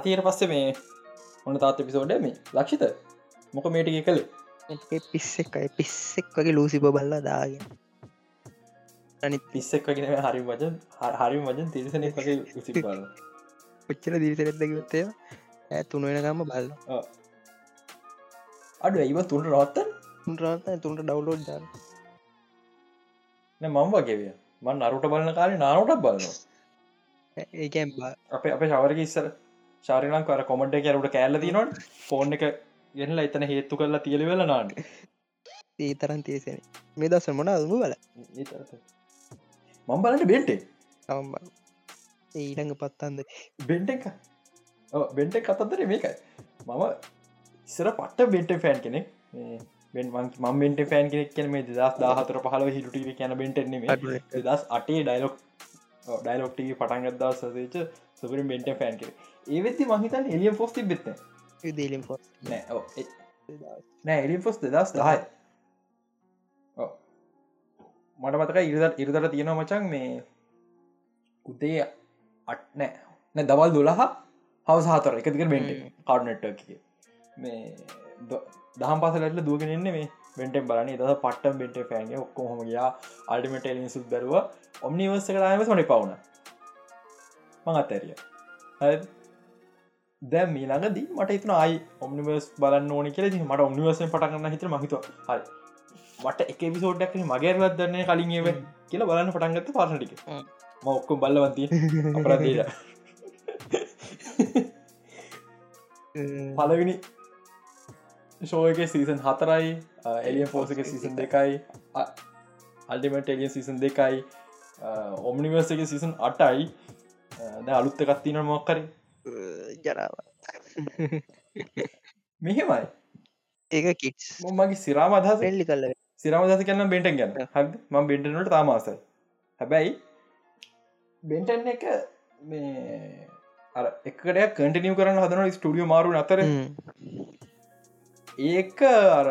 සතියට පස්සේ මේ ඔන්න තාත් පිසෝඩ මේ? ලක්ෂිත මොක මේටික කළේ පිස්සෙක් අයි පිස්සෙක් වගේ ලූසි බල්ලා දාගෙන. අනිත් පිස්සෙක් වගෙන හරි වජන් හරි වජන් තිරිසනෙක් වගේ උසි බල කොච්චර දිරිසරෙත්දගත්තය ඇ තුන වෙනගම්ම බල්ල. අඩු ඇයිව තුන්ට රොත්තන් තුන්රාත තුන්ට ඩවලෝඩ් දාන්න. මම වගේවිය මන් අරුට බලන කාලේ නානොටක් බලන්න ඒකැම් අප අප ශවරක ඉස්සර ශාරිලං කර කොමඩ් කරුට කෑල්ල තිනොට ෆෝන් එක ගෙනලා එතන හේත්තු කරලා තියලි වෙල නාට ඒ තරන් තිේසෙන මේ දස මොන අදම බල මම් බලට බෙන්ටේ ඊළඟ පත්තන්ද බෙන්ට එක? බෙන්ට කතන්දර මේකයි. මම ඉස්සර පට්ට බෙන්ට ෆෑන් කෙනෙක්. බෙන් ම බෙන්ට ෆෑන් කෙනෙක් කියන මේ දස් දාහතර පහල හිටුට කියන බෙන්ටෙන්නේ දස් අටේ ඩයිලොක් ඩයිලොක්ටගේ පටන්ගත්දා සදේච සුපරින් බෙන්ට ෆෑන් කර ඒවෙත්ති මහිතන් එලියම් ෆෝස් තිබෙත්ත දීලිම් පොස් නෑ. එලිම් ෆොස් දෙදස් දහයි. මට මතක ඉරිදත් ඉරිදට තියෙනවා මචන් මේ උදේ අට නෑ. නෑ දවල් දොළහ හවස හතර. එකතික බෙන්ට කාඩ්නට්ට කිය මේ දහම් පසලට දුවගෙනන්න මේ බෙන්ටෙන් බලන ද පට්ට බෙන්ට ෑන්ගේ ඔක්කොහොම ගයා. අල්ටිමට එලින් සුත් බැරුව. ඔම්නිවර්ස කරම සොනි පවුණ මං අත්තැරිය දැ මේ ළඟදී මට හිතන අයි ඔම්නිවර්ස් බලන්න ඕන කියල. මට ඔම්නිවර්සෙන් පටගන්න හිතර මහිත හරි. මට එක විසෝඩ්ඩක් මගේරවත් දන්න කලින් ඒව? කියලා බලන්න පටන්ගත්ත පාරටික ම ඔක්කොම් බල්ලවන්ති අපරදීර පලවිනි ෂෝයක සීසන් හතරයි එලිය පෝසක සීසන් දෙකයි අල්ටිමට එලිය සීසන් දෙකයි ඔම්නිවර්ස එක සීසන් අටයි ද අලුත්ත කත්තින මොක්කරි ජරාව. මෙහෙමයි. ඒක කිටස් මගේ සිරාම අදහස. පෙල්ලි කල්ල සිරමදස කියන්න බෙන්ටෙන් ගැන්න. හද ම බෙන්ටනට තාමාසයි. හැබැයි බෙන්ටන් එක මේ අර එකට කටිනිය කරන්න හදන ස්ටඩියෝ මාරු අතර. ඒක අර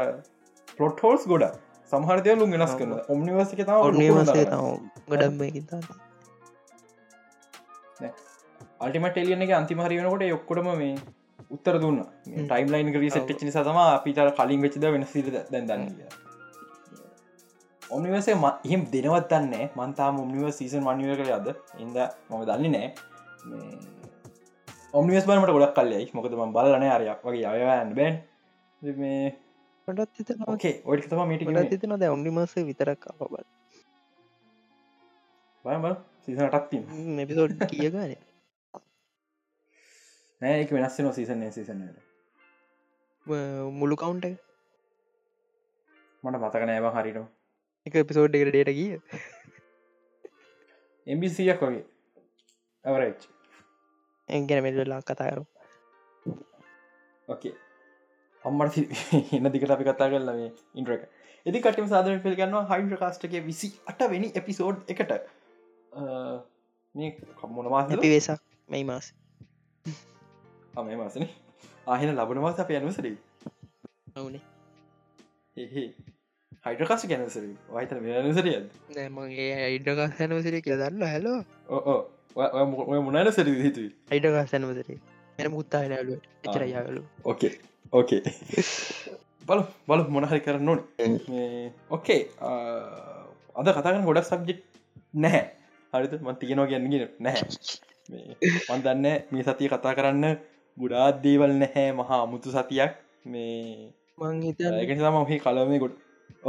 පොට්හෝල්ස් ගොඩ සහරතය ලු වෙනස් කරන ඔම්නිවර්සික තම අල්ටිමට එලියන එක අන්තිමහරි වෙනකොට ඔක්කොටම මේ උත්තර දුන්න. ටයිම් ලයින් ගරී සට් නිසා තම අපිට කලින් වෙච්චද වෙනසිද දැන්දන්න ඔම්නිවසේ එහෙම දෙනවත් දන්න මන්තා ඔම්නිව සීසන් මනිව කර අද. ඉද මම දන්නේ නෑ ඔම්නිවස් බලමට ගොඩක් කල්ලෙයි මොකද ම බලන අරයක් වගේ අයවන්න බැන්. ඔඩි තම මීට තින ද ඔන්නිමස විතරක් බල බල සීසනටත්ති එපිසෝඩ් කියගන නෑ එක වෙනස්ස නො සීසන සීසනට මුළු කවුන්ට මට මතක නෑව හරිට එක එපිසෝඩ් එකට ඩේට කිය එම්බිසියක් වගේ. ඇවරච් එගැන මෙල්ලා කතාරු ඕකේ අම්මට එන්න දිකට අපි කතා කරල මේ ඉන්ට්‍රක එදි කටම සාධන පිල් ගන්නවා හයිඩ කාස්ටගේ විසි අට වැනි එපිසෝඩ් එකට මේ කම්මොන මාස අපි වෙසක් මෙයි මාස අමේ මාසන ආහෙන ලබන මාස අප යනුසරී අවුනේ එහේ හයිඩකාස ගැනසර වයිත වෙනසරිය නෑමගේ අයිඩකාසනවසිර කිය දන්න හැලෝ ඕ ඔය මුණන සර හිතුයි අයිඩකාසනවසර එන මුත්තා ලාලු එචරයාලු ඕකේ ඕකේ බල බල මොනහරි කර නොන් ඕකේ අද කතාගන ගොඩක් සබ්ජෙට් නැහැ. හරිත මන් තියනවා ගැන්නගෙන නැහැ මන් දන්න මේ සතිය කතා කරන්න ගුඩාත් දේවල් නැහැ මහා අමුතු සතියක්. මේ මං හිත ඒකනිසාම ඔහි කලමේ ගොඩ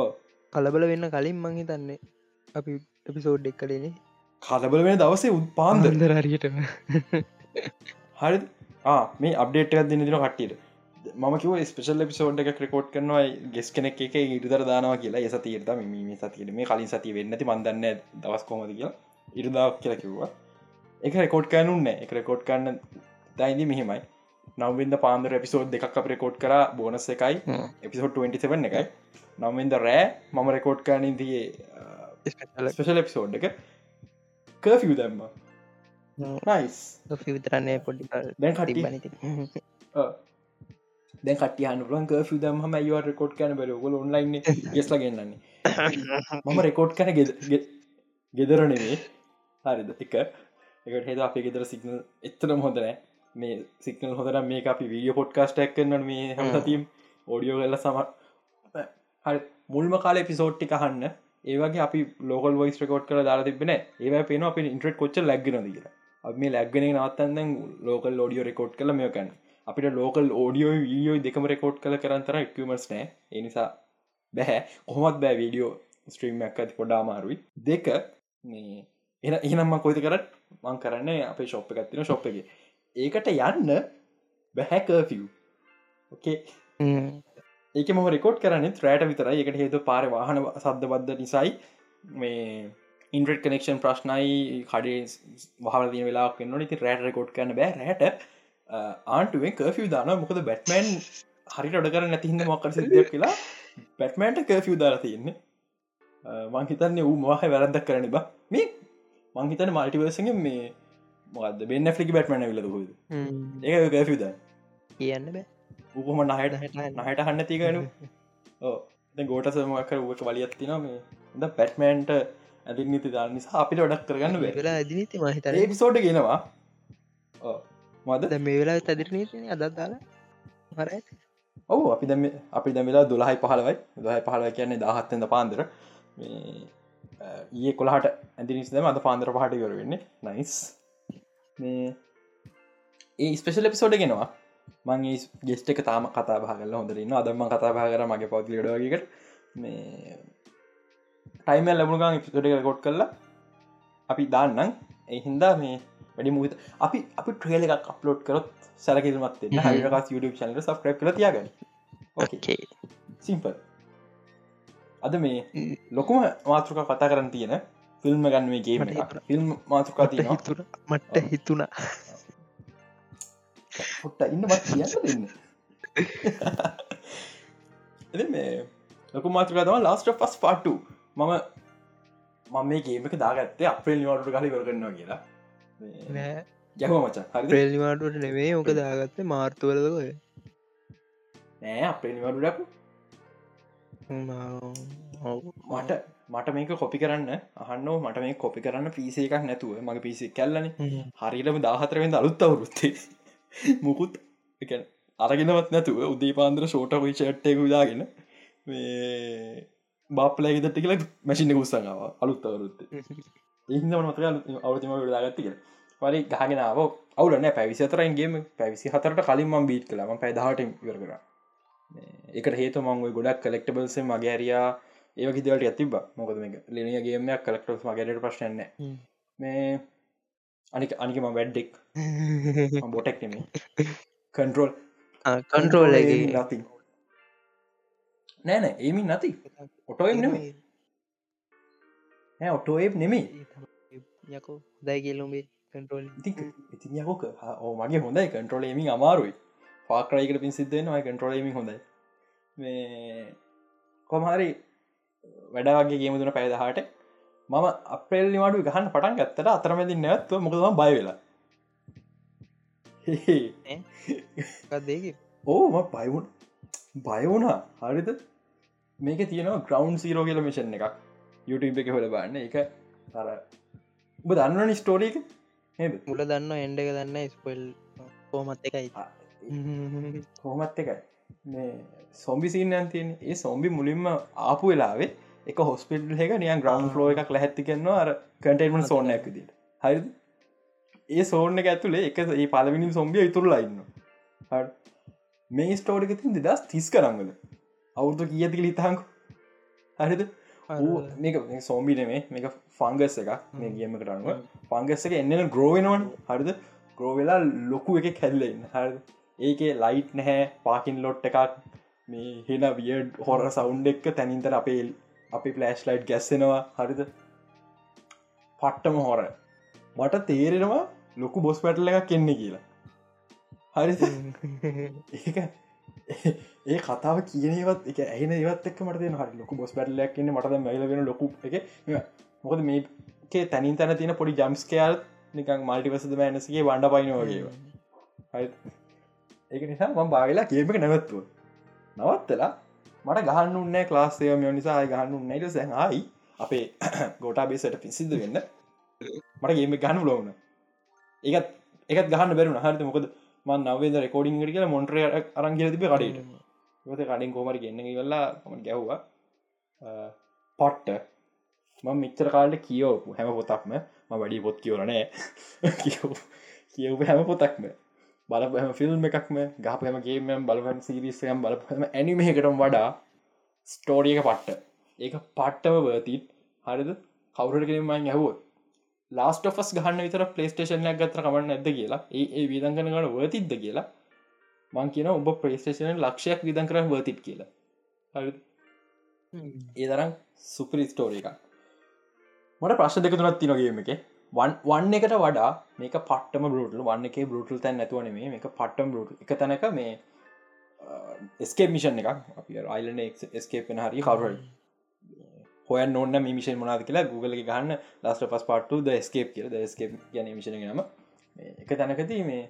ඕ කලබල වෙන්න කලින් මං හිතන්නේ අපි එපිසෝඩ් එක් කලේනේ කලබල වෙන දවසේ උත් පාන්ද පාන්දරරියටම හරි මේ අප්ඩේට් දෙන්න දින කට්ටියට. මම කිව ස්පේෂල් පිසෝඩ් එක ක්‍රකෝඩ් කරනවා ගෙස් කෙනෙක් එක ඉරිදර දානවා කියලා. එස තීරත මේ සතියට මේ කලින් සති වෙන්නති මන්දන්න දවස් කෝමද කියලා. ඉරිදාවක් කියලා කිව්වා. එක රෙකෝඩ් කනුන්න එක රෙකෝඩ් කන්න දයිදි මෙහෙමයි නවවිද පාන්දර එපිසෝඩ් දෙකක් අප රෙකෝඩ් කර බෝනස් එකයි. එපිසෝඩ් 27 එකයි. නම්විද රෑ මම රෙකෝඩ් කනින් තියේ ස්පේෂල් එපිසෝඩ් එක. කර්ෆිය දැම්ම. නයිස් විතරන්නේ පොඩි දැන් කටි දැ කටියන ලන් කර්ෆ දම ම යව රෙකෝඩ් කන බර? ගොල ඔන්ලයින් ගෙස්ල ගන්නන්නේ. මම රෙකෝඩ් කන ගෙදර නෙවේ හරිද? එක. එකට හෙද අපේ ගෙදර සිගනල් එත්තනම හොඳනෑ මේ සික්නල් හොදර මේ අපි වීඩිය පොඩ්කාස්ට එක්කන්න මේ හමතීම් ඕඩියෝ කල්ල සම හරි. මුල්ම කාල පිසෝට්ටි කහන්න ඒවගේ අපි ලෝකල් වයිස් රකෝට් කර දාලා තිබෙන ඒ පේන අප ඉන්ට්‍රට කොච්ච ලැක්ගෙන දීලා අප මේ ලැක්ගෙන නවත්තන්න ලෝකල් ෝඩියෝ රෙකෝඩ් කළ මෙයකන්න අපිට ලෝකල් ඕඩියෝ වීඩියෝ දෙකම රෙකෝඩ් කළ කරන්තර එක්මස් නෑ. එනිසා බැහැ කොහොමත් බෑ වීඩියෝ ස්ට්‍රීම් ඇක් ඇති පොඩා මාරුයි දෙක මේ එන එනම්ම කොයිත කරත් මං කරන්න අපේ ශොප් එකත්තින ශොප් එක ඒකට යන්න බැහැකෆිව් ඕකේ ඒක ම රෙකෝඩ් කරන්න ත්‍රෑට විතර එකට හේතු පාර වාහන සද්ධබද්ධ නිසයි මේ ඉන්ට්‍රට කනෙක්ෂන් ප්‍රශ්නයි කඩේ වහලදිය වෙලා කන්න ති රෑට රෙකෝඩ් කරන්න බෑ. රෑට ආන්ටුවෙන් කර්ෆිය දාන මොකද බැට්මන් හරිට ොඩ කර නැතිහින්න මොක්කර සිදයක් කියලා පැට්මන්ට කර්ෆිය දාලා තියන්නේ. මංහිතන්නේ වූ මහ වැරදක් කරන බා මේ මංහිතන මල්ටිවර්සගේ මේ මොද බෙන්න්න ෆලිකි බැට්මන විලද ඒ කර්ෆිද කියන්න බෑ. උපම නහයට නහයට හන්න තිකනු ගෝට සමකර ුවට වලියත්තින මේ. ද පැට්මන්ට ඇති නිති දා නිසා අපිට ොඩක් කරගන්න වෙලා ඇදිනීති මහිතර පිසෝඩ් ගෙනවා මද මේ වෙලා තදිරනීතින අදත් දාලා හර ඔවු අපි දැම අපි දැමලා දුලහයි පහලවයි දහයි පහල කියන්නේ දහත්තද පාන්දර. ඒ කොළහට ඇතිනිස්දම අද පාන්දර පහට කර වෙන්නේ. නයිස් ඒ ස්පෙශල් එපිසෝඩ ගෙනවා. මං ගෙස්ට එක තාම කතා භාගල හොඳරන්න අදම කතා භා කර මගේ පෞති ඩවගකට මේ ටයිම ලැබුණගන් පිසෝඩ කොට් කරලා අපි දාන්නම්. එහින්දා මේ වැඩි මුත අපි අපි ට්‍රේල එකක් අප්ලෝඩ් කරොත් සැලකිමත් හරිකස් YouTube චනල සබ්‍රප් කල තියාගන්න. සිම්පල් අද මේ ලොකුම මාතෘක කතා කරන්න තියෙන ෆිල්ම් ගන්නුවේ ගේම ෆිල්ම් මාතෘකා තියෙන හිතුන මට්ට හිතුනා පොට්ට ඉන්න කියන්න එ මේ ලොකු මාතෘකා තම ලාස්ට පස් පාට්ටු මම මම මේ ගේමක දාගත්තේ අපේල් නිවාටට කලි කරගන්නවා කියලා. ගැම මචා. හරි ප්‍රේල්ලිමාටුවට නෙවේ ඕක දාගත්තේ මාර්තුවලදකොය නෑ අපේ නිවටඩක් මට මට මේක කොපි කරන්න අහන්න මට මේ කොපි කරන්න පිසේ එකක් නැතුව. මගේ පිසි කැල්ලන. හරිටම දාහතරවෙද අලුත් අවුරුත්තේ මුකුත් අරගෙනවත් නැතුව උදේ පාන්දර ෂෝට වියි චට්ටයකු දාගෙන බාප්ලෑගෙදට කියල මැසිින්න ගුස්සඟාව අලුත් අවරුත්ත ඒහිද මතක අවතිම කියෙන වරි ගහගෙනාව අවුලන පැවිසි අතරයින්ගේම පැවිසි හතරට කලින්ම බීට් කලම පැදහට ඉවර කර. එකට හේතු මංගුව ගොඩක් කලෙක්ටබල්සේ මගේ ඒක හිදවට ඇතිබ මොකද මේ ලිනියගේමයක් කලෙක්ටස් මගේට ප්‍රශ්නන්න මේ අනික අනිකම වැඩ්ඩෙක් බොටෙක් නෙමේ කන්ටරෝල් කන්ට්‍රෝල්ලගේ නති නෑනෑ ඒමින් නැති ඔටෝ නෙමේ නෑ ඔටෝ ඒබ් නෙමේ යකෝ දයි කියලුම්බේ කන්ට්‍රෝල් ඉති ඉතින් යකොක ඕ මගේ හොඳයි. කන්ට්‍රෝලේමින් අමාරුයි. පාක්‍රයිකට පින් සිද්ධෙනවා කන්ට්‍රෝලේමින් හොඳයි. මේ කොමහරි වැඩවගේ ගේමුදුන පැදහට මම අපේල් නිවාඩු ගහන්න පටන් ගත්තට අතරමැදි නැත්ව මොකදම බය වෙලා. දෙක ඕම බයවුන් බයවුණා හරිද? මේක තියෙනවා ග්‍රවන්් සීරෝ කියල මිෂන් එකක්. YouTube එක හොල බන්න එක අර උබ දන්නන ස්ටෝරීක මුල දන්න එන්ඩ එක දන්න ස්පල් කෝමත් එකයි. හෝමත් එකයි මේ සොම්බි සිීනයන් තියෙන් ඒ සොම්බි මුලින්ම ආපු වෙලාවේ එක හොස්පිටල් එක නියන් ග්‍රවන්් ලෝ එකක් ලැහැත්ති කරනවා අර කටේමන් සෝන ඇකදී හරි ඒ සෝර්න එක ඇතුලේ එක ඒ පලවිනි සොම්බිය ඉතුරලා ඉන්න මේ ස්ටෝඩික තින් දෙදස් තිස් කරංගල අවුරුදු කියතික ලිතහංකු හරිද? මේක සෝම්බි නෙමේ. මේක ෆංගස් එක මේ ගියම කරන්න පංගස් එක එන්නන ග්‍රෝවෙනවන් හරිද? ග්‍රෝවෙලා ලොකු එක කැල්ලෙන් හරි ඒක ලයිට් නැහැ පාකින් ලොට් එකක්. මේ හෙන විය හොර සවුන්් එක්ක තැනින්තර අපේ අපි පලෑශ් ලයිට් ගැස්සෙනවා. හරිද? පට්ටම හොර මට තේරෙනවා ලොකු බොස් පැටල එකක් කෙන්නේ කියලා. හරි ඒ ඒ කතාව කියනවත් එක ඇන ඒවත් එක් මට හරි ලොක බොස් පැටලයක් න්න මට මයිල වෙන ලොකු එක මොකද මේකේ තැනින් තැන තියෙන පොඩි ජම්ස්කයාල් නිකං මල්ටිවසද මෑනසගේ වඩ පයිනවාගේ ඒක නිසා ම බාගලා කියමක නැවත්තුව. නවත්තලා මට ගහන්න උන්න ලාස්සය මෙ නිසා ගහන්න උන්නයිට සැහයි අපේ ගෝටා බේසට පිසිද්ධ වෙන්න. මට ගේම ගහන්න ලෝන ඒත් එකත් ගහන්න බැරුණ හරිත මොකද මන් නවේද රෙකෝඩිං ට කියල මොන්ට්‍ර අරංගිල තිබ කඩට. ත කඩින් කෝමර ගන්න වෙල්ලා ම ගැව්වා පට්ට. ම මිච්චර කාලට කියෝපු හැම පොතක්ම. ම වැඩි පොත් කියවරනෑ කියවපු හැම පොතක්ම බලපහම ෆිල්ම් එකක්ම ගහපහමගේම බලපන් සිරිසයම් බලපහම ඇනිමහකටම් වඩා ස්ටෝඩියක පට්ට. ඒක පට්ටව වතිත් හරිද? කවුරට කිරීම ඇහුව ලාස්ට ෆස් ගහන්න විතර පලේස්ටේෂනයක් ගතර කමන්න ඇද කියලා ඒ විදන් කනගට වතිද්ද කියලා? මං කියන ඔබ ප්‍රේස්ටේෂන ලක්ෂයක් විදන් කර වතිත් කියලා. හරි ඒ තරම් සුපරි ස්ටෝර එක මට ප්‍රශ් දෙක තුනත් තිනගේම එක වන්න එකට වඩා මේක පටම බරුටල් වන්න එක බරුටල් තැන් ඇතුවන මේ එක පට්ටම් බරුට එක තැනක මේ ස්කේ මිෂන් එකක්. අප අයිලන ස්කේපෙන හරි. කවරයි හොය නොන්න මිෂන් මොනාද කියලා Google ගන්න ලස්ට පස් පාට්ටු ද ස්කේප් කියල. ස්කේප් ගැන මිෂණ නම. එක තැනකති මේ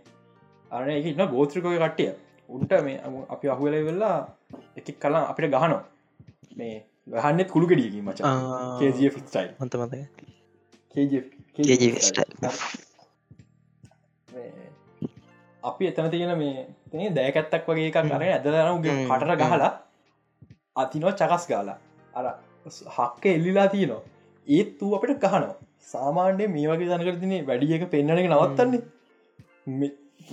අරන එක ඉන්න ගෝත්‍රිකෝය කට්ටිය. උන්ට මේ අපි අහුවල වෙල්ලා එකක් කලා අපිට ගහනෝ මේ ගහන්නෙත් කුළු ගෙඩියකි මච කජ ෆිස්ටයි හොත මත අපි එතන තියෙන මේ තේ දෑකැත්තක් වගේ එකක් කරන ඇදරනගේ කටර ගහලා. අතිනෝ චකස් ගාලා. අර හක්ක එල්ලිලා තියනවා ඒත් වූ අපිට ගහනවා. සාමාන්‍යය මේ වගේ දනකර තිනේ වැඩිය එක පෙන්න්නන එක නවත්තන්නේ.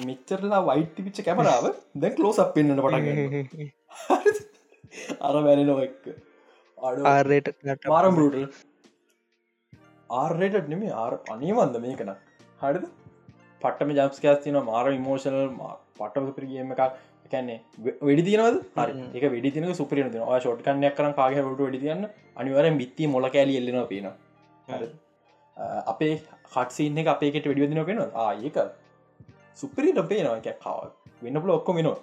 මෙච්චරලා වයිට් පිච්ච කැමරාව දැ අප පෙන්න්නට පටගන්න අර වැැනෙනව එක්ක. ආරයට මාරම්රුට ආර්රයට නෙමේ ආර් අනීවන්ද මේකන හරිද? පටම ජම්ස්කස් තින මාර ඉමෝෂනල් පටම පිරිගීම එකක්. කැන්නේ වැඩි තියනවද? හරි. එක වැඩි තින සුපරින ඔය ෂොට්කන්නයක් කරන කාගහට වැඩි තියන්න අනිවරෙන් බිත්ති මොල කෑලි එල්ලෙන පේන අපේ හටසින්න එක අපේකට වැඩියදින පෙන ආඒක සුපරිට පේනවා. එක කාව වෙන්න පුල ඔක්කො මිනෝ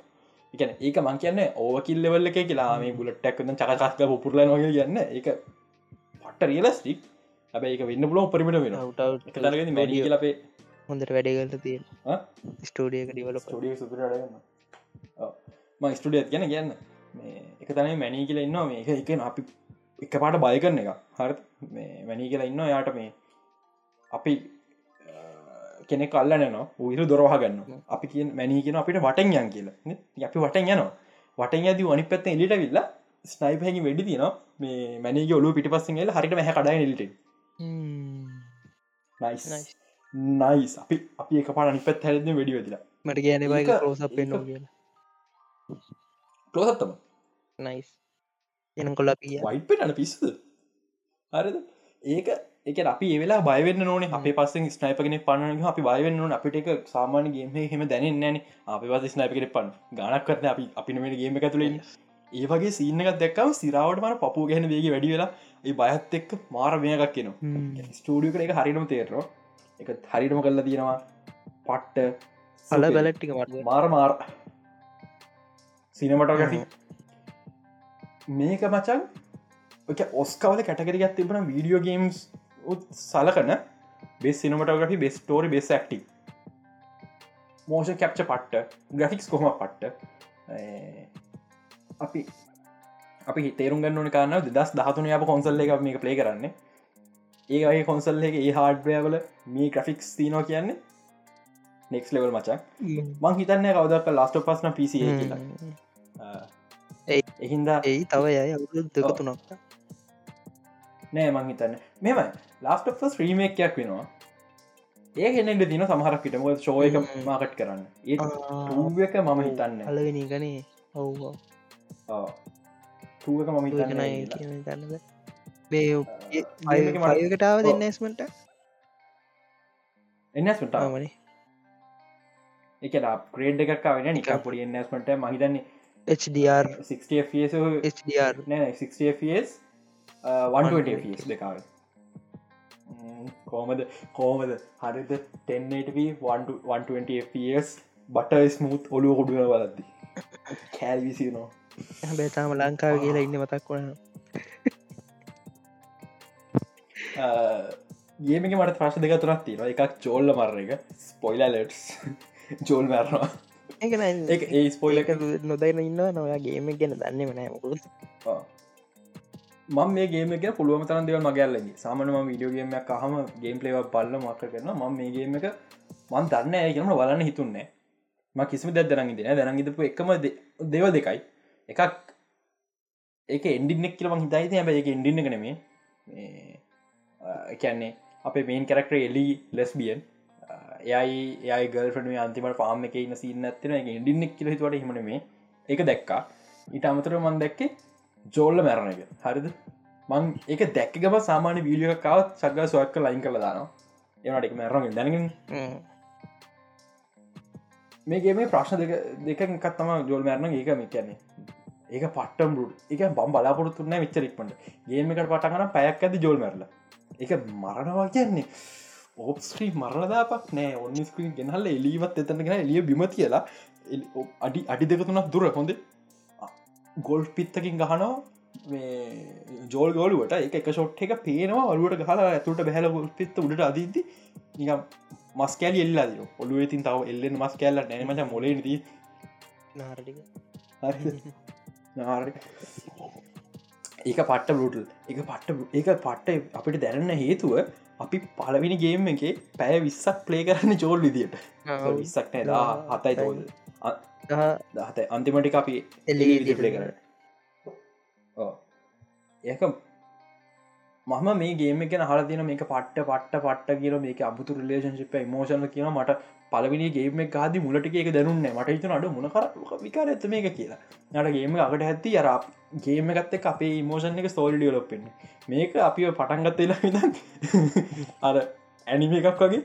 එකන ඒක මං කියන්න ඕවකිල්ලෙවල්ල එක කියලා. මේ බුලට්ටක්න චකස්ක පුරල නොග කියන්න. එක පට්ට රියලස්ටික් ඇබ ඒක වෙන්න පුලෝ පරිමිට වෙන ට ලපේ හොඳට වැඩගලට තියෙන ස්ටෝඩියක ඩිවල ඩිය සුපරගන්න ම ස්ටඩියත් ගැන කියන්න මේ එක තනයි මැනී කියලා ඉන්නවා. මේ එක එක අපි එක පාට බය කරන එක. හර මේ වැනී කියලා ඉන්න යාට මේ අපි කෙනෙ කල්ලන න උහිර දොරවා ගන්න අපි කිය මැනී කියෙන අපිට වටෙන් යන් කියලා. අපි වටෙන් යනවා. වටෙන් ඇද අනි පැත්ත එලිට විල්ල ස්නයිප හැකි වැඩි තින මේ මැනගේ ඔලු පිටි පස්සෙල් හරිට හැ කඩයි නිලට නයිස් අපි අපි එක පාට අනි පැත් හැරද වැඩි වෙදිලා. මට කියන බයි රෝස පෙන්නවා කියලා. කලෝසත්තම නයිස් එන කොල්ල පිය වයිපට අන පිස්සද? හරිද? ඒක එක අපි ඒවෙලා බයවෙන්න නොන අප පස ස්නයිපගෙන පන්න අපි බයවෙන්න නොන අපිට එක සාමානගේ හෙම දැන නෑන අප පස ස්නයිපකට පන් ගනක් කරන අපි අපිනමට ගේම ඇතුලින් ඒ වගේ සීනක දැක්කම සිරාවටමට පපු ගැන වේගේ වැඩි වෙලා ඒ බයත් එක්ක මාර මේකක් කියන ස්ටඩියක එක හරිනම තේරෝ එක හරිටම කරලා තියෙනවා. පට්ට සල බැලට්ටික මාර මාර. සිනමටගැි මේක මචන් ඔස්කවල කැටකරගත් තිබන වීඩියෝ ගේම්ස් සලකන බෙස් සිනමටග්‍රි බෙස් ටෝරි බෙස් ක්ටි මෝෂ කැප්ච පට්ට ග්‍රෆික්ස් කොහම පට්ට. අපි අපි තේරුම් ගන්න කාන්න දස් දහතුන අප කොන්සල්ල එක මේක ප්ලේ කරන්න. ඒ අයි කොන්සල්ල එක ඒ හාඩ්වයවල මේ ග්‍රෆික්ස් තිනෝ කියන්නේ නෙක්ස් ලෙවල් මචක් මං හිතන්න කවදක් ලාස්ට පස්න පිසි එහින්දා ඒ තව යයි අවුදු දෙක තුනක්. නෑ මං හිතන්න. මෙම ලාස්ට ෆස් රීමේක්යක් වෙනවා. ඒ හෙනෙට දින සමහරක්කට මො ශෝය එක මාකට් කරන්න. ඒ එක මම හිතන්න. අලගෙන ගනේ ඔව් තුවක මම දන්නද මේකටාව දෙන්න ස්මට එන්නස්මට මනේ එක ග්‍රේඩ් එකක් වෙන නික පොඩි එන්නස්මට මහිතන්නේ HDR 60 HDR නෑ 60 120 දෙකාව කෝමද කෝමද හරිද? 1080 බට ස්මුත් ඔලුව කොඩුවන බලද්දි. කෑල්විසි නෝ බේතාම ලංකාව කියලා ඉන්න මතක් වන ගේමක මට ප්‍රශ් දෙක තුරක් තියෙන එකක් චෝල්ල මරණ එක. ස්පොයිලලටස් චෝල් මැරවා ඒ ස්පොයිලක නොදයින ඉන්න නොයා ගේම ගැන දන්නේ මනෑමකුත් මම මේ ගේම එක පුළුවම තරන් දෙවල් මගැල්ලගේ සාමනම විඩියෝගේමයක් අහම ගේම් පලේව පල්ල මක්ක කරන ම මේ ගේම එක මන් දන්න ඇගනම බලන්න හිතුන්නේ ම කිසිම දෙ දරගි දෙන දැනගිතපු එකම දෙව දෙකයි එකක් ඒක එන්ඩිනෙක් කියලම හිතයිති හැබ එක ඉඩින්න කනෙමේ එකන්නේ අපේ මේන් කරක්ටර එලි ලෙස්බියන් එයයි ඒ ගල්ට අන්තිමට පාම එක ඉන්න සින්න ඇතින එක ඉඩින්නෙක් කියල හිතුවට හිමන මේ එක දැක්කා. ඊට අමතර මන් දැක්කේ ජෝල්ල මැරණ එක. හරිද? මං එක දැක්කම සාමාන්‍ය වීලියකවත් සක්ග සොයක්ක ලයින් කළ දානවා. ඒනට එක මැරණ දැනගෙන මේගේ මේ ප්‍රශ්න දෙක දෙකකත් තම ජෝල් මැරණ ඒක මේ කියන්නේ ඒක පට්ටම් රුට එක බම් බලාපොරත්තුන්න විච්චරක්මට ගේමකට පටගන පැයක් ඇති ජෝල් මැරල. එක මරණවා කියන්නේ. ඕපස්ක්‍රී මරණදාපක් නෑ. ඔන්න ස්ක්‍රීන් ගෙනහල්ල එලීවත් එතනගෙන එලිය බිම කියලා අඩි අඩි දෙක තුනක් දුර හොඳ. ගොල්් පිත්තකින් ගහනවා. ජෝල් ගෝලුවට එක එක ෂොට් එක පේනවා. අලුවට ගහලා ඇතුට බැහල ගොල් පිත්ත උඩට අදීද නිකම් මස් කෑලි එල්ලා ද ඔලුව ඉතින් තව එල්ලෙන් මස් කෑල්ල නෑමච මොල දී නාරටික නාර ඒක පට්ට බරුටල් එක පට්ට ඒක පට්ට අපිට දැනන්න හේතුව අපි පලවිනි ගේම් එක පැය විස්සක් පලේ කරන්න ජෝල් විදියට. විස්සක් නෑ දා හතයි තෝද දහත අන්තිමටි අපි එල්ලි පලේ කරන්න. ඒක මම මේ ගේම එක හල තින මේක පට්ට පට්ට පට්ට කියල මේක අබුතු රලේශන්ශිප මෝෂණ කියන මට පලවිනි ගේම ගාද මුලට එක දැනුන්න මට හිතන අඩ මොනකර විකාර ඇත මේක කියලා. නට ගේම අකට ඇත්ති අර ගේම ගත්ත අපේ මෝෂන් එක ස්තෝල්ඩිය ලොපෙන් මේක අපිව පටන්ගත්තලා විද අර ඇනිම එකක් වගේ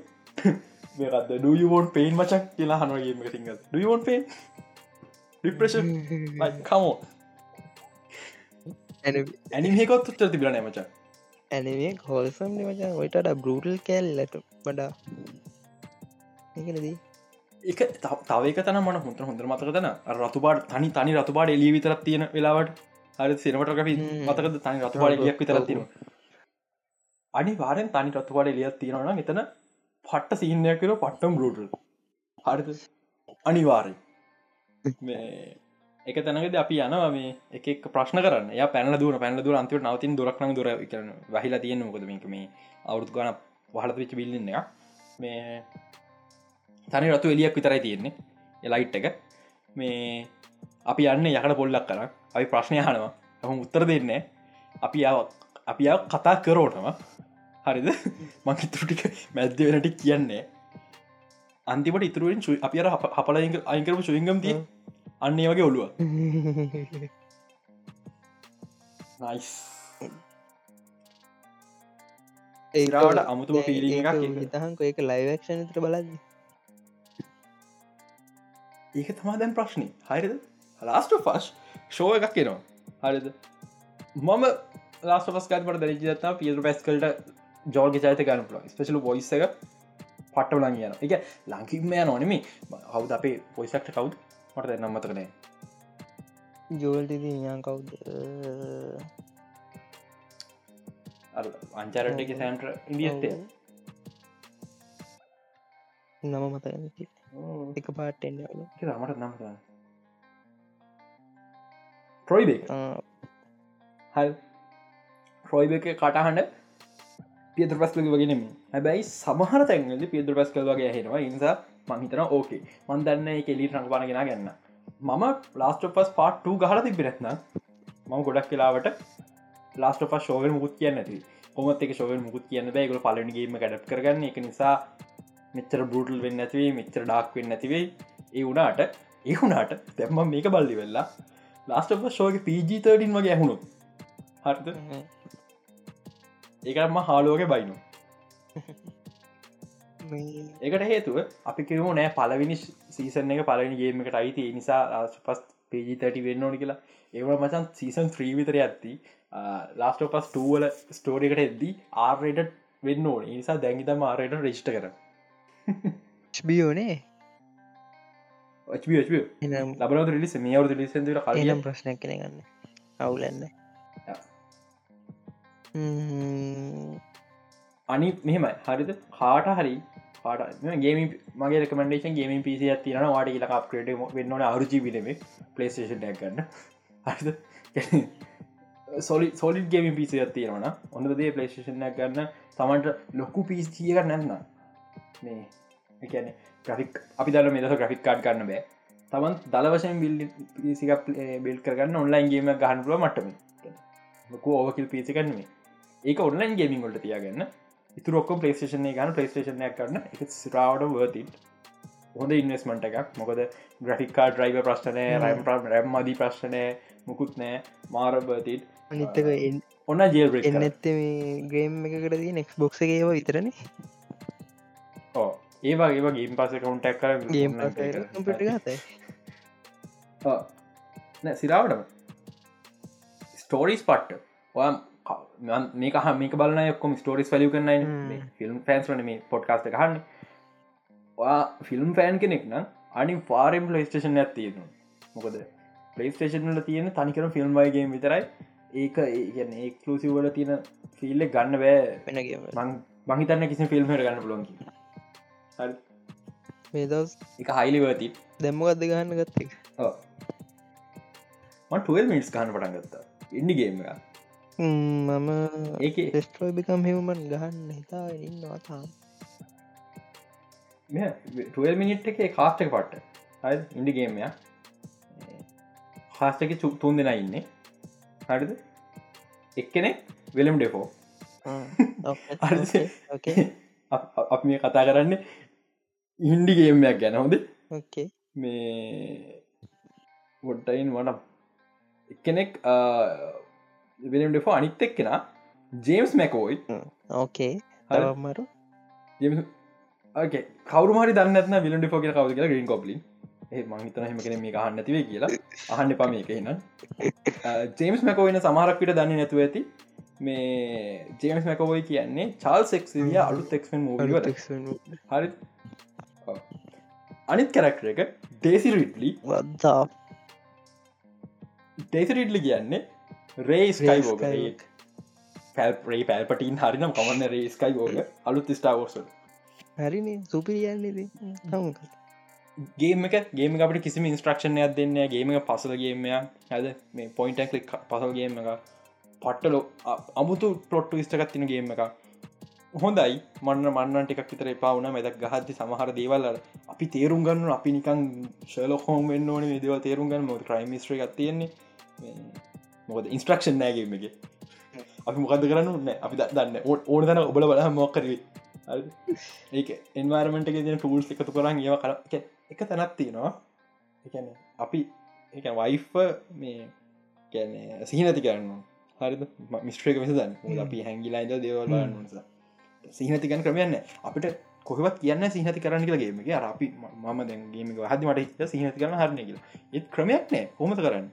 මේකද ඩුයවෝන් පේන් මචක් කියලා හනුවගේම සිංහ ඩුවෝන් පේ ඩිප්‍රේෂන් කමෝ ඇනිමේකොත් උත්තර තිබිල නෑමචා ඇනවේ හෝල්සම් මචා. ඔයිටට බරුටල් කෑල්ලට වඩා. ඒකනදී එක තවක තන මන හොට හොඳර මතක තන. රතුබාට තනි තනි රතුබාට එලී විතරත් තියෙන වෙලාවට. හරි සිනමට අපි මතකද? තනි රතුබාට ලියක් විතරත් තියෙන අනි වාරෙන් තනි රතුබාට එලියත් තියෙනවන එතන පට්ට සිහිනයක් කර පට්ටම් බරුටල් හරිත අනිවාරය එක තැනකද අපි යනවා මේ එක ප්‍රශ්න කරන්න. ය පැන දුර පැන දුර අන්තිවට නවතින් දුරක්න දුර කරන වහිලා තියෙන මොකද මේක? මේ අවුත් ගන වහලත වෙච්ච බිල්ලන්න එක මේ තනි රතු එලියක් විතරයි තියෙන්නේ. එලයිට් එක. මේ අපි යන්න යකට පොල්ලක් කර අපි ප්‍රශ්නය හනවා හම උත්තර දෙන්න අපි අපි කතා කරෝටම. හරිද? මංකිතුටික මැද්ද වෙනට කියන්නේ. අන්තිමට ඉතුරුවෙන් අපි අර හපල අයිකරපු සුවිංගම් තිය අන්නේ වගේ ඔළුව. නයිස් ඒරාවට අමුතුම පිලි හිතහන්ක ඒක ලයිවක්ෂණ තර බලන්න ඒක තමා දැන් ප්‍රශ්නය හරිද? ලාස්ට ෆස් ෂෝ එකක් කෙනවා හරිද? මම ලාස්ට පස්කාට දැරිජත්තා පියර පැස්කල්ට ජෝර්ග චයිත ගන්න පුල ස්පෙශල බොයිස එක පට්ට ලං කියන එක ලංකින්මය නොනෙමේ හවද අපේ පොයිසක්ට කවු් මට දෙන්නම් මතකනේ ජෝල්ටද යාන් කවුද? අංචරට එක සෑන්ට්‍ර ඉදිියස්ටේ නම මතක එක පාට එන්න මට නම් ට්‍රොයිබ හල් ට්‍රොයිබ එක. කටහන්න පියද පස්කල වගෙනම හැබැයි සමහර තැන්ගල පියද පස්කල් වගේ හෙනවා නිසා මහිතන ඕකේ. මන් දන්න කෙලි රංගපානගෙන ගන්න මම ලාස්ට පස් පාට් ගහල තිබිරෙත්න මම ගොඩක් කියලාවට ලාස්ට පස් ශෝව මුකුත් කියන්න ඇති කොමත් එක ශෝව මුකුත් කියන්න බෑගල පලනගේම ගැඩප් කරගන්න. එක නිසා මෙච්චර බරුටල් වෙන්න ඇතිවේ මෙච්චර ඩක් වෙන්න ඇතිවේ ඒ වුනාට ඒ වුනාට තැම්ම මේක බල්ලි වෙල්ලා ලාස්ට ශෝක පීජීතඩින් වගේ ඇහුණු හරිත ඒකටම හාලෝක බයිනු ඒකට හේතුව අපි කිවෝ නෑ පලවිනි සීසන එක පලනි ගේම එකට අයිති. නිසා පස් පේජි තැටි වෙන්න ඕනි කියලා. ඒව මචන් සීසන් ත්‍රීවිතර ඇත්ති ලාස්ට පස් ටූවල ස්ටෝරිකට එද්දී ආර්රයට වෙන්න ඕන. නිසා දැංගිතම ආරයට රෙෂ්ට කර බියෝනේ ලබන රිලිස මේ අවුදු ලිසන්දට කලම් ප්‍රශ්න කෙනගන්න අවුලන්න අනි මෙහෙමයි. හරිද? කාට හරි ගේ මගේ රකමඩේෂන් ගේම පිසි තින වාට ල අප්‍රේට වෙන්නන අරුචි විලම. පලේෂන් ගන්න. හරි සොලි සොලි ගේම පිසි තියෙනවන ඔොඳ දේ පලේෂන් ගන්න. තමන්ට ලොකු පිස්තියක නැන්න මේ එකන ග්‍රෆික් අපි දර මෙදස ග්‍රෆික් කාඩ් කරන්න බෑ. තමන් දල වශයෙන් බිල් පිසික බිල් කරන්න ඔන්ලයින්ගේම ගහන්පුුව මටම ලොකු ඕවකිල් පිසි කරන්නේ ඒක ඔන්ලයින් ගේමින් ගොලට තියාගන්න. ඉතුරොක්ක පලේස්ේෂන ගන පලේස්ේෂනය කරන්න එක සිරාවට වර්ති හොඳ ඉන්වස්මට එකක්. මොකද ග්‍රෆික්කා ඩ්‍රයිව ප්‍රශ්නය රම් රැම් මදී ප්‍රශ්නය මුකුත් නෑ. මාරබතිට අනිත්තක ඔන්න ජේල් එන්න ඇත්තේ මේ ග්‍රේම් එකකට දී නෙක්ස් බොක්ස ඒවා විතරන? ඒවා ඒවා ගේම් පස කවුන්ටක් කර ගේම් නෑ සිරාවටම. ස්ටෝරිස් පට්ට මේක හ මේක බලන ඔක්කොම ස්ටෝරිස් වලිය කරන්න ෆිල්ම් ෆෑන්ස් වන මේ පොඩ්කාස්ට ගහන්න ෆිල්ම් ෆෑන් කෙනෙක් නම් අනි ෆාරම් පලේස්ටේෂන් ඇත්තියෙන මොකද පලේස්ටේෂන්ල තියෙන තනිකර ෆිල්ම් වයිගේ විතරයි. ඒක ඒගැන ඒකලසිවල තියෙන ෆිල්ල ගන්න බෑ. වෙනගේ මහිතන්න කිසි ෆිල්ම්හට ගන්න පුලොන්කි මේ දවස් එක හයිලිවති දැම්මගත්ද ගන්න ගත්ත? එක ටල් මිනිස් ගහන්න පටන් ගත්තා. ඉන්ඩිගේම එක මම ඒක ෙස්ට්‍රෝයි බිකම් හිවමන් ගහන්න හිතා ඉන්නවා තාම. ටල් මිනිට් එක කාස්ටක පට්ට. ඉන්ඩිගේමය හාස්ටක තුන් දෙෙන ඉන්නේ. හරිද? එක්කෙනෙක් වෙලම් ඩෙපෝ අප මේ කතා කරන්න ඉන්ඩිගේමයක් ගැන. හොද මේ ගොඩ්ටයින් වනම් එක්කෙනෙක් වෙලම් ඩෙෆෝ අනිත් එක්කෙන ජේම්ස් මැකෝයි. ඕකේ හරමරු කවරු මරි දන්නත්න විලඩ ෆෝක කවද කියලා ග්‍රීන් කොප්ලි මහිතන හෙම කෙන මේ අහන්න තිවේ කියලා. අහන්න පම එක හින ජේම්ස් මැකෝයින සමහරක්විට දන්න නැතුව ඇති. මේ ජේම්ස් මැකෝයි කියන්නේ චාල් සෙක්සිවිය අලුත් එක්ෙන් මූ හරි. අනිත් කැරක්ට එක ඩේසි රිට්ලි වදා ඩේසි රිට්ලි කියන්නේ රේස්කයි ෝග පැල්පරේ පැල්පටින් හරිනම් කමන්න රේස්කයි ෝග අලුත් ස්ටාවෝසල් හරිනේ සුපිරියන්නේද ගේම එක ගේම අපට කිසිම ඉන්ස්ට්‍රක්ෂණයක් දෙන්න ගේම පසලගේමය ඇද මේ පොයින්ට කලික් පසල්ගේම එක පට්ටලෝ අමුතු පොට්ටු ස්ටකත් තින ගේම එක හොඳයි. මන්න මන්න ටිකක් විතර එපාවන මෙදක් ගහත්ති සමහර දේවල්ල අපි තේරුම් ගන්න අපි නිකන් ශලො හෝම වෙන්න ඕන දේව තේරුම් ගන්න. මොද ක්‍රයිමිස්ට්‍ර එකක් තියෙන්නේ මොකද ඉන්ස්ට්‍රක්ෂන් නෑගේම එක. අපි මොකද කරන්න? අපි දන්න ඕන දන ඔබල බල මොක්කරේ ඒක එන්වාර්මට එක තින ටූල්ස් එකතු කරන්න ඒව කර එක තැනත් තියෙනවා. එකන අපි එක වයිෆ මේ කැන සිහිනති කරන්න හරි මිස්ට්‍රේක විසදන් අපි හැංගිලායිද දේවල් නිසා. සිහිනතිකන් ක්‍රමයන්න අපිට කොහවත් කියන්න සිහති කරන්න කියලාගේම එක. අපි මම දැන්ගේම හදි මට සිහනති කරන්න හරන කියලා. ඒත් ක්‍රමයක් නෑ. හොමත කරන්න?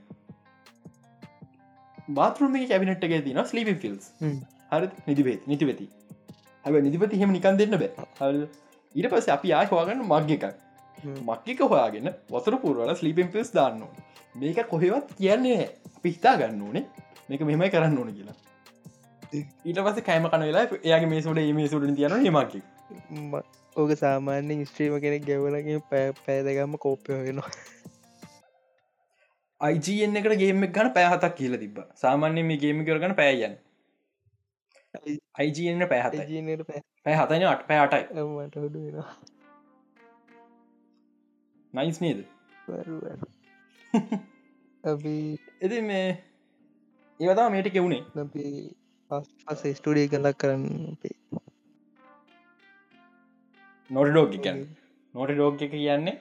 බාතරුම කැබිනට් එක තින ස්ලීප ෆිල්ස් හරි නිතිබේත් නිතිවෙති හැබ නිතිපති හෙම නිකන් දෙන්න බෑ. ඊට පස්ස අපි ආය හවාගන්න මග්ග එකක්. මක්්‍යක හොයාගෙන වතුර පුරුවල ස්ලිපෙන් පිස් දාන්න මේක කොහෙවත් කියන්නේ අපි හිතා ගන්න ඕනේ මේක මෙමයි කරන්න ඕන කියලා. ඊට පස කෑම කන වෙලා එයාගේ මේ සුට මේ සුට තියන හෙමකි ඕක සාමාන්‍යෙන් ස්ත්‍රීම කෙනෙක් ගැවලගේ පෑදගම කෝප්‍යයගෙනවා අයිජන් එකට ගේම ගන පෑහතක් කියල තිබ සාමාන්‍ය මේ ගේම කරගන පෑයන් අයිජන්න පැහත ජීනයට පෑ පැ හතන අට වෙනවා. නයිස් නේද? එති මේ ඒවතා මේට කෙවුණේ පස් ස්ටඩිය කලක් කරන්න නොට ඩෝග කියන්න. නොට ඩෝග කියන්නේ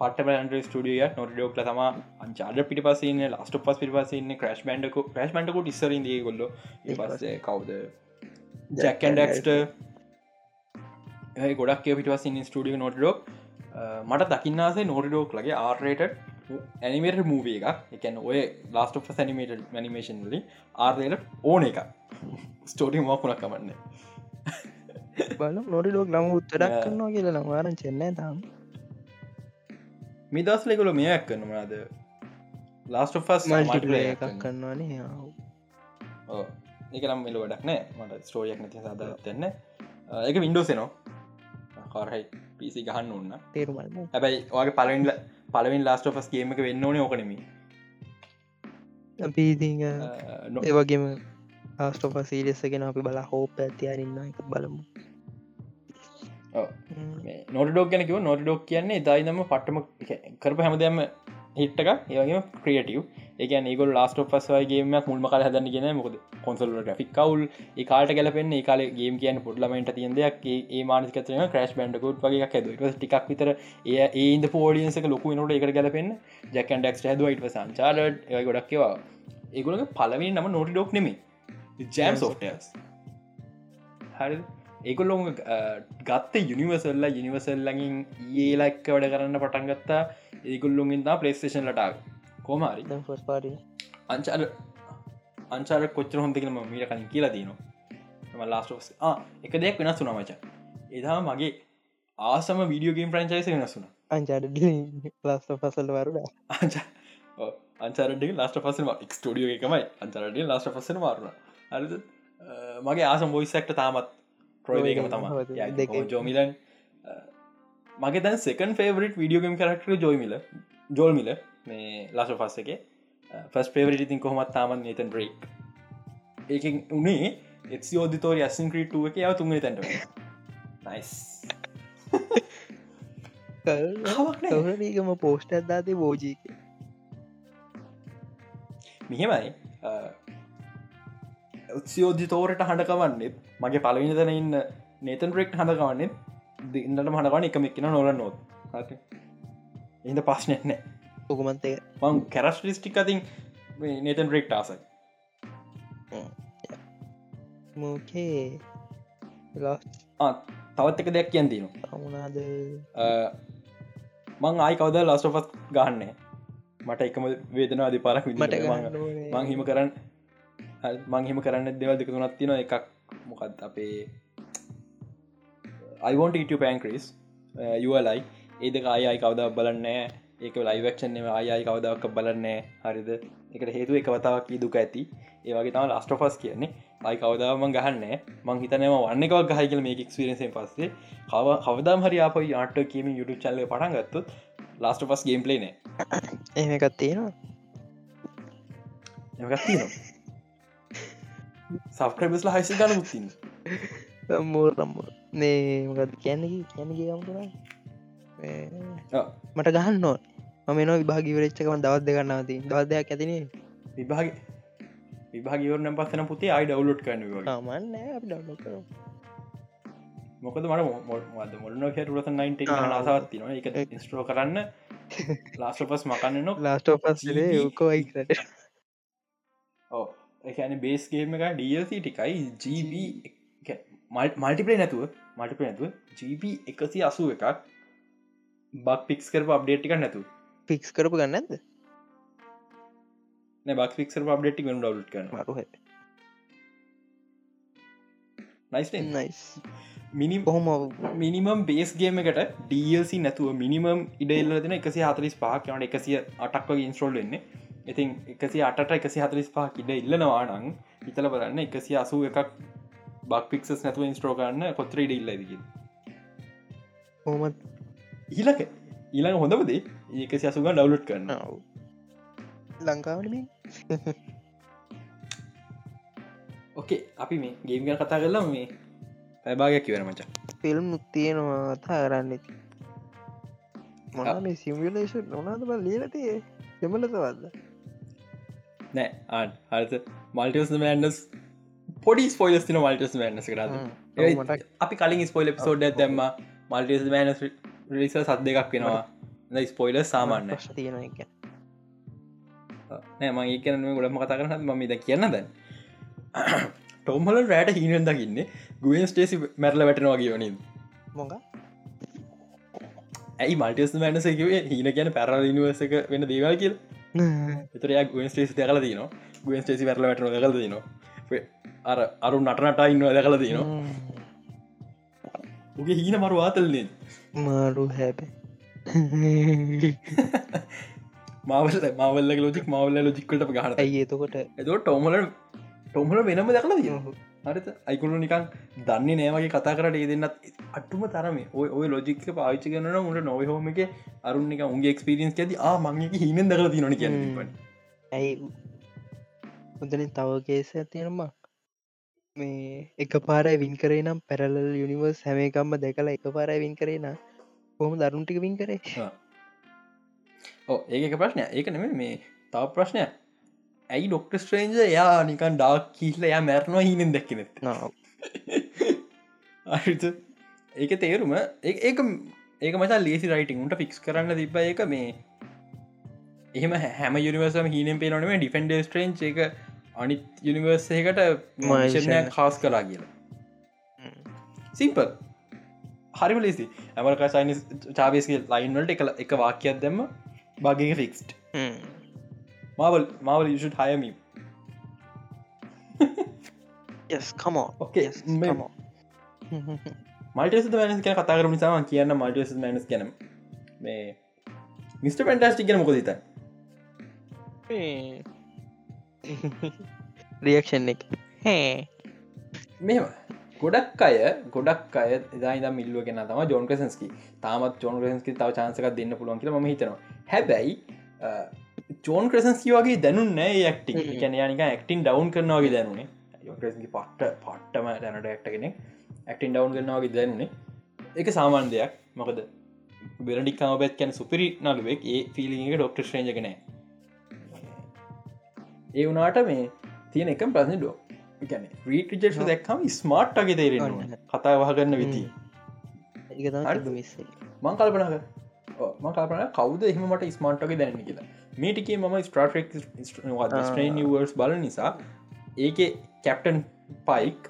පට බන්ඩ ස්ටිය නොට ඩෝක්ල තම අංචාඩ පිට පසන්න ලස්ට පස් පිට පසන්න ක්‍රශ් බන්ඩක ක්‍රශ් බන්ඩකුට ඉස්සරින් දී ගොල්ල පස්සේ කවුද? ජැකන්ඩක්ට ගොඩක් පිටවසින්න ස්ටිය නොට ඩෝක් මට දකින්නාසේ නෝටඩෝක් ලගේ ආර්රේට ඇනිමේට මූව එක එකන ඔය ලාස්ට සැනිමේට මනිමේෂන් ලි ආර්රයට ඕන එක ස්ටෝටි මකුණක් කමන්න. බල නොඩි ලෝක් ලම උත්තඩක් කරනවා කියල නවාරන් චෙන්න තම් මිදස්ලෙකුල මේයක් කරනවාද ලාස්ට ෆස් එකක් කරන්නවානේ එක නම් මෙල වැඩක් නෑ. මට ස්ටෝරියක් නැති සාදරත්යන්න එක වින්ඩෝසනවා කාරහයි පිසි ගහන්න ඔන්න තේරුමල්ම හැබැයි වගේ පලවින්ල පලවින් ලාස්ට ෆස් ගේම එක වෙන්න ඕන ඕකනම ඒවගේම ආස්ටෝප සීරියස්සගෙන අපි බලා හෝප ඇතියරන්න එක බලමු නොට ඩෝක් ගැනකිව නොට ඩෝක් කියන්නේ දායිනම පට්ටම කරප හැමදම හිට්ටක ඒවගේ ක්‍රියටව් ඒකන් ඒක ලාස්ට පස්වයිගේම මුල්ම කල හදන්න ගෙන මොකද කොන්සල් ්‍රික් කවල් කාට ගැලපෙන් කාල ගේම් කියන පුඩ්ලමට තියන් දෙයක්. ඒ මානකතන ක්‍රශ් බන්ඩකුත් වගේ හැද ටික් විතර ඒ ඒන්ද පෝඩියන්සක ලොකු නොට එක ගැලපෙන් ජැකන් ඩක් හැදවයිට සංචාලට ඒ ගොඩක්කවා ඒගොලක පලවෙන් නම නොට ඩොක් නෙමේ ජෑම් සෝටස් හරි ඒකොල්ලො ගත්ත යුනිවසල්ල යුනිවසල්ලඟින් ඒලක්ක වැඩ කරන්න පටන්ගත්තා ඒකුල්ලුන්ගින් තා පලේස්ටේෂන් ලටාව කෝමරි ෆස් පාටි අංචාර අංචාර කොච්චර හොඳකම මීට කනින් කියලා තියනවා ලාස්ටෝස් එක දෙයක් වෙනස් වුනා මච. එදා මගේ ආසම වීඩියෝගේම් ප්‍රංචයිස වෙනසුන අංචාට ලස්ට පසල් වරුඩ අංචාරට ලාස්ට පසම ක්ස්ටඩියෝ එකමයි අංචරට ලාස්ට පසන මාරුණ අරිද මගේ ආසම් බොයිසක්ට තාමත් ප්‍රෝයකම තම ජෝමිලන් මගේ දැන් සෙකන් ෆේවරට විඩියෝගම් කරක්ටර ජොයිමිල ජෝල්මිල මේ ලස පස්ස එක. ෆස් පේවරට ඉතින් කොහොමත් තාමන් නතන් බ්‍රේක් ඒක උනේ එක් ෝදිතෝර ඇසින් ක්‍රීටුව එක යව තුන්ේ තැට නයිස් කවරගම පෝස්ට අදදාතේ බෝජීක මෙහෙමයි. උත්සියෝධිතෝරට හඬකවන්නෙත් මගේ පලවිනිතන ඉන්න නේතන් රෙක්් හඳකවන්නෙත් ඉන්නට මහනවන එකම එක්න නොල නොත් ඉද පස්්නයක් නෑ. ඔකුමන්තේ මං කැරස්ටිස්ටික් අතින් නේතන් රෙක්් ආසයි. මෝකේ? තවත් එක දෙයක් කියන් දීනවා අමුණද මං ආයි කවද ලස්ටපත් ගහන්නේ? මට එකම වේදනා අධි පරක් මට මං හිම කරන්න මංහිම කරන්න දෙවල් දෙක තුනත් තින එකක් මොකත් අපේ අයිවන්ට පෑන්ක්‍රීස් යුවලයි ඒදක අයයි කවදක් බලන්නෑ ඒක ලයිවක්ෂන් අයයි කවදක් බලන්නෑ හරිද? එකට හේතු එක වතාවක් දුක ඇති. ඒවගේ තම ලස්ටෝෆස් කියන්නේ. අයි කවදාම ගහන්න මං හිතනම වන්න එකක් ගහයිකල මේ ක්ස්පිරෙන්සෙන් පස්සේ. කව කවදාම් හරි අප ආට කියම යුටු චල්ල පටන් ගත්තුත් ලාස්ටෝෆස් ගේම් පලේන එහෙම එකත් තියෙනවා සබ්ක්‍රබස්ල හයිසි ගන මුත්තින්න මූර් රම්ම නේ මකද කියන්නකි කියන්නගේ ගම් කර මට ගහන්න නො මම නො විභාගි වරච්චකම දවත් දෙගන්නාවති දවදයක් ඇතිනේ විභාග විභාගවරන පස්සන පුතේ අයි ඩවලෝඩ් කරන මන්න මොකද මට මොල්න කැටුලස 9 ආසාත්ති න එක ඉස්ට්‍රෝ කරන්න. ලාස්ටපස් මකන්න නො ලාස්ටෝපස් යකෝයිකට ඕ එකන බේස්ගේම එක. ඩල්C ටිකයි GB මල්ටිපලේ නැතුව මල්ටිප නැතුව GB එකසි අසුව එකක් බක් පික්ස් කරප අප්ඩේටික නැතු පික්ස් කරපු ගන්න ඇද බක් පික්සර අප්ඩේටි ඩ කරන මරුහ නයිස් මිනි කොහොම මිනිමම් බේස්ගේම එකට DLC නැතුව මිනිමම් ඉඩල්ල දෙන එකසි හතරිස් පහක් යනට එකසිය අටක් වගේ ඉන්ස්ට්‍රෝල් වෙන්නේ ඉතින් එකසි අට එකසි හතරිස් පහක් ඉඩ ඉල්ලනවානං හිතල බලන්න එකසි අසූ එකක් බක් පික්සස් නැතුව ඉන්ස්ට්‍රෝ කරන්න කොත්‍ර ඉඩ ඉල්ලදකි හෝමත් ඊලක ඊළඟ හොඳමදේ ඒකසි අසුග ඩවලුට් කරන්න. ලංකාවනම ඕකේ අපි මේ ගේම් ගැන කතා කරලා මේ පැබාගයක් කිවර මචා. ෆිල්ම් තියෙනවා තා කරන්න ඇති මොන මේ සිම්ියලේෂ නොනාද බ ලීලටේ දෙමලතවත්ද නෑ ආන් හරත මල්ටස් මෑන්ඩස් පොඩි ස්පොයිලස් තින මල්ටස් මෑන්ස කරද අපි කලින් ස්පොයිල සෝඩ් ඇතැම්ම මල්ටස් මෑන රිස සත් දෙකක් වෙනවා ස්පොයිල සාමාන්‍ය තියෙන එක නෑ මගේ කියන ගොඩම කතා කරන ම ද කියන්න දැන් ටොම්හල රෑට හීනෙන් දකින්නේ. ගුවන් ස්ටේසි මැරල වැටෙනවා වනින් මොක ඇයි මල්ටස් මෑනසකිවේ හීන කියන පැරල නිවසක වෙන දේවල් කියල් එතරයක් ගුවන් ස්ටේසි දැකල තිනවා ගුවන් ස්ටේසි වැරල වැටන කල තිනවා අර අරු නටනටා ඉන්නවා දැකල තිනවා උගේ හීන මරු ආතල්න්නේ මාරු හැබ මවල මවල්ල ලෝජික් මවල්ල ලෝජික්කට ගහන ඇයි එතකොට එතෝ ටොමල ටොමල වෙනම දැකල තිය හරිත අයිකුණු නිකන් දන්නේ නෑවගේ කතා කරට ඒ දෙන්නත් අටුම තරම. ඔය ඔය ලෝජික පාච්චි කන උට නොවහෝම එක අරුන්නික උන්ගේ එක්ස්පිරියන්ස් ඇති ආ මංගේ හිමෙන් දකල ති නොන කිය ඇයි උදන තව කේස ඇතියෙනම මේ එක පාරයි වින් කරේ නම් පැරලල් යුනිවර්ස් හැම එකම්ම දැකලා එක පාරයි වින් කරේ නම් කොහොම දරුන්ටික වින් කරේ? ඒක ප්‍රශ්නය ඒක නෙම මේ තව ප්‍රශ්නය ඇයි ඩොක්ට ස්ට්‍රේන්ජ යා නිකන් ඩාක් කියීල යා මැරණවා හිනෙන් දැක්කනෙත් ඒක තේරුම ඒක ඒක මචා ලේසි රයිටිං උන්ට ෆික්ස් කරන්න තිබ එක මේ එහෙම හැම යුනිවර්සම හිනම් පේනොනම ඩිෆන්ඩ ස්ට්‍රේන්් එක අනිත් යුනිවර්සයකට මශනයක් කාස් කලා කියලා. සිම්පල් හරිම ලෙසි ඇමරක සයිනි චාවේස්ගේ ලයින්වලට එක එක වාක්‍යයක් දෙම බගේ ෆික්ස්ට මාවල් මාවල් යුෂුට හයමී මල්ටස මනස් කියන කතා කරම නිසාම කියන්න මල්ටස මනස් ගැන. මේ මිට පෙන්ටස්ටි ගැන මොකදත රියක්ෂන් එක. මෙම ගොඩක් අය ගොඩක් අය එදා මිල්ලුව ගෙන තම ජෝන් ක්‍රසන්ස්කි තාමත් ජෝන් ක්‍රසන්ස්කි තාව චාන්සක දෙන්න පුළුවන් කියල ම හිතනවා. හැබැයි චෝන් ක්‍රසන්ස්කි වගේ දැනුන් නෑ ක්ටි කැන නික ක්ටින් ඩවන් කරනවාගේ දැනුනේ. යෝක්‍රසකි පට්ට පට්ටම දැනට ඇක්ටගෙන ඇක්ටින් ඩවන් කරනවාගේ දැනුනේ. එක සාමාන් දෙයක්. මොකද බෙරඩික්කාම බැත් කැන සුපිරි නලුවෙක් ඒ ෆිලිගේ ඩොක්ට ශ්‍රේජකනෑ ඒ වනාට මේ තියෙන එකම් ප්‍රශ්න ඩෝ ගැන රීට ජෙක්ෂ දැක්කම ස්මාර්ට් අගේ තේරෙන කතා වහගන්න විති මං කල්පනක ම කල්පන කවද එහම මට ස්මාර්ට්ගේ දැන කියලා මේටිකේ මම ස්ට්‍රටෙක් ස්ට්‍රේන් වර්ස් බල නිසා ඒක කැප්ටන් පයික්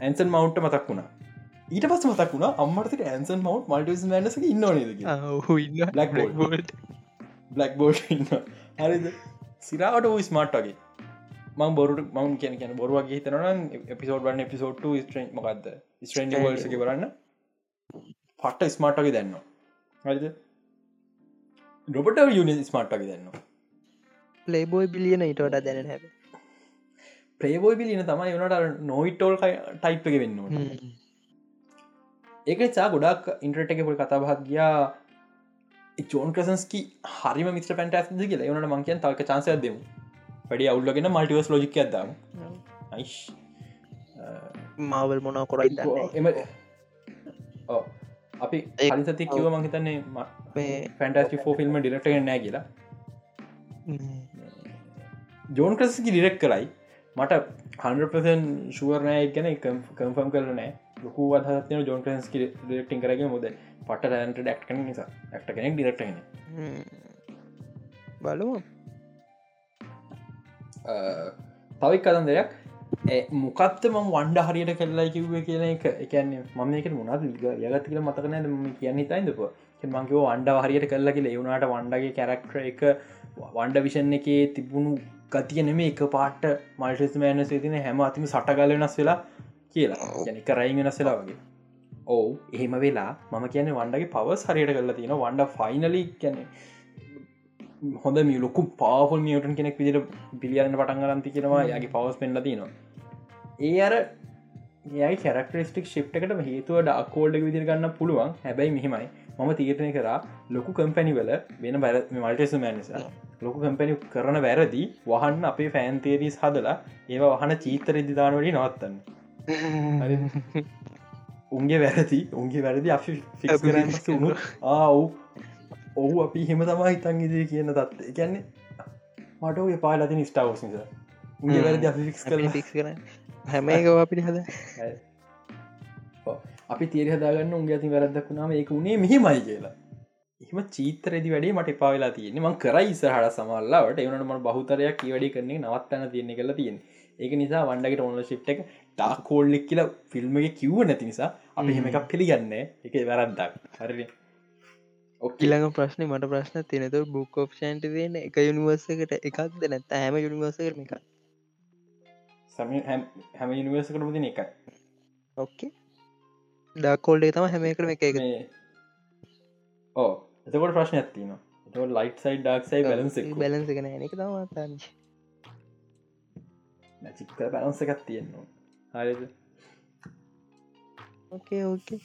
ඇන්සන් මවන්ට මතක් වුණා. ඊට පස් මතක් වුණ අම්මට ඇන්සන් මවන්් මල්ටස් මනස ඉන්න බ්ලක් ඉන්න හරිද? සිරාට ස්මාර්ට් වගේ. මං බොරුට මං කියන කියන බොරුවගේ හිතනන එපිසෝඩ් වන්න එපිසෝඩ් ස්ට්‍රේන් මකක්ද ස්ට්‍රේන් වල්සක කරන්න පට්ට ස්මාර්ට්ගේ දැන්න හරිද ඩොබට යුනි ස්මාර්ට්ගේ දෙන්න පලේබෝයි බිලියන ඉට වඩා දැන හැ ප්‍රේබෝයි බිලියන තමයි වනට නොයිටෝල් ටයිප් එක වෙන්න ඒක චා ගොඩක් ඉන්ට්‍රට එක පොල් කතාබහත් ගියා. චෝන් ක්‍රසන්ස්කි හරිම මිට පැන්ටස් කියලා? වනට මංකයන් තල්ක චන්සය දෙමු. වැඩි අවුල්ලගෙන මල්ටිවස් ලෝජික ඇදම් යිශ් මාවල් මොනා කොරයි එම අපි ඒසති කිව මහිතන්නේ ෆැන්ටස්ි ෆෝ ෆිල්ම් ඩිරට නෑ කියලා. ජෝන් ක්‍රස්කි ඩිරෙක් කරයි මට හන්පසන් ශුවරනෑ ගැන කම්ෆම් කරන ලොකු අදහත්න ජෝන් ක්‍රන්ස්කි ඩිරෙක්ටින් කරගේ මොද පට රෑන්ට ඩක්ට නිසා. ක්ට කෙනෙක් ඩිරක්ටන බලමු. තවක් කදන් දෙයක් මොකත්ත ම වන්ඩ හරියට කෙල්ලා කිව්ව කියන එක. එකන්නේ මම එක මොනත් යගත් කියල මතකන කියන්න හිතයිදප මංකව වන්ඩ හරියට කල්ලා කියල. එවුණට වන්ඩගේ කැරක්ටර එක වන්ඩ විෂන් එක තිබුණු ගතිය නෙම එක පාට මල්ටස් මෑන සේතින හැම අතිම සටගල වෙනස් වෙලා කියලා. යනික රයින් වෙනස් වෙලා වගේ. ඔවු එහෙම වෙලා මම කියන වන්ඩගේ පවස් හරියට කරලා තියෙන වන්ඩ ෆයිනලි කැනෙ හොඳ මියලොකු පාෆල් මියටන් කෙනෙක් විදිට පිළියන්න පටන් ගරන්ති කියෙනවා. යගේ පවස් පෙන්ල තිනවා ඒ අර යයි කැරක්ටරිස්ටික් ශිප් එකට හේතුව ඩක්කෝල්ඩ විදිර ගන්න පුළුවන්. හැබැයි මෙහෙමයි. මම තීරණය කරා ලොකු කම්පැනි වල වෙන බැර මල්ටෙස මෑනිසා ලොකු කම්පැනි කරන වැරදි වහන්න අපේ ෆෑන්තේරීස් හදලා ඒවා වහන චීතර ඉදිදානවලි නවත්තන්න. උන්ගේ වැරදි උන්ගේ වැරදි අපි ෆික්ස් කරන්න උුණු ආව් ඔහු අපි හෙම තමා හිතන් ඉදිරි කියන තත්ත එකන්නේ මට ඔය පාලති නිස්ටාවස් නිසා. උගේ වැරදි ෆික්ස් කර ෆික්ස් කර හැම එක අපිට හද අපි තේර හදාගන්න උන්ගේ ඇති වැරදක්ුණාම ඒක උනේ මෙහෙමයි කියලා. එම චීතරදි වැඩේ මට පාවෙලා තියෙන ම කරයි සහට සමල්ලාට එවනට ම බහතරයක් වැඩි කරන්නේ නවත්තන්න තියෙන කලා තියෙන ඒක නිසා වන්ඩගට ඔන්න ශිප් එක ටා කෝල්ලෙක් කියලා ෆිල්ම් එක කිව්ව නැති නිසා අපි හෙම. එකක් පිළිගන්න එක වැරද්දක්. හරි ඔක්කිලඟ ප්‍රශ්න මට ප්‍රශ්න තිනතු බුක් ඔප්ෂන්ට තියෙන එක යුනිවර්සකට එකක් දෙන හැම යුනිවර්ස කරන එක හැම යුනිවර්ස කරම තින එකයි. ඔක්කේ ඩක්කෝල්ඩේ තම හැම කරම එක එක ඕ එතකොට ප්‍රශ්න ඇත්තින ලයිට් සයි ඩක් සයි බලන්ස බලන්ස කන එක තම චික්ක බලන්ස එකක් තියෙන්නවා හරිද? ඕකේ ඕකේ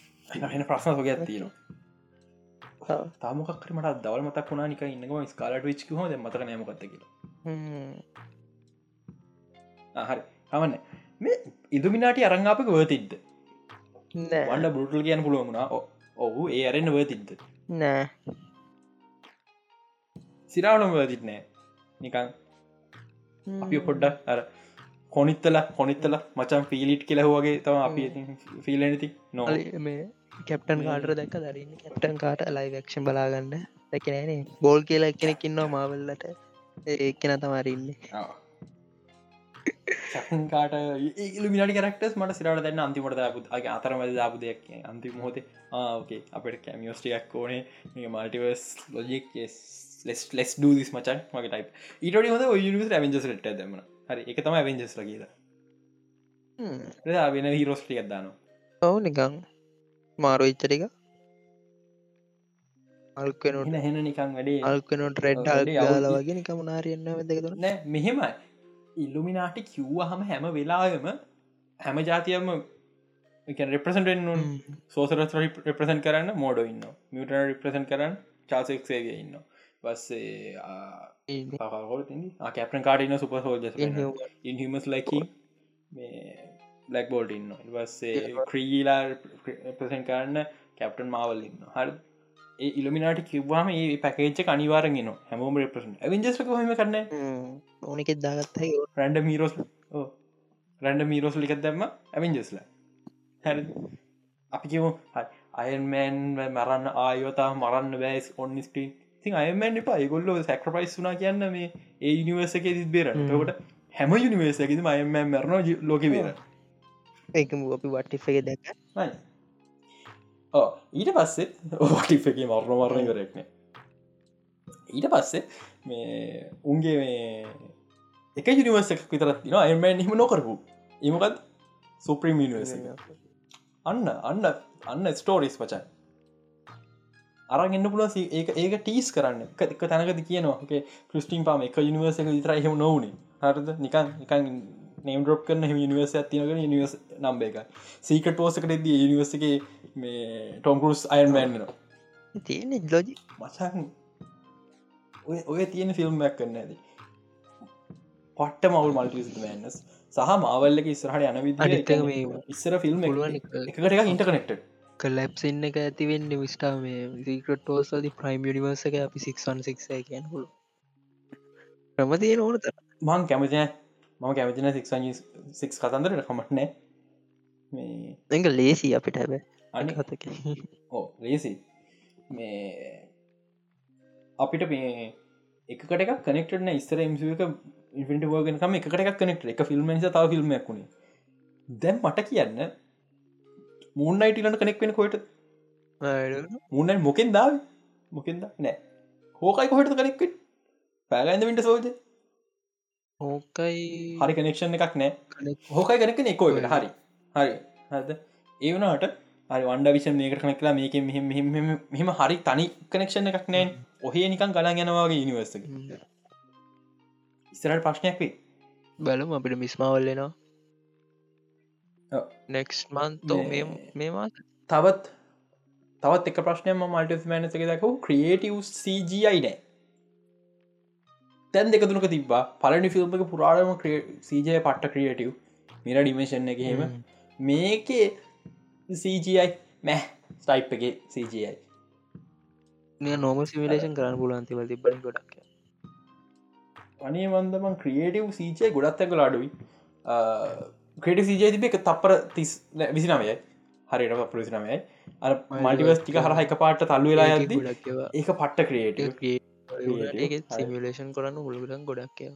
එන ප්‍රශ්න සොක ඇත්තිනවා තාමකර මට දවල් මතක් වුණා නික ඉන්නම ස්කාලට විච්ක හොද මතක නෑමකත්ත කිය හරි. හමන්න මේ ඉදුමිනාට අරංගාපක වතිද්ද වන්න බුටල් කියන්න පුළුවන්ුණා ඔහු ඒ අරෙන්න්න වතිද්ද නෑ. සිරාවනම වතිත් නෑ. නිකන් අපි පොඩ්ඩක් අර කොනිත්තල කොනිත්තල මචන් ෆිලිට් කෙලහුවගේ තම අපි ෆිල්ලනති නො මේ කැප්ටන් කාටර දැක දරන්න කැප්ටන් කාට ලයි වක්ෂන් බලාගන්න. දැකනෑනේ බෝල් කියලා කෙනෙකින්නවා මාවල්ලට ඒකෙන තමරන්නේ කාට ඉල්ිමිට කරක්ටස් මට සිරට දැන්න අන්තිමට දාපුත් අගේ අතරම දාපු දෙයක් අන්ති මොහොතේ ආෝකේ අපට කැමියෝස්ටියක් ඕනේ. මල්ටිවර්ස් ලොජික් ලෙස් ලෙස් දස් මචන්. මගේ ටයි ඊට හොද යනිස් ඇවෙන්ජස් ට දම හරි එක තම ඇවෙන්ජස් ලගේලා වෙන හිරෝස්ටියක් දානවා. ඔවු නිකං මාරු ඉච්චටික අල්කනොට හෙන නිකං වැඩේ. අල්කනොට රෙඩ් ල වගේ නිකම නාරයන්න දෙකතුන නෑ මෙහෙමයි ඉල්ලුමිනාටි කිව්ව හම වෙලාම හැම ජාතියම රෙප්‍රසන්ටෙන් සෝසරස් රෙප්‍රසන් කරන්න මෝඩ ඉන්න මියට රිප්‍රසන් කරන්න චාසෙක්සේවිය ඉන්න බස්සේ කැපන් කාඩන සුප හෝජ ඉන්හමස් ලැකි බ්ලක් බෝල්ට ඉන්න වස්සේ ක්‍රීලා ප්‍රසන් කරන්න කැප්ටන් මාවල් ඉන්න හරි ඒ ඉල්මිනාට කිව්වාම ඒ පැකේච්ච අනිවාරගෙන හැමෝම රපසන් ඇවිජස් හම. කරන්න ඕනෙකෙත් දාගත්තයි රැන්ඩ මීරෝස් රැන්ඩ මීරෝස් ලිකත් දැම්ම ඇවිජස්ල හැර. අපි කිවු අයන්මෑන් මරන්න ආයෝතා මරන්න බෑස් ඔන්නිස්ටීන් තින් අයමන් එපා. ගොල්ල සැක්‍රපයිස් වනා කියන්න මේ ඒ යනිවර්සක තිබේර ට. හැම. යනිවර්සකිද අයමෑන් මරණ ලෝක බේර. ඒකම අපි එක දැක ඊට පස්සේ ඕටි් එක මරණ මරණය කරෙක්න ඊට පස්සේ මේ උන්ගේ මේ එක යනිවර්සක් විතරත් තින අයමෑන් හිම නොකරපු. ඒමකත් සුප්‍රීම් නිවර්ස අන්න අන්න අන්න ස්ටෝරිස් පචන් අරන් එන්න පුළුව ඒක ඒක ටීස් කරන්න. එක තැනකද කියනවා ක්‍රස්ටිම් පාම එක යනිවර්ස එක විතර එහෙම නොවනේ. හරද? නිකන් නිකන් නේම් ඩොප් කරන නිවර්ස ඇතිනක නිවස් නම්බ එක සීකට පෝසකට ද නිවර්සක මේ ටොම්කරුස් අයන්මෑන්නවා තියෙන ලෝජි මචන් ඔය ඔය තියෙන ෆිල්ම්මයක් කරන්න ඇද පට්ට මවල් මල්ටිස් මෑන්නස් සහ මාවල්ලක ඉස්රහට යන විදිහ ඉස්සර ෆිල්ම් එකට එක. ඉන්ටකනෙක්ට කලැප්සින්න එක ඇතිවෙන්න විස්ටා මේ සිකට ටෝස්ලදි ප්‍රයිම් යනිවර්සක අපි සික්න් සික් කියන හුළු ප්‍රමතිය නොනත මං කැමතින මම කැමතින සික් කතන්දරට කමටනෑ මේ එක ලේසි අපිට හැබ අනි. හතක ඕ ලේසි මේ අපිට මේ එකට එක කනෙක්ටන ඉස්තර එමක ඉට වෝගෙනකම එකට එකක් කනෙක්ට එක ෆිල්ම් තාව ෆිල්ම්මයක් වුණේ දැන් මට කියන්න මූන්නයිටලට කනෙක් වෙන කොයට මුන්නයි මොකෙන් දාව මොකෙන්ද නෑ. හෝකයි කොහට කනෙක්ට පැගයිද විට සෝජ ඕකයි හරි කනෙක්ෂන් එකක් නෑ. හෝකයි කනෙක්න එකෝකට හරි. හරි. හද ඒ වනාට හරි වන්ඩ විෂ මේක කනෙක් කලා මේක මෙම හරි තනි කනෙක්ෂන් එකක් නෑ. ඔහේ නිකන් ගලා යනවාගේ ඉනිවර්සක ඉස්තරට ප්‍රශ්නයක් වේ බලම අපිට මිස්මවල්ලෙනවා නෙක්ස් මන්තෝ මේමත් තවත් තවත් එක ප්‍රශ්නයම මල්ට මෑනසක දකු ක්‍රියටව් CGI නෑ තැන් දෙකතුනක තිබා පලනි ෆිල්ම්ක පුරාටම සීජය පට්ට ක්‍රියටව් මිර ඩිමේෂන් එක හෙම. මේකේ CGI මැහ ස්ටයිප් එක CGI. මේ නෝම සිමිලේෂන් කරන්න පුලන්තිවල තිබන ගොඩක්. අනේ වන්දමන් ක්‍රියටව් සීචය ගොඩත් ඇක ලාඩුයි ක්‍රට සීජය තිබ එක තප්පර තිස් විසි නමයයි හරිට පපුලසි නමයයි අ මල්ටිවස් ටික හර එක පාට තල්ලු වෙලා ගොඩක්ව ඒක පට්ට ක්‍රියට සිමිලේෂන් කරන්න හොළුගන් ගොඩක්ය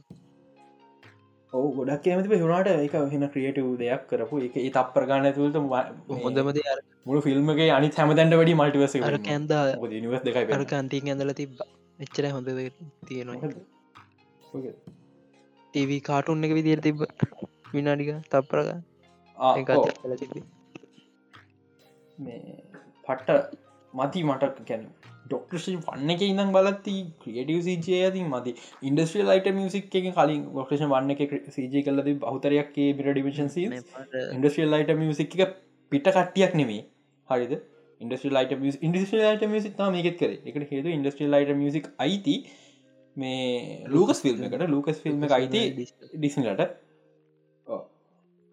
ඕ ගොඩක් ඇමති හුණට එක හෙන ක්‍රියටව් දෙයක් කරපු. එක ඒ තප්පර ගන්න තුළට හොඳමද මුළු ෆිල්ම්ගේ අනි හැමතැන්ට වැඩි මල්ටිවස කැන්ද නිවස් දෙකයි අර කන්තිීන් ඇඳල තිබ එච්චර හොඳ තියෙනවා ටව කාටුන්න එක විදිර තිබ විනාඩික තප්පරග පට්ට මති මට කැන ඩොක්ටෂන් වන්න එක ඉඳම් බලත්ති ක්‍රියටව සජය ඇති මති. ඉන්ඩස්ට්‍රිය ලයිට මියසික් එක කලින් ොක්ටෂන් වන්න එක සජය කලද බහතරයක්ගේ බිට ඩිවිෂන් ඉන්ඩස්ට්‍රියල් ලයිට මියසික් එක පිට කට්ටියක් නෙමේ හරිද? ඉන්ඩස්ට්‍රිය ලයිට ඉන්ඩස්ට්‍රිය ලයිට මියසික් මේකෙත් කර. එකට හේතු ඉන්ඩස්ට්‍රිය ලයිට මියසික් අයිති මේ ලූකස් ෆිල්ම් එකට. ලූකස් ෆිල්ම් එක අයිති ඩිසිලට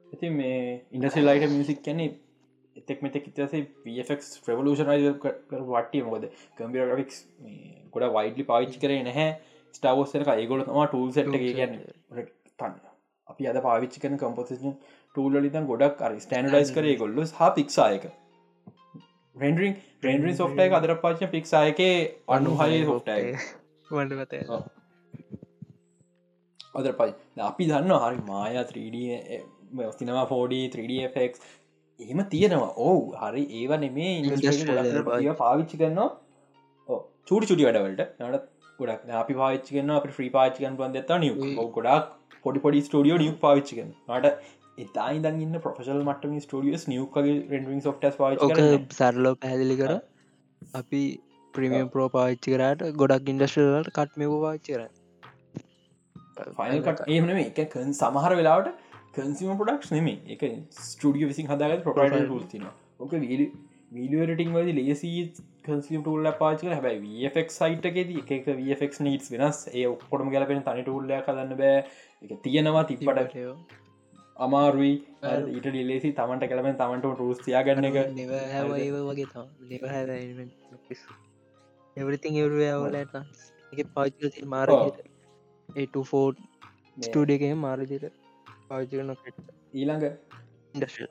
ඉති මේ ඉන්ඩස්ි ලයිට මියසික් කැනෙ එතෙක් මෙතෙක් ඉතසේ පක් ප්‍රවලූෂන වටේ මොකද? කම්පියරක්ස් ගොඩ වයිඩලි පාවිච්චි කරේ නැහැ. ස්ටාවෝස්සක ඒගොල තම ටූල් සට් කියන්න. තන්න අපි අද පාවිච්චි කන කම්පෝසිෂන් ටූල්ලිතන් ගොඩක් අර ස්ටන්ඩයිස් කරේ ගොල්ලු හා පික්සායක රෙන්ඩරින් රෙන්ඩරින් සොෆ්ටයි අදර පාච පික්සායක අනු හය සොෆ්ටයි වඩ අදර පයි අපි දන්න හරි මායා 3D සිනවා 4D 3DFX එහෙම තියෙනවා. ඕ හරි. ඒව නෙමේ ඉ පාවිච්චි කරනවා. චූටි චුටි වැඩවලට. නට ගොඩක් අපි පාච්චි කන්න අප ්‍රී පාච්චිකන් පන්දත නිය ගොඩක් පොඩි පොඩි ස්ටඩියෝ නිය පාවිච්චිකන් නට එතා ඉදන්න ප්‍රෆෙශල් මටම ස්ටඩියස් නියකගේ සොට්ස් පාච සරලෝ පැදිලි කර. අපි ප්‍රමියම් ප්‍රෝ පාච්චි කරට ගොඩක් ඉන්ඩස්ටලට කට් මෙව පාච්චි කර ෆයිල් කට ඒමන එක සමහර වෙලාවට කන්සිම පොඩක්ස් නෙම එක ස්ටඩිය විසින් හදාගත් ප්‍රොට ල්තින ඕක වීඩියරටිං වද ලේසී කන්සිම් ටූල්ල පාච හැබයි වෆක් සයිට්කෙද එක වෆක් නීස් වෙනස්. ඒ ඔක්කොටම ගලපෙන තනි ටූල්ල කදන්න බෑ. එක තියෙනවා තිප්පට අමාරුයි. ඊට ඩිලෙසි තමන්ට කලමෙන් තමන්ට රුස්තියා ගන්න එක. වගේ එවරිතින් එවරුවලට එක පාච මාරට ඒ ස්ටඩියගේ මාරජයට පාචන ඊළඟ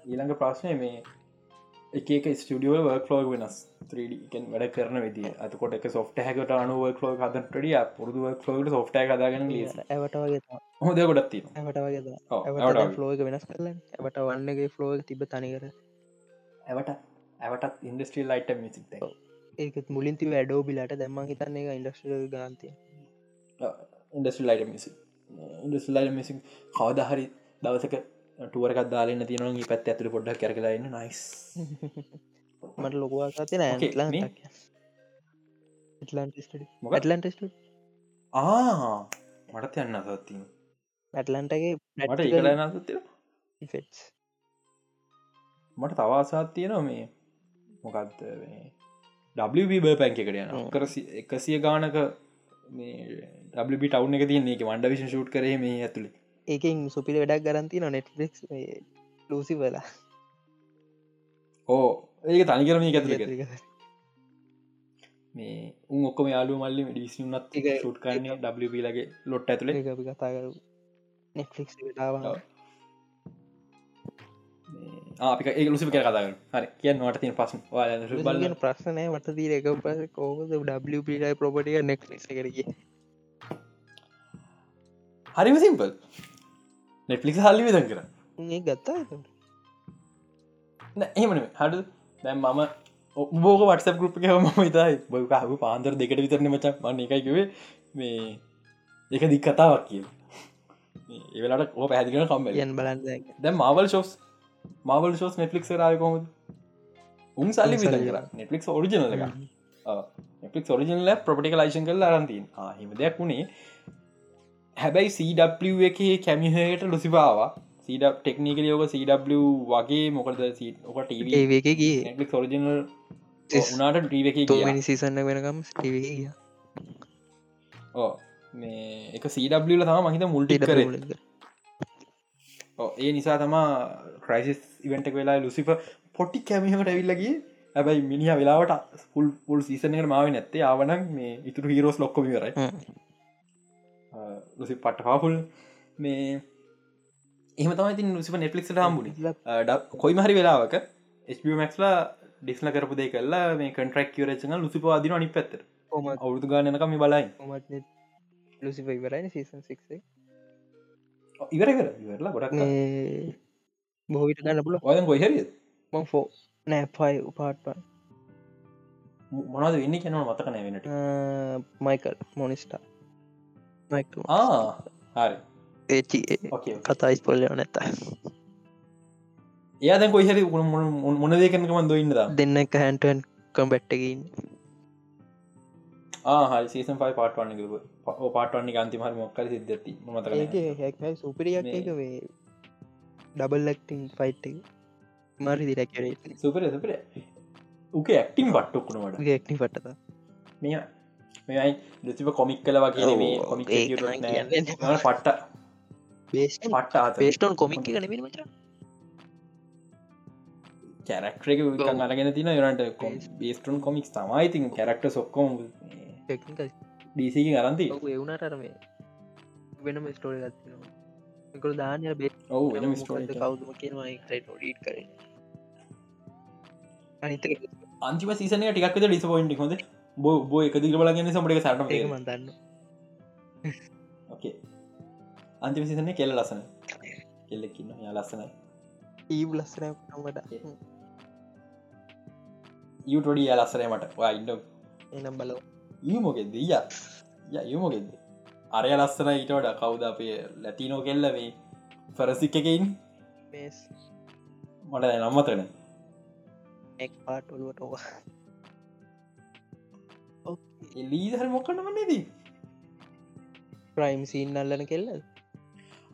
ඊළඟ ප්‍රශ්නය මේ එක ස්ටියෝ වර්ක් ලෝග වෙනස්. 3ඩකෙන් වැඩ කරන විදි අතකොට එක සොෆ්ට හැකට අනුව ලෝ හදටඩිය පුරදු ලෝට ඇවට වගේ හොද වගේ ෆලෝක වෙනස් කරල ඇවට වන්නගේ ෆලෝග තිබ තනිකර. ඇවට ඇවටත් ඉන්ඩස්ට්‍රී ලයිට මිසික් ඒත් මුලින්ති වැඩෝ බිලට දැම්ම හිතන්නේ එක ඉන්ඩස්ට්‍රල් ගන්තය ඉන්ඩස්ට්‍රල් ලයිට මිසි ඉන්ඩස්ටල් ලයිට මිසි කවදහරි දවසක ටුවරකත් දාලන්න තියෙනවා පැත් ඇතුළ පොඩ්ඩක් කරලාන්න නයිස් මට ලොකවා සතින ඇටලන් ඇටලන්ට ආ මටත් යන්න සත්තිම ඇටලන්ටගේ මට ෆෙට්ස් මට තවාසාත් තියෙනවා මේ. මොකක්ද ඩ පැන්ක එකට යන කර එකසිය ගානක මේ ඩබි ටව් එක තියන්නේ එක වන්ඩ විශ ෂුට් කරේ මේ ඇතුළේ ඒකින් සුපිරි වැඩක් ගරන්ති නො නෙට්ලික් ලූසි වෙලා ඕ ඒක තනි කරම ඇතුළ මේ උන් ඔක්කොම යාලු මල්ලි ඩිසිුනත් එක ෂුට් කරන්නේ ඩ ලගේ ලොට් ඇතුළේ අපි කතා කරු නෙට්ලික් ටාව අපික ඒ ලුසි කර කතාගන්න හරි කියන්න වට තින පසු බල ප්‍රශ්නය වට දීර එක පස කෝද ඩයි ප්‍රපටිය නෙක්ලිස කරග හරිම සිම්පල් නෙට්ලික් හල්ලි විදන් කර. ඒ ගත්තා එහෙමන හඩු දැම් මම බෝක වටස එක ම ඉතයි බොකහු පාන්දර දෙකට විතරන මචක් මන්න එකයිකිවේ මේ එක දික් කතාවක් කිය ඒවෙලට ඕ පැදිකන කම්බ යන් බලන්න දැ මවල් ශෝස් මවල් ශෝස් නෙට්ලික් රය කොමද උන් සල්ලි විද කර. නෙට්ලික් ඔරිජනල එක නෙට්ලික් ඔරිජනල ප්‍රපටික ලයිශන් කල් අරන්තින් හිම දෙයක් වුණේ හැබැයි සW එක කැමිහයට ලුසිපාවා. සීඩ ටෙක්නිකල යෝක සW වගේ මොකද ඕක ටීවගේ ඔරිජනල් උනාට ටීව එක තෝමනි සිසන්න වෙනකම් ටව ගිය. ඕ මේ එක සW තම මහිත මුල්ටි කර. ඒ නිසා තමා ක්‍රයිසිස් ඉවෙන්ටක් වෙලා ලුසිප පොට්ටි කැමිහට ඇවිල්ලගේ හැබයි මිනිහ වෙලාවට පුල් පුල් සීසනකට මාව නැත්තේ. ආවනක් මේ ඉතුරු හිරෝස් ලොක්කොම කරයි ලුසි පට්ට පාපුල්. මේ එහම තමයි ලුසිප නෙට්ලික්ට හම්බුණ කොයි මහරි වෙලාවක ස්මක්ලා ඩිස්ල කරපු දේ කල්ලා මේ කටරක් රචන ලුසිප අදින අනි පැත්තර අවුදු ගානකම බලයි ලුසිප ඉවරයි සීසන් සික්සේ ඉවර කර. ඉවරලා ගොඩක් බොහවිට ගන්න පුල ඔය ගොහරිය මංෆෝ නෑ පයි උපාට්පන් මොනද වෙන්න කැනව මතක නෑවෙනට මයිකල් මොනිස්ටා හරි ඒචි කතායිස් පොල්ලව නැත ඒද කොයිහරි මොන දේකනකම දොඉන්නද දෙන්න එක හැන්ටන් කම්බැට්ටකින් හරි සීසන් පයි පාටවන්න පාටවන්නේ ගන්තිමහර මොක්කර සිද්ධති මත සුපරියක් වේ ඩබල් ලක්ටිං ෆයිට් මරි දිරැකරේ සුපර සුපර උක ඇක්ටිම් පට්ටොක්කුණට ක්ටි පටත මෙය මෙයි ලතිප කොමික් කල වගේ මේ කොමික් පට්ට. බේස්ටන් කොමික් එක නෙමෙන මච? කැරක්ටරක අරගෙන තින යනට කොම් බේස්ටන් කොමික්ස් තමයි. ඉතින් කැරක්ට සොක්කොම ඩීසිකින් අරන්ති එවුණට අරමේ වෙනම ස්ටෝරි ගත්තිනවා එකකු දානය බේ ඔවු වෙනම ස්ටෝරි කවුතුම කියනවා ඩීට් කර අනිත අන්තිම සීසනය ටිකක්ද ඩිස පොයින්ටි හොද බෝ බෝ එක දිග බලගන්න සමට සට මන්දන්න ඕකේ අන්තිම සිසන්නේ කෙල්ල ලසන කෙල්ලෙක්කින්න යා ලස්සනයි. ඊබ් ලස්සන නමට යුටඩිය ලස්සනයමට ඉන්න එනම් බලෝ යමොකෙද ය යමොකෙද අරය ලස්සන ඊටට කවුද අපේ ලැතිනෝ කෙල්ලවේ ෆරසික්කකින් මට නම්මතන එක් පාට ඔලුවට ඕවා එලීදහර මොකන්න වන්නේදී ප්‍රයිම් සීන් අල්ලන කෙල්ල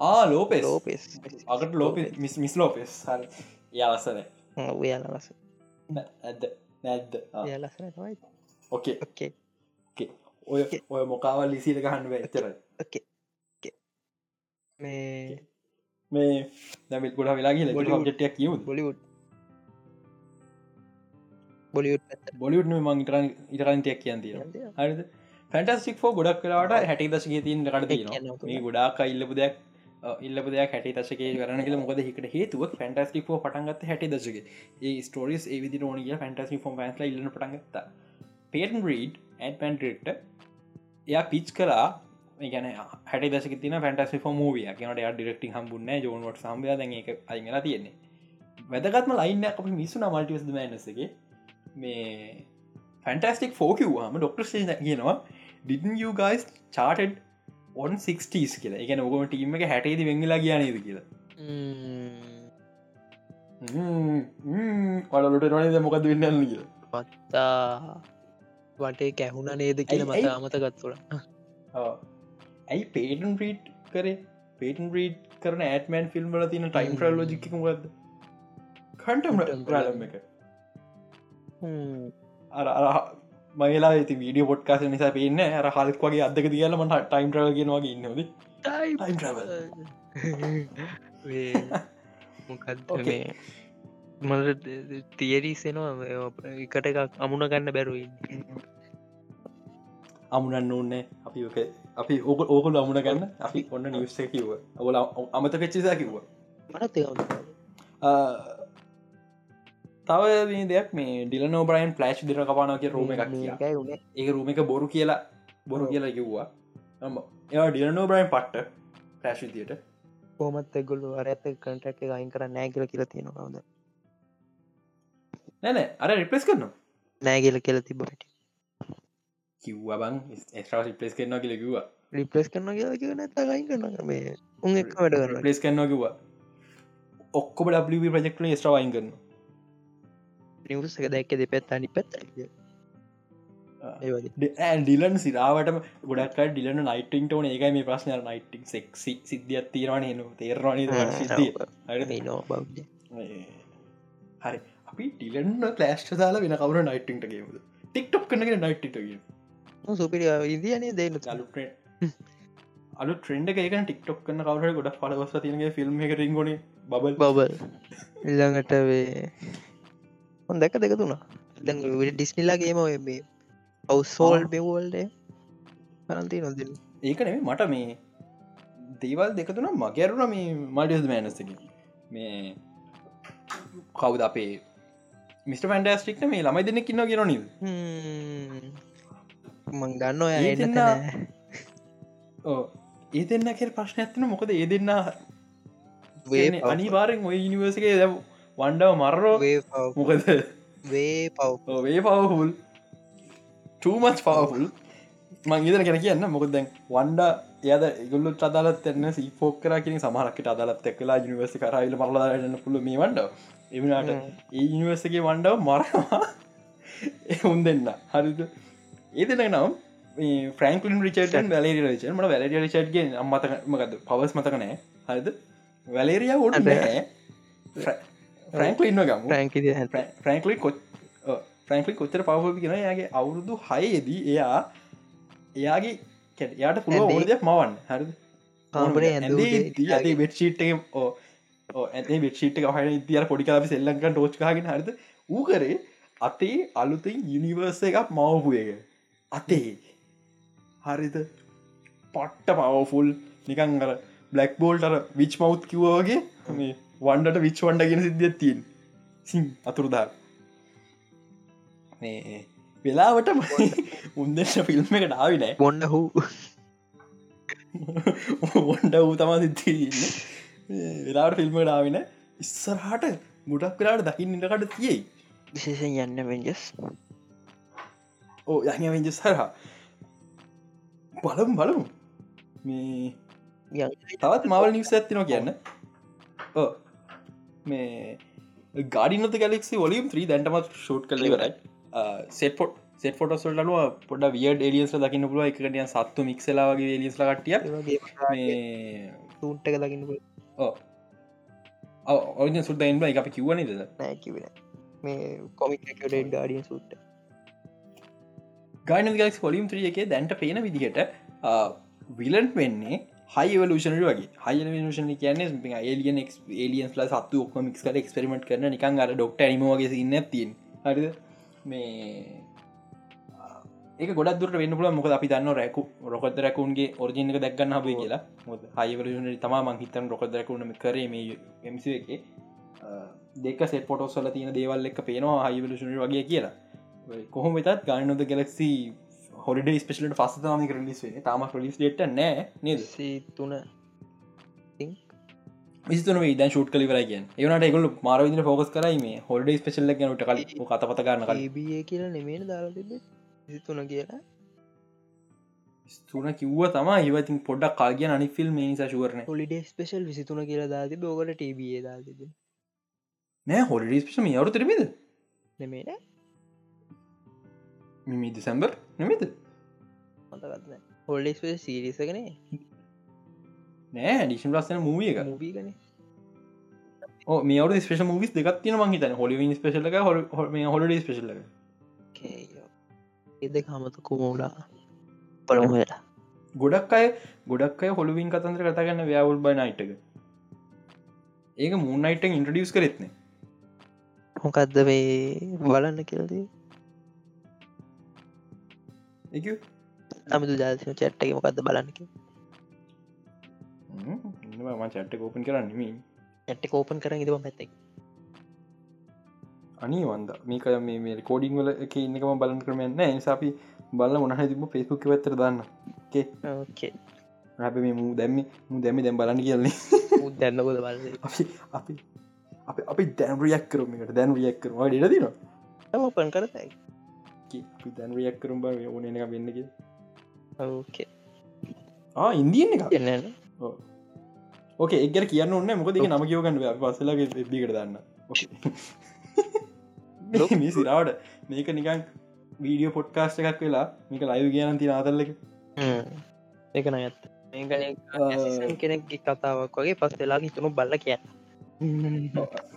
ආ ලෝපේ ලෝපෙස්. අකට ලෝප මිස් මිස් ලෝපෙස්. හර. යාලස්සන ඔයාල ලස ඇද නැද්ද? යාලසන තමයි. ඕකේ ඕකේ ඔය ඔය මොකාවල් ලිසිට ගහන්න ඇතරයි ඕකේ මේ මේ දැමිල් ගොඩ වෙලා ග ටක් කිව බොලිවුඩ් බොලිවුඩ් බොලිුඩ් මං ඉටරන් ඉටරන්ටයක් කියන්තිය හරිද? ෆැන්ටස්ටික් ෝ ගොඩක් කලාට හැටි දශක තින් කට මේ ගොඩාක් ඉල්ලපු දෙයක් ඉල්ලප දෙයක් හැටි දශක කරන මොකද හිකට හේතුව? ෆැන්ටස්ටික් පටන්ගත් හැටි දශක ඒ ස්ටෝරිස් ඒවිදි ඕනිය ෆැන්ටස්ි ෆෝම් න්ල ඉල්ලන පටන්ගත්ත පේටන් රීඩ් ඇන් පැන්ටෙක්ට එයා පිච් කලා ගැන හැට දශක තින ෆැන්ටසි ෝ මූවිය කියනට ඩිරෙක්ටි හම්බුන්න ජෝන්වට සම්බය දැ එක අයිලා තියෙන්නේ. වැදගත්ම ලයින්න අප මිස්සුන මල්ටිවස් මනසගේ මේ ෆැන්ටස්ටික් ෆෝකිව්වාම ඩොක්ටර් ේ කියනවා didn't you guys charted on 60s කියලා. එක ඔගම ටීම එක හැටේද වෙංගලා කියනද කියලා. පලට නොනද මොකද වෙන්නන්න කිය පත්තා වටේ කැහුණ නේද කියල මත අමතගත්තුළ ඇයි? පේටන් ප්‍රීට් කරේ? පේටන් ප්‍රීට් කරන ඇත්මන් ෆිල්ම්ල තින ටයිම් ්‍රල් ලෝජිකමද කන්ටම් රලම් එක මගේලා ඇති වීඩිය පොට්කාස නිසා පේන්න අර හල්ක් වගේ අදක දියල මට ටයිම් ්‍රව ගෙනවාගේ ඉන්නද මොකත් මට තියරීසෙනවා එකට එකක් අමුණ ගන්න බැරුයි අමුණන්න ඕන්න අපි අපි ඕක ඕකුල අමුණ ගන්න. අපි ඔන්න නිවස්ස කිව්ව. ඔල අමත පෙච්චිසා කිව්ව. මට තව දෙයක් මේ ඩිල නෝබරයින් පලස්් දින කපානක රෝම එකක් කිය. ඒ රූම එක බොරු කියලා බොරු කියලා කිව්වා. ඒ ඩිල නෝබරයින් පට්ට පලෑශ් දියට පෝමත් එගොල්ලු අර ඇත කටක් අයින් කර නෑගල කියලා තියෙනවාද නැන අර රිපලස් කරනවා. නෑගල කියල තිබට කිව්වා බං ස්ට්‍රා රිපලස් කරනවා කියල කිව්වා. රිපලස් කරන කියලා කිව නැත ගයින් කරන මේ උන් එක වැඩ පලස් කරනවා කිව්වා. ඔක්කොම ඩ ප්‍රජෙක්ටල ස්ට්‍රවයින් කරනවා නිවස එක දැක්ක දෙ පැත් අනි පැත් ඩිලන් සිරාවටම ගොඩක් ඩිලන නයිටිං ෝන ඒකයි මේ ප්‍රශ්න. නයිටික් සෙක්සි සිද්ධියත් තීරවාන න තේරවාන හරි. අපි ටිලන්න ලෑස්ට දාලා වෙන කවර නයිටිංට ගේමුද? ටික්ටොක් කනගෙන නයිට්ට සුපිරි ඉදියනේ දෙන්න චලු අලු ට්‍රෙන්ඩ එක. ටික්ටොක් කන්න කවර ගොඩ පලවස්ස තියනගේ ෆිල්ම් එක රිංගොන බබල් බබල් ඉල්ළඟට වේ හොන් දැක දෙක තුනා දැ ඩිස්නිලාගේම මේ අවසෝල් බෙවල්ඩ කරන්ති නොද ඒක නෙම මට මේ දේවල් දෙකතුන මගැරුණ මේ මඩියස් මෑනස්සක මේ කවුද අපේ මිට ෆන්ඩස්ටික්න මේ ළමයි දෙන්න කින්න ගෙන නිල් මං ගන්න ඔය දෙන්න ඒ දෙන්න කෙර ප්‍රශ්න ඇත්වන මොකද ඒ දෙන්න අනිවාරෙන් ඔය ඉනිවර්සගේ දැ වන්ඩව මරරෝ මොකද? වේ පව්. පවහුල් ටමච් පවහුල් මංගේදර කැන කියන්න මොකද දැන් වන්ඩ යද ගුල්ල අදාලත් එන්න සීපෝක් කර කියෙන සමහරක්ට අදාලත් එක්ලා නිවස කරයිල මරලාන්න පුළ මේ වන්ඩ එමනාට ඒ ඉනිවර්සගේ වන්ඩව මරවා එහුන් දෙන්න. හරිද? ඒ දෙන නම් ෆ්‍රන්කලින් රිචටන් වැලරි රච මට වැලඩ රිචට්ගේ අම්මතක මකද පවස් මතකනෑ හරිද? වැලේරිය උඩ නෑ ෆ්‍රන්ක්ලින්න ගම. ෆ්‍රන්ක්ලි කොත් ෆ්‍රන්ක්ලි කොච්චර පවපි කෙන යාගේ අවුරුදු හයේදී එයා එයාගේ යාට පුළුව ඕදයක් මවන් හරි ඇති බෙට්ෂීට් ඕ ඇතේ වෙක්ෂීට් හන ඉතිර පොඩිකාපි සෙල්ලංක ටෝච්කාගෙන හරිද? ඌ කරේ අතේ අලුතින් යුනිවර්ස එකක් මවපු එක. අතේ. හරිද? පට්ට පවෆුල් නිකං අර බ්ලක් බෝල්ටර විච් මව් කිව්වගේ මේ වන්ඩට විච් වන්ඩ ගෙන සිද්ධිය තිීන් සිම් අතුරුදා මේ වෙලාවට උන්දෙන්ට ෆිල්ම් එකට ආවි නෑ. බොන්ඩ හූ. ඔොන්ඩ වූ තමා සිද්ධන්න වෙලාට ෆිල්ම්මට ආවින ඉස්සරහට ගොඩක් වෙලාට දකින්න ඉටකට තියෙයි. විශේෂෙන් යන්න වෙන්ජස් ඕ යහ වෙන්ජ සරහා බලමු බලමු. මේ තවත් මවල් නිවස ඇතිනවා කියන්න. ඕ මේ ගාඩිනත ගැලෙක්සි වලියම් ත්‍රී දැන්ටමත් ෂෝට් කල කරයි සෙට්පොට් සෙට ෆොටස්වල්ට අනුව පොඩ විය ඩියස් දකින්න පුළුව එකටිය සත්තු මික්සලාගේ ලියස් කටිය සූට්ක දකින්න ඔය සුද්ද එන්බ එක අපි කිව්වනද නෑකිවෙන මේ කොමික් ගාඩියන් සුට්ට ගයින ගක් හොලිම් ත්‍රිය එක දැන්ට පේන විදිහට විලන්් වෙන්නේ හයිවලෂන වගේ. හයිලෂන කියන ඒලියන් ඒලියන්ස් ල සත්තු ඔක්ම මික්ස් කර එක්ස්පෙරිමට කරන නිකන් අර ඩොක්ට නිමෝගේ ඉන්න තින් හරි මේ ඒක ගොඩ දුර වෙන්න පුල මොක අපි දන්න රැකු රොකොත් රැකුන්ගේ ඔරිජිනක දැක්ගන්න හබේ කියලා. මොද හයිවලෂන තම මංහිතන් රොකොත් රැකුණ කරේ එමස එක. දෙක සෙට පොටොස්සල තියෙන දේවල් එක් පේනවා හයිවලෂන වගේ කියලා. කොහොම වෙතත් ගානොද ගැලක්සි හොඩ ස්පේෂලට පස්ස තම ලිස් තම ලිස් ට නෑ නද? තුන විස්තුන දන් ෂුට් කලිවර කිය ඒනට එකගල මාරවිදින ෆෝකස් කරයි මේ හොඩ ස්පේෂල්ල නට කල කතපත ගන්න කල බිය කියලා නෙමේන දාලා තුන කියලා. ස්තුන කිව්ව තම ඒවතින් පොඩක් කාගිය අනි ෆිල් මේ ශුවරන හොලිඩේ ස්පේෂල් විසිතුන කියලා දාති බෝගට ටබේ දාතිද නෑ හොඩ ස්පේෂම අවරු තිරමිද නෙමේන මිමි දෙසැම්බර් නෙමෙද මතගත්න හොල්ඩෙක් සිරිසකනේ නෑ ඩිෂන් ලස්සන මූිය එක. මේ අවු ස්පේෂ මූවිස් දෙගත්තින මහිතන හොලිවින් ස්පේශල හො මේ හොලඩ ස්පේශල එද කමතු කුමෝඩා පළමුලා ගොඩක් අය ගොඩක් අය හොළුවින් කතන්ත්‍ර කතාගන්න ව්‍යවුල් බයි නයිට්ක ඒක මූන්නයිට ඉන්ට්‍රඩියස් කරෙත්න මොකක්ද මේ බලන්න කියලදී එක අමිතු ජාතින චැට්ටක මොකක්ද බලන්නක ම චට්ට කෝපන් කරන්නම ඇට්ට කෝපන් කර ඉදම පැත්තෙක් අනි වන්ද මේක මේ කෝඩිං වල එක ඉන්නකම බලන් කරමන්න නිසාපි බල්ල මොනහ තිබ පෙස්බුක් වැත්තර දන්න. හැප මේ මූ දැම්මි මු දැමි දැම් බලන්න කියන්නේ දැන්නකොද බල අපි අපි අපි දැන් රියක් කරමට දැන් රියක් කරවා ඩ දින පන් කරතයි දැන් රියක් කරුම් බ ඕන එක වෙන්නක ඕකේ ඉන්දියන් එක කියන්න ඕකේ එක්ගර කියන්න ඔන්න මොකද නම කියවගන්න පසලගේ එබ්බිකට දන්න. මේ සිරාවට. මේක නිකන් වීඩියෝ පොඩ්කාස්ට එකක් වෙලා මේක ලයිව කියන්න ති ආතල්ලක ඒක මේකන කෙනෙක් කතාවක් වගේ පස් වෙලාගේ තුනු බල්ල කියන්න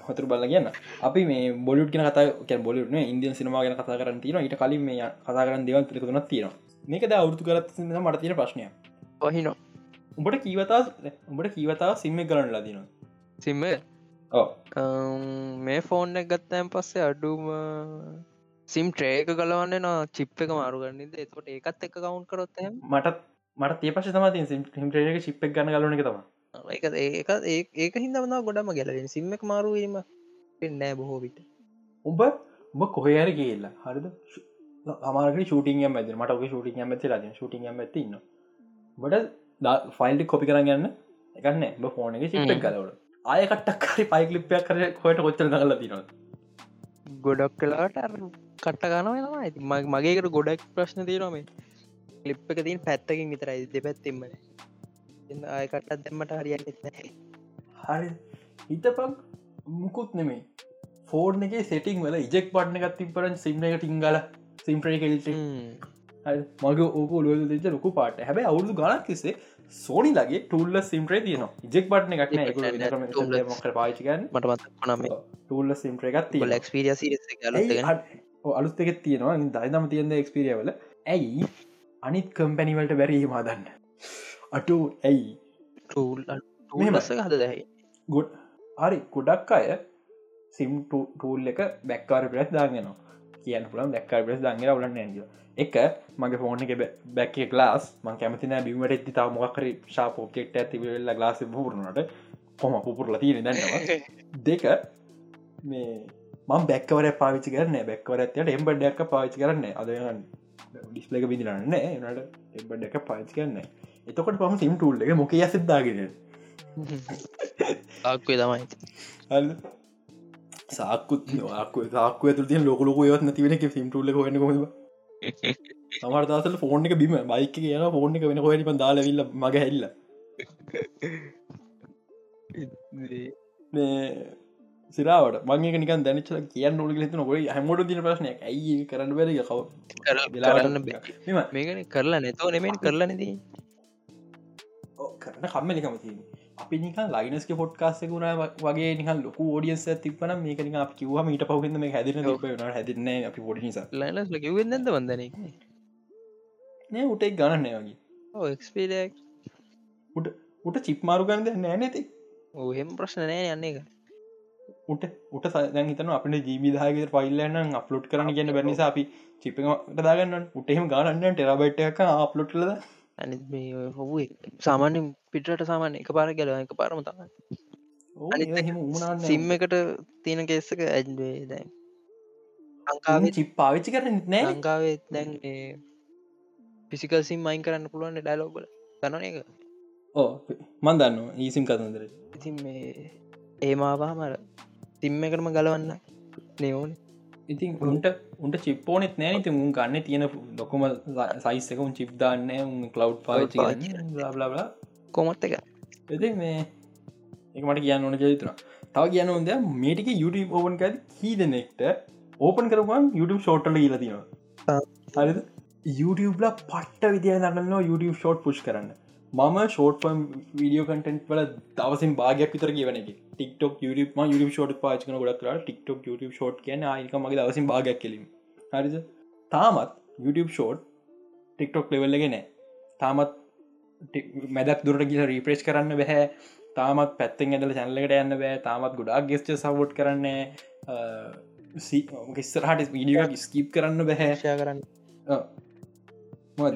හතුර බල කියන්න. අපි මේ බොලුට කියෙන කතා බොලුන ඉන්දියන් සිනමා ගැන කතා කරන්න තින ඉට කලින් මේ කතා කරන්න දෙවල් පිළිතුනක් තියෙන මේකද අවුතු කරත් මට තියෙන ප්‍රශ්නය ඔහිනෝ. උඹට කීවතා උඹට කීවතාව සිම්ම කරන්න ලදින සිම්ම මේ ෆෝන් එක ගත්තයන් පස්සේ අඩුම සිම් ට්‍රේක කලවන්න න චිප් එක මාරුගන්නද එතකොට ඒකත් එක කවුන්් කරොත් මටත් මට ඒ පශ තම සිම් ට්‍රේක චිප්ක් ගන්න ගලන එක තම ඒක ඒක ඒක හිදමන ගොඩම ගැලෙන් සිම්මක් මාරුවීම පෙන්නෑ බොහෝ විට. උඹ උඹ කොහයාර කියල්ලා හරිද? අමාරක ෂටින් ඇද මට ඔක ෂටින් ඇමති රජ ෂටින් ඇම තින්න බට ෆයිල්ඩි කොපි කරන්න ගන්න එකන්න බ ෆෝන එක චිප්ක් කලවට ආයකටක් කරි පයිකලිප්පයක් කර හොයට කොච්චර කල තිනවා ගොඩක් කලාට කට්ට ගනවෙනවා ඇති මගේකට ගොඩක් ප්‍රශ්න තිීරමේ කලිප් එක තින් පැත්තකින් විතරයි. දෙපැත්තිම්මන ආයකටත් දෙමට හරියට හරි. හිතපක් මුකුත් නෙමේ ෆෝර්න් එක සෙටිං වල ඉජෙක් පට්න එකත් තිපරන් සිම්න එක ටිංගල සිම්ප්‍රේ කෙල්ට මගේ ඕක ලුව දෙච ලොකු පාට. හැබැ අවුදු ගනක් කිසේ සෝනි ලගේ ටූල්ල සිම්ප්‍රේ තියන ඉජෙක් පට්න එකක්න මොක පාචිකන් මට මනම ටූල්ල සිම්ප්‍රේ එකත් ලක්ස්පිරිය අලුත් එක තියෙනවා. දයිනම තියන්න එක්ස්පිරියවල ඇයි අනිත් කම්පැනිවලට බැරීම දන්න අටු ඇයි? ලස හද ගොඩ හරි ගොඩක් අය සිම් ටූල් එක බැක්කාර ප්‍රස් දාගෙනවා කියන්න පුළන් බැක්කාර ප්‍රස් දංගර වලන්න ඇග එක මගේ ෆෝන එක බැක්ක ගලාස් මං කැමතින බිමට ඇති තාව මොක්කර ශාපෝපෙක්ට ඇතිවෙල්ල ගලාස පුරනට කොම පුපුරල තියෙන දන්නවා දෙක මේ මං බැක්කවර පාවිචි කරන බැක්වර ඇතයට එම්බඩක් පාවිචි කරන්න අද ඩිස්ලක බිදිරන්න නට එබඩ එක පාචි කරන්න එතකොට පම සිම් ටූල් එක මොක සිද්ධාගෙන ආක්වේ තමයි. සාකුත් ආක්ව සාක්ව තුතිය ලොකලොක යත් තිවෙන සිම් ටූල්ල හන්න කොම සමර්තාසල ෆෝන් එක බිම බයික කියන ෆෝන් එක වෙන හොට දාලවිල්ල මග හැල්ල සිරාවට මගේ නික දැනිච කිය නොල ෙත නොක හැමෝට දින ප්‍රශ්නය ඇයි කරන්න බැර? කව කරන්න මේකන කරලා නැතෝ නෙමෙන් කරලා නැති කරන කම්මලිකමති අපි නික ලයිනස්ක පොට්කාස්සකුණ වගේ නික ලොක ෝඩියන්ස තිපන මේක නික කිව මට පහුන්න මේ හැදින න හැදින්න අපි පොඩි නිසා ලයිනස් ලකිවෙන්නද වදන නෑ උටෙක් ගණන්නේ වගේ. එක්ස්පේඩක් උට උට චිප් මාරු ගන්නද නෑ නැති ඔහෙම ප්‍රශ්න නෑ යන්නේ එක උට උට සදන් හිතන අපට ජීවිදාගේ පයිල්ලන්න අප්ලෝඩ් කරන කියන්න බැනිසා අපි චිප්පට දාගන්න උටෙම ගානන්න ටෙරබයිට් එක අප්ලෝට්ලද අනි හොබු සාමාන්‍ය පිටට සාමාන්‍ය එක පාර ගැල එක පාරම තම සිම් එකට තියෙන කෙස්සක ඇන්වේ දැන්. ලංකාවේ චිප් පාවිච්චි කරන නෑ ලංකාවේ දැන් පිසිකල් සිම් මයින් කරන්න පුළුවන් ඩයිලෝගල ගනන එක ඕ මන් දන්න ඒසිම් කතන්දර ඉතින් මේ ඒමාවා මර තිම්ම එකටම ගලවන්න. නයෝන ඉතින් උන්ට උන්ට චිප්පෝනෙත් නෑ ඉති උන් ගන්න තියෙන ලොකොම සයිස්සක උන් චිප්දාන්න උන් කලව් පාචි බලා කොමත් එක. එති මේ එක මට කියන්න ඕන ජයතුන තව කියන්න ොද මේටික YouTube ඕපන් ඇද කී දෙනෙක්ට ඕපන් YouTube ෂෝට්ටල ඊල තියෙනවා. හරිද? YouTube ල පට්ට විදිය දන්නනවා YouTube ෂෝට් පුෂ් කරන්න මම ෂෝට්ෆම් වීඩියෝ කටෙන්ට් වල දවසින් භාගයක් විතර කියවන එක. ටික්ටොක් යුම් ෂෝට් පාචන ගොඩක් ටික්ටොක් ෂෝට් කියන ආයක මගේ දවසින් භාගයක් කෙලින් හරිද? තාමත් YouTube ෂෝට් ටික්ටොක් ලෙවල්ලගෙන තාමත් මැදක් දුරට ගිල රීප්‍රේෂ් කරන්න බැහැ. තාමත් පැත්තෙන් ඇදල චැනලකට යන්න බෑ තාමත් ගොඩක් ගෙස්ට සවෝට් කරන්නේ ඉස්සරහට වීඩියක් ස්කීප් කරන්න බැහැෂා කරන්න.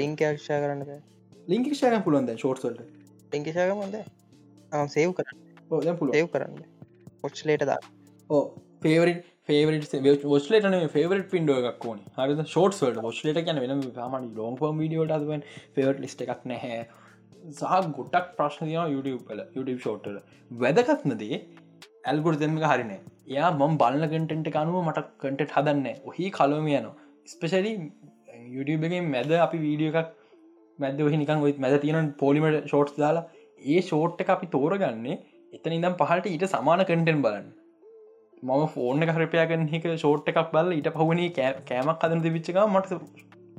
ලිංක ක්ෂා කරන්න බෑ ලිංක ෂාන පුළන්ද ෂෝට්සල්ට ලිංකෂාකමද සේව් කරන්න. පුල ඒව් කරන්න. පොච්ලේට දා ඕ පේවරට ේවරට ෝස්ලේටන ෆේවරට පින්ඩුව එකක් ඕන. හරි ෂෝට්ස්වලට ෝස්ලට ගැන වෙන ම ලෝංපම් විඩියට අදුවෙන් ෆේවරට ලිස්ට එකක් නැහැ. සහ ගොටක් ප්‍රශ්නතින YouTube ල YouTube ෂෝට්ටල වැදකත්නදේ ඇල්ගොඩ දෙම හරින එයා මම් බලන්න කටෙන්ට අනුව මට කටෙට් හදන්න ඔහි කලෝම යනවා. ස්පෙශලි YouTubeගේ මැද අපි වීඩිය එකක් මැද නිකන් ඔත් මැද තියෙන පොලිමට ෂෝට්ස් දාලා ඒ ෂෝට් එක අපි තෝරගන්නේ එතන ඉදම් පහට ඊට සමාන කටෙන් බලන්න. මම ෆෝර්න කරපයගන හික ෂෝට් එකක් බල ඊට පහුණේ කෑමක් අදන විච්චක මට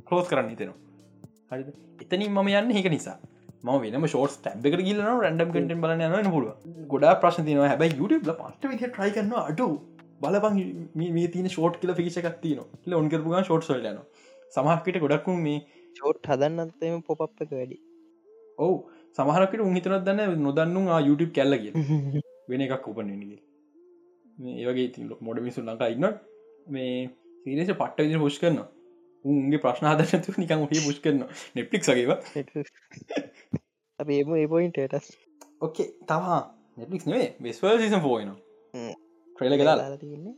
කලෝස් කරන්න හිතෙනවා. හරි එතනින් මම යන්න හික නිසා. ම වෙනම ෂෝට් ටැබ්ක ගිලන රැඩම් කට බලන යන පුළුව ගොඩා ප්‍රශ්න තින හැබයි YouTube පට විදිහ ට්‍රයි කරන්න අඩු. බලපන් මේ තින ෂෝට් කියල ෆිචක් තින ල ඔන්කරපුග ෂෝට් සොල්ලන සමහක්කට ගොඩක්කුම් මේ ෂෝට් හදන්නත්තම පොප් එක වැඩි. ඔවු. සමහරකට උහිතරත් දන්න නොදන්නුම් YouTube කැල්ල කිය වෙන එකක් උපනගේ ඒවගේ ති මොඩ මිසු ලංකා ඉන්න මේ සිරේෂ පට්ට විදිර පුෂ් කරන්න උන්ගේ ප්‍රශ්න හදනතු නිකන් හේ පුෂ් කරන නෙට්ලික් සගේව අපි ඒම ඒ පොයින්ටටස් ඕකේ තමා නෙටලික් නේ වෙස්වල් සිසම් පෝයන ට්‍රේල කලා තින්නේ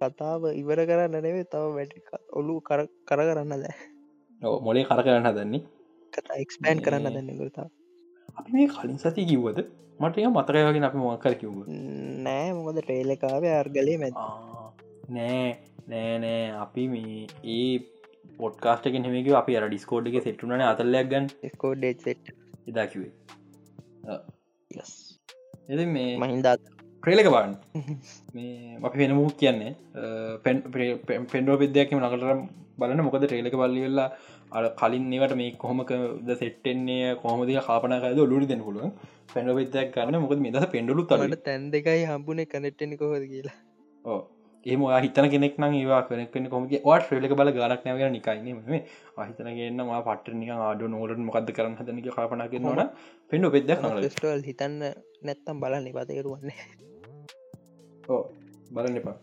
කතාව ඉවර කරන්න නෙවේ තව වැඩි ඔලු කර කර කරන්න දෑ මොලේ කර කරන්න දන්නේ කතා එක්ස්පෑන් කරන්න දන්න ගරතා අපි මේ කලින් සති කිව්වද? මට මතරයගෙන අපි මොකර කිව්ව නෑ මොකද ට්‍රේලකාව අර්ගලේ මැ නෑ නෑ නෑ. අපි මේ ඒ පොට්කාස්ට ගෙනෙක අපි අර ඩිස්කෝඩ්ගේ සෙට්ටුනන අතල්ලයක් ගන්න. ස්කෝඩ් සෙට් එදා කිවේ එද මේ මහින්දාත් ක්‍රේලක බාන් මේ අපි වෙනමූ කියන්නේ පෙන්ඩෝ පෙදයක්ම නකට බලන්න මොකද ට්‍රේලක බල්ලි වෙල්ලා අ කලින් නිවට මේ කොහොමක ද සෙට්ටෙන්නේ කොහමද කාපනකද ලුඩි දෙන්න පුළුවන්. පෙන්ඩ පෙදයක් ගන්න මොකද මේ දස පෙන්ඩලු තට තැන් දෙකයි හම්බුණේ කනෙට්ටෙන කොහද කියලා. ඕ ඒම හිතන කෙනෙක් නම් ඒවා කෙනෙක් කොම වට ්‍රලක බල ගලක් නැව නිකයින මේ අහිතන ගන්න පට නික ආඩ නෝලට මොකද කරන්න හදනක කපන කරනවන පෙන්ඩු පෙද හිතන්න නැත්තම් බලන්න පතකරුවන්නේ ඕ බලන්න එපා.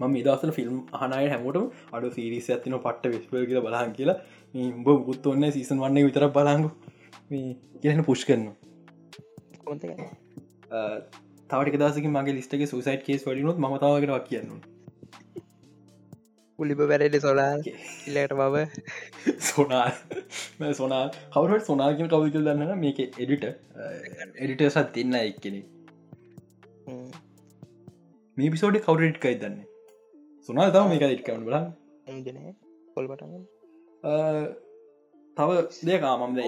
මම ඉදසල ෆිල්ම් හනය හැමෝටම අඩු සිරිස ඇතින පට්ට විස්පල් කියල බලහන් කියලා. උඹ බුත් ඔන්න සීසන් වන්න විතර බලංගු කියලන පුෂ් කරන්න තවට දසක මගේ ලිස්ටගේ සුසයිට කේස් වලිනුත් මතාවකටක් කියන්න පුලිප වැරට සොලා ඉල්ලට බව සොනා සොනා කවරට සොනාගෙන කවුකල් දන්න මේක එඩිට එඩිටසත් තින්න එක්කෙනෙ මේ පිසෝඩ කවරට් කයි දන්න? සුනා තම මේක ඉටකවන්න බල කොල්පට තව දෙකාමම්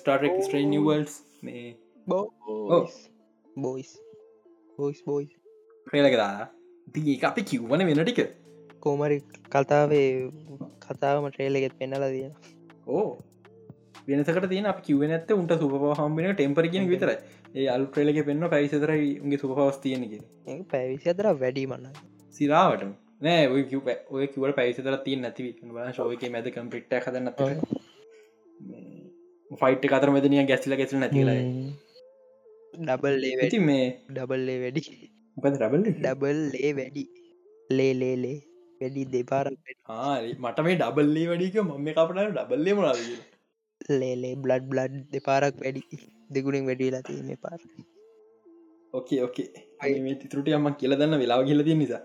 ස්ටාරෙක් ස්ට්‍රේ නිවල්ස් මේ බෝයිස් බෝයිස් බෝයි ක්‍රේලකදා දී අපි කිව්වන වෙන ටික. කෝමරි කතාවේ කතාවම ට්‍රේලගෙත් පෙන්නලා තියෙන ඕ වෙනසකට තියන කිව නැත්ත උන්ට සුප හම්බෙන ටෙම්පරගෙන විතර ඒ අල් ක්‍රේලක පෙන්න්න පැවිසතර උගේ සුපහවස් තියෙනක පැවිසි අතර වැඩීමන්න සිරාවට. නෑ ඔය කිව ඔය කිවට පැවිසතර තිය නැතිව ශෝක මැද කම්පිට්ට හදන්න ෆයිට් කතර මෙදනිය ගැස්ල ගැසල නැතිලා ඩබල් ලේ ඇති මේ ඩබල්ලේ වැඩි. ඩබල් ලේ වැඩි. ලේ ලේ ලේ. වැඩි දෙපාර මට මේ ඩබල්ලේ වැඩික මම කපට ඩබල්ලේ මනාද ලේලේ බ්ලඩ් බ්ලඩ් දෙපාරක් වැඩි දෙගුණින් වැඩිලා තිය මේ පාර ඕකේ ඕකේ මේ තිතුරට අම්ම කියල දන්න වෙලාව කියලති නිසා.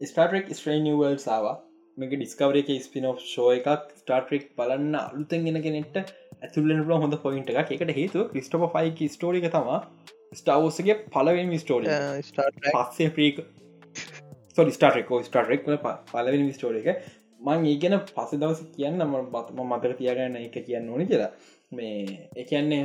ස්ටාටෙක් ස්ට්‍රේනිවල් සාවා මේක ඩිස්කවර එක ස්පින ෂෝ එකක්. ස්ටාටෙක් බලන්න අලුතන් ගෙන කෙනෙට ඇතුලෙන් ල හොඳ පොයින්ට එක එකට හේතු ක්‍රිස්ටප ෆයික ස්ටෝරික තම ස්ටාවෝසගේ පලවෙනි ස්ටෝරි පස්සේ ප්‍රීක සො ස්ටාටෙකෝ ස්ටාටෙක් පලවෙනි ස්ටෝර එක. මං ඒගෙන පස දවස කියන්න ම බත්ම මතර තියාගන්න එක කියන්න ඕනි කියලා මේ එකන්නේ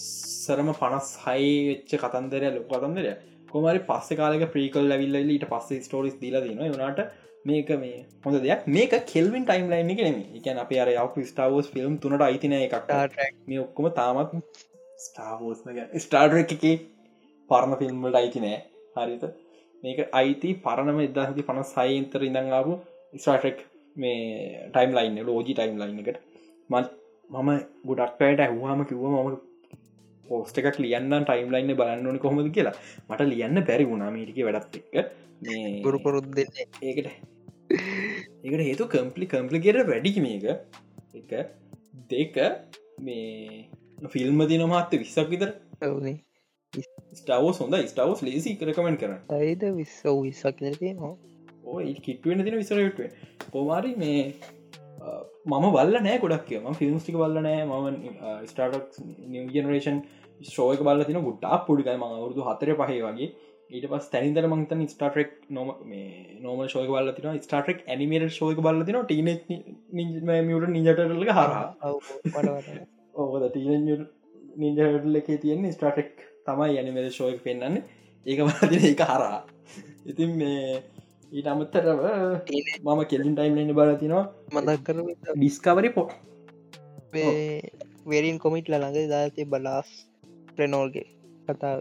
සරම පනස් හයි වෙච්ච කතන්දරය ලොක කතන්දරය කොමරි පස්ස කාලක ප්‍රීකල් ලැවිල්ල ඊට පස්සේ ස්ටෝරිස් දීලා දන වනාට මේක මේ හොඳ දෙයක්. මේක කෙල්වින් ටයිම් ලයින් එක නෙම එකන අප අර යවු ස්ටාවෝස් ෆිල්ම් තුනට අයිතින එකක්. මේ ඔක්කොම තාමත් ස්ටාවෝස් ස්ටාඩ එක පරණ ෆිල්ම්මට අයිති නෑ. හරිත මේක අයිති පරණම එදහති පන සයින්තර ඉඳංආපු ස්ටාටෙක් මේ ටයිම් ලයින්න ලෝජි ටයිම් ලයින් එකට. මත් මම ගොඩක්පයට ඇහවාම කිව්ව මම පෝස්ට එකක් ලියන්න ටයිම් ලයින්න බලන්න ඕනි කොහොමද කියලා. මට ලියන්න පැරි වුණා මීටික වැඩත් එක්ක. ගුරුපොරුත් දෙන්න. ඒකට ඒකට හේතු කම්පලි කම්පලිකට වැඩිකි මේක. එක දෙක මේ ෆිල්ම් දින මාත්ත විස්සක් විතර. ස්ටාවෝ සොඳ ස්ටාවස් ලේසි කරකමෙන්ට කරන ඇයිද විස්ස විස්සක් නවා ඕ කිටුවෙන දින විසරටුව පොමාරි මේ මම බල්ල නෑ ගොඩක් කියම ෆිල්ම්ස්ටික බල්ල නෑ. ම ස්ටාටක් නිජනරේෂන් ශෝයක බල තින ගුට්ටා පුඩිකයි ම අවුරදු හතර පහේ වගේ. ඊට පස් තැනිදර මංතන් ස්ටාටෙක් නොම මේ නොම ශෝක බල තින ස්ටාටෙක් ඇනිමේට ශෝක බල තින ටීන මියට නිජටරල හරහා. ඕකද ටීන නිජටල එක තියෙන ස්ටාටෙක් තමයි ඇනිමේට ශෝයක පෙන්න්න ඒක බලතින එක හරහා. ඉතින් මේ ඊට අමත්තරව මම කෙලින් ටයිම් ලන්න බලතිනවා මදක් කර ඩිස්කවරි පො වෙරින් කොමිට් ළඟ දාතය බලාස් ප්‍රනෝල්ගේ කතා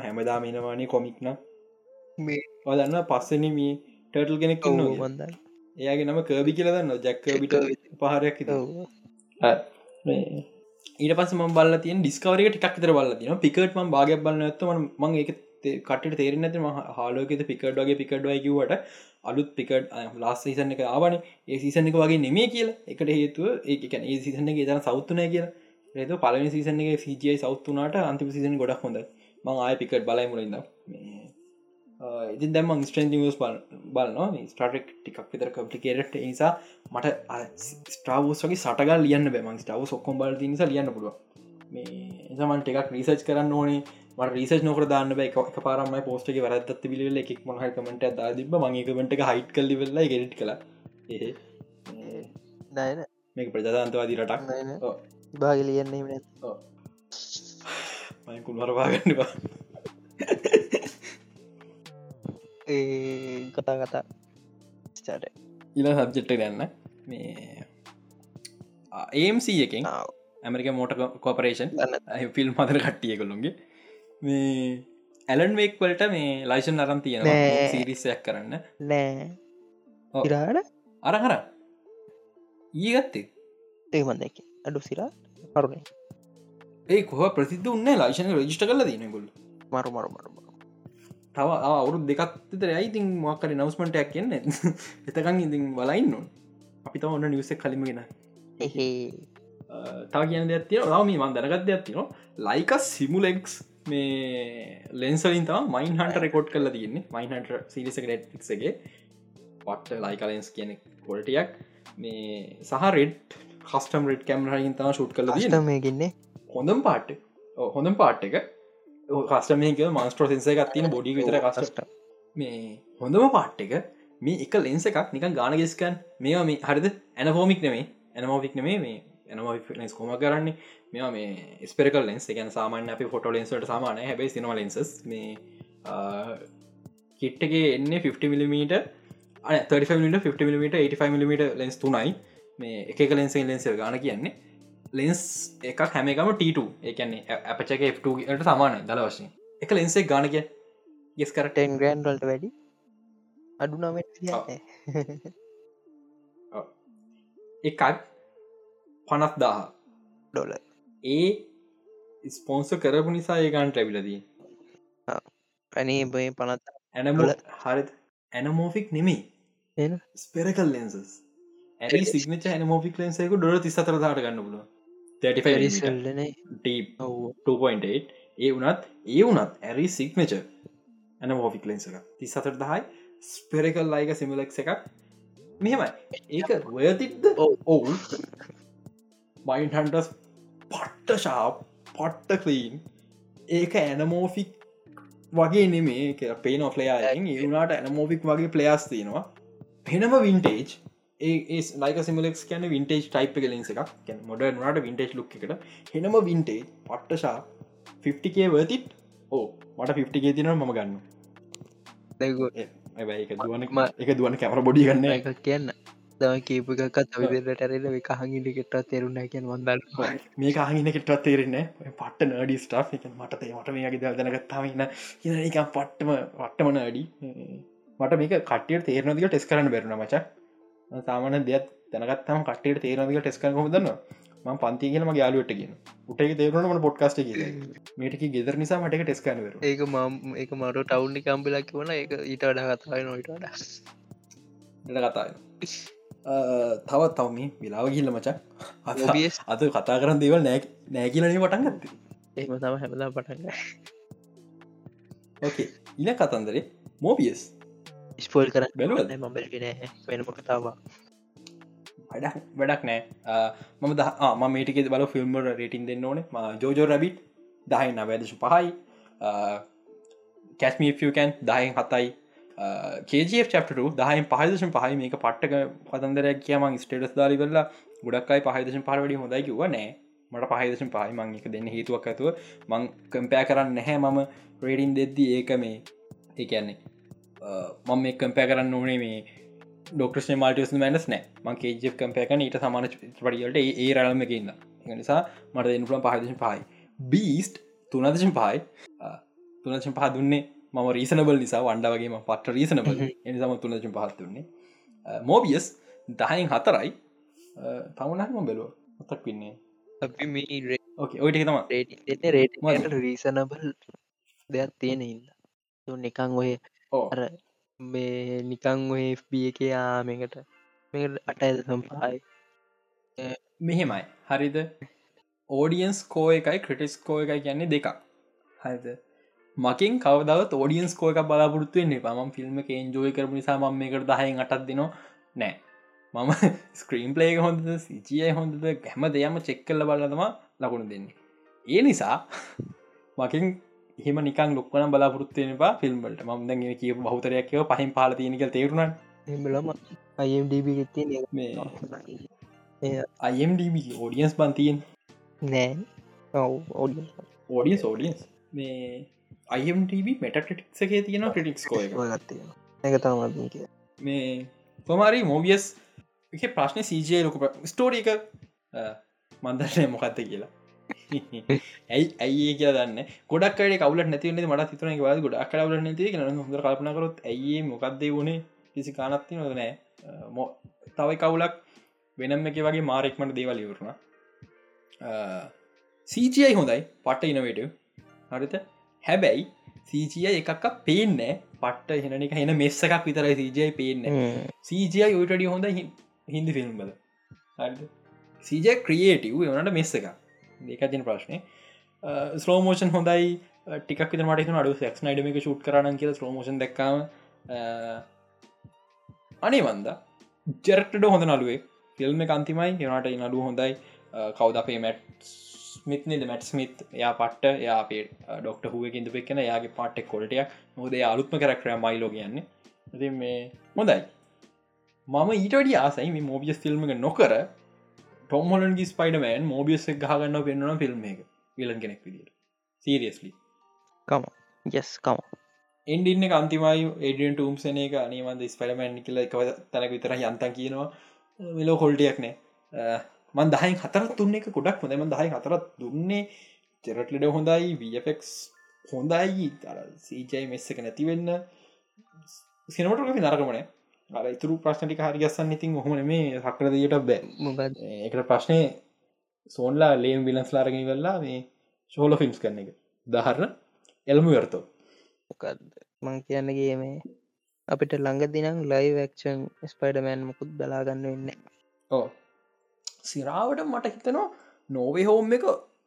හැමදා මිනවානේ කොමික්න වදන්න පස්සන මේ ටර්ටල් කෙනෙක් මන්ද එයාගේ නම කර්බි කියලදන්න ජැක්කබිට පහරයක් ඊට පස ම බල තිය ඩිස්කවරක ටික් තර බල තින පිකට ම භාගයක් බලන්න ඇත්තම මං එක කට තේරෙන ඇති හාලෝකෙත පිකට් වගේ පිකට්වයිකිවට අලුත් පිකට් ලාස් සිසන එක ආවන. ඒ සිසන එක වගේ නෙමේ කියලා. එකට හේතුව ඒක ඒ සිසන එක තන සෞත්තුනය කියලා. රේතු පලනි සිසන එක සිජයි සෞත්තුනාට අන්තිම සිසන ගොඩක් හොඳ මං ආය පිකට් බලයි මුලින්ද ඉති දැම ස්ටන් ස් බලන ස්ටාටෙක් ටිකක් විතර කම්පලිකේට නිසා මට ස්ටාවෝස්ගේ සටගල් ලියන්න බෑම ස්ටාව සොක්කොම් බල නිසා ලියන්න පුළුව මේ එසමන් ටිකක් රිසර්ච් කරන්න ඕනේ. රිසර්ච් නොකර දාන්න බෑ. එක පාරම පෝස්ටක වැරදත් පිළිවෙල එකක් මොහ කමට දා තිබ මගේකමට හයිට් කල්ලි වෙල්ලා ගෙට කළ. ඒ නයන මේක ප්‍රජාතන්තවාදී රටක්. බාග ලියන්නේ නැ මයකුල් මරවාගන්නවා ඒ කතා කතා. ස්ටාට ඉල සබ්ජෙට්ට ගන්න මේ ඒම්සි එකෙන් ඇමරික මෝට කෝපරේෂන් ෆිල්ම් මතර කට්ටිය කොළුන්ගේ මේ ඇලන් වේක් වලට මේ ලයිෂන් අරම් තියෙන සිරිසයක් කරන්න. නෑ. ඉරාට අරහර ඊගත්තේ ඒමන්දක අඩු සිරා. පරුණේ ඒ කොහ ප්‍රසිද්ධ උන්න ලයිෂන රජිෂ්ට කල දනගොල් මරු මරු මරු තව අවුරු දෙකත්තර ඇයිතින් මක්කර නවස්මටයක් කියන්න එතකං ඉතින් බලයින්න අපි තව ඔන්න නිවසෙක් කලිමගෙන තා කියන දෙයක් තිය රම මන් දැනගත් දෙයක් තින ලයික සිමුලෙක්ස් මේ ලෙන්සලින් තම මයින් හන්ට රෙකෝඩ් කල තියන්නේ. මයින්හන්ට සිරිස නෙට්ක්ගේ පට්ට ලයිකලෙන්ස් කියන කොල්ටියක් මේ සහ රෙඩ් කස්ටම් රෙඩ් කැමරහින් තම ශුට් කල මේගන්නේ හොඳම් පාට් හොඳම් පාට් එක. කස්ටමක මන්ස්ට්‍රෝ සින්සේ එකක් තියෙන බොඩි විතර කස්ට මේ හොඳම පාට් එක මේ එක ලෙන්ස එකක් නික ගාන ගෙස්කන් මේවා මේ හරිද? ඇනෆෝමික් නෙමේ ඇනමෝෆික් නෙමේ මේ ඇනමෝෆික්නස් කොම කරන්නේ මෙවා මේ ස්පෙරකල් ලෙන්ස් එකන් සාමාන්‍ය අපි ෆොට ලෙන්සට සාමානය හැබයි සිනම ලෙන්සස් මේ කිට්ටගේ එන්නේ 50 මිලිමීට 35 50 85 මිලිමට ලෙන්ස් තුනයි. මේ එක ලෙන්සේ ලෙන්සල් ගාන කියන්නේ. ලෙන්ස් එකක් හැම එකම ට2 එකන්නේ අපචක F2ට සමානයි දල වශයෙන්. එක ලෙන්සේ ගානක ගෙස් කර ටෙන් ග්‍රන්ඩල්ට වැඩි. අඩු නමට එකක් පනත් දාහ. ඩොල ඒ ස්පෝන්ස කරපු නිසා ඒගන්ට ඇබිලදී අනේ බය පනත් ඇනමල හරි ඇනමෝෆික් නෙමේ ස්පෙරකල් ලෙන්සස් ඇ සිගනච ඇනමෝෆික් ලෙන්සේකු ඩොල තිස්සතර දාට ගන්න පුල 2.8 ඒ වනත් ඒ වනත් ඇරි සික්නච ඇන මෝෆික් ලෙන්ස එක ති සතර දහයි ස්පෙරකල් ලයික සිමිලෙක් එකක්. මෙහෙමයි. ඒක වයතිත්ද ඔවු. බයින්හන්ටස් පට්ට ශාප් පට්ට කලීන් ඒක ඇනමෝෆික් වගේ නෙමේ පේන ඔෆලයායෙන් ඒවුණට ඇනමෝෆික් වගේ ප්ලයාස් තියෙනවා. පෙනම වින්ටේජ් ඒ ලයික සිමලෙක් කියන වින්ටේජ් ටයිප් කලින්ස එකක්. මොඩ නට වින්ටේජ් ලුක් එකට. හෙනම වින්ටේජ් පට්ටශා 50කේ වතිත් ඕ මට 50ගේ තින මම ගන්න එක දුවනක්ම එක දුවන කැමර බොඩි ගන්න එක කියන්න දම කීප එකත් විදිරට ඇරල කහගිට කෙට්ට තෙරුණ කියන් වන්දල් මේ කහගින කෙට්ටත් තේරෙන්න පට්ට නඩි ස්ටා් එක මට මට මේ ගේ දැනගත්තාවන්න කියන එක පට්ටම පට්ටමන අඩි මට මේක කටිය තේරනදික ටෙස් කරන්න බැරුණ මචක් සාමන දෙයක් දැනගත්තම කටට තේරනක ටෙස්ක හොදන්න ම පන්ති කියලම යාලුවටගෙන උටේ තේරුණට පොඩ්කාස්ට කිය මේටක ගෙදර නිසා මටක ටෙස්කනවර ඒක මම ඒක මට ටවුන්ි කම්පිලක් වන එක ඊට වඩා කතායි නොයිට වඩා. කතායි තවත් තවම විලාව ගිල්ල මචක් අද කතා කරන්න දේවල් නෑ නෑකිලනේ පටන් ගත්ත. ඒම තම හැමලා පටන්ග ඕකේ ඉන කතන්දරේ මෝබියස් ස්පෝල් කර බැලුවද? මබල්ගෙන වෙනම කතාවා වැඩක් වැඩක් නෑ. මම දම මේටික බල ෆිල්ම් රේටින් දෙන්න ඕනේ. ජෝජෝ රැබිට් දහයි නවැදශ පහයි කැස්මිකන් දහයෙන් හතයි කජF චප්ටු දහයි පහදශ පහයි මේක පට්ටක පතන්දරයක් කියම ස්ටේටස් දාලි වෙල්ලා ගොඩක්යි පහදශ පහවැඩි හොඳයි කිව නෑ. මට පහදශ පහයි මං එක දෙන්න හේතුවක් ඇතුව මං කම්පෑ කරන්න නැහැ. මම රේඩින් දෙද්දී ඒක මේ ඒකන්නේ මම මේ කම්පෑ කරන්න ඕනේ මේ ඩොක්ටස් මල්ටස් මැනස් නෑ මං කේජ කම්පයකන ඊට සමාන පඩියට ඒ රලම එකන්න නිසා මට එනුලම් පහදශ පහයි බීස්ට් තුනදශ පහයි තුනච පහ දුන්නේ මම රීසනබල් නිසා වන්ඩ වගේම පට රීසනබල් එනිසම තුනච පහත් දුන්නේ මෝබියස් දහයින් හතරයි. තමුණක්ම වෙන්නේ. අපි මේ ඔයිට තම රීසනබල් දෙයක් තියෙන ඉන්න. තු නිකං ඔය අර මේ නිකං ඔය FB එක යාමකට මේ අට ඇද සම්පායි මෙහෙමයි. හරිද? ඕඩියන්ස් කෝ එකයි ක්‍රටිස් කෝ එකයි කියන්නේ දෙකක්. හරිද මකින් කවදව ෝඩියන්ස් කෝ එක බලාපොරත්තුවෙන්නේ පම ෆිල්ම් කේන්ජෝය කරපු නිසා ම මේකට දහයෙන් අටත් දෙනවා. නෑ. මම ස්ක්‍රීම් පලේක හොඳද සිචිය හොඳද ගැම දෙයම චෙක් කල්ල බලතම ලකුණු දෙන්නේ. ඒ නිසා මකින් හෙම නිකන් ලොක්වන බලාපොරත්තුවෙන පා ෆිල්ම්බලට ම දැ කිය බහතරයක්ව පහින් පාල තියනික තේරුණ එමලම අයම්ඩබ අයම්ඩබ ෝඩියන්ස් බන්තියෙන් නෑ. ඔව් ඕඩියස් ෝඩියන්ස් මේ අයම්ටබ මෙටටික්සගේ තියෙන ක්‍රටික්ස් කෝ එක තම කිය මේ පොමාරි මෝබියස් එක ප්‍රශ්න සීජය ලොක ස්ටෝඩි එක මන්දරය මොකක්ත කියලා. ඇයි ඇයි කිය දන්න? ගොඩක් කවල නැති මට තිතන වා ගොඩක් කවල නැති හොඳ කල්පනකරොත් ඇයි මොකක්ද වුණේ කිසි කානත්ති නොද නෑ. තවයි කවුලක් වෙනම් එක වගේ මාරෙක්මට දේවල් ඉවරුණ. සීජයි හොඳයි. පට ඉනවට හරිත හැබැයි සීජය එකක් පේන්න පට්ට හෙන එක හෙන මෙස්ස එකක් විතරයි සීජයි පේන්න. සීජය යටඩිය හොඳ හින්දි ෆිල්ම්බල සීජ ක්‍රියේටව් වනට මෙස්ස එක දෙකතින ප්‍රශ්නය ස්ලෝමෝෂන් හොඳයි. ටික් විත මට අඩු ක් නයිඩමික ෂුට් කරන කිය ස්ලෝමෝෂන් දක්කාම. අනේ වන්ද ජෙරක්ටඩ හොඳ නලුවේ ෆිල්ම් කන්තිමයි හෙනට නඩු හොඳයි. කවද අපේ මැට් ස්මිත්නද මැට් ස්මිත් යා පට්ට යාපේ ඩොක්ට හුවකින්ද පෙක්න යාගේ පාටෙක් කොලටයක් නොද අලුත්ම කරක්රය මයිලෝ කියන්නේ. ඇති මේ හොඳයි. මම ඊටඩි ආසයි මේ මෝබියස් ෆිල්ම් එක නොකර ටොම්හොලන්ගේ ස්පයිඩමෑන් මෝබියස් එක ගහගන්න පෙන්වන ෆිල්ම් එක. විලන් කෙනෙක් විදිට සීරියස්ලි කම ජස් කම එන්ඩින්න අන්තිමයි ඒඩියන් ටූම්සන එක. අනීමන්ද ස්පඩමැන් කියල එක තැනක විතර යන්තන් කියනවා. මෙලෝ හොල්ටියක් නෑ මන් දහයි හතරත් තුන්න එක ගොඩක් හොඳම දහයි හතරත් දුන්නේ චෙරට්ලඩ හොඳයි වෆෙක් හොඳයි. සීජයි මෙස්ස එක නැතිවෙන්න සිනමට නරකමන අර ඉතුරු ප්‍රශ්නටි හරිගස්සන්න ඉතින් හොම මේ හකරදයට බෑ. එකට ප්‍රශ්නය සෝන්ලා ලේම් විලන්ස් ලාරග වෙල්ලා මේ ශෝල ෆිල්ම්ස් කරන එක. දහරණ එල්ම වර්තෝ මං කියන්නගේ මේ අපිට ළඟ දිනම් ලයි වැක්ෂන් ස්පයිඩමෑන් මුකුත් බලාගන්න වෙන්න ඕ සිරාවට මට හිතනවා නොවේ හෝම් එක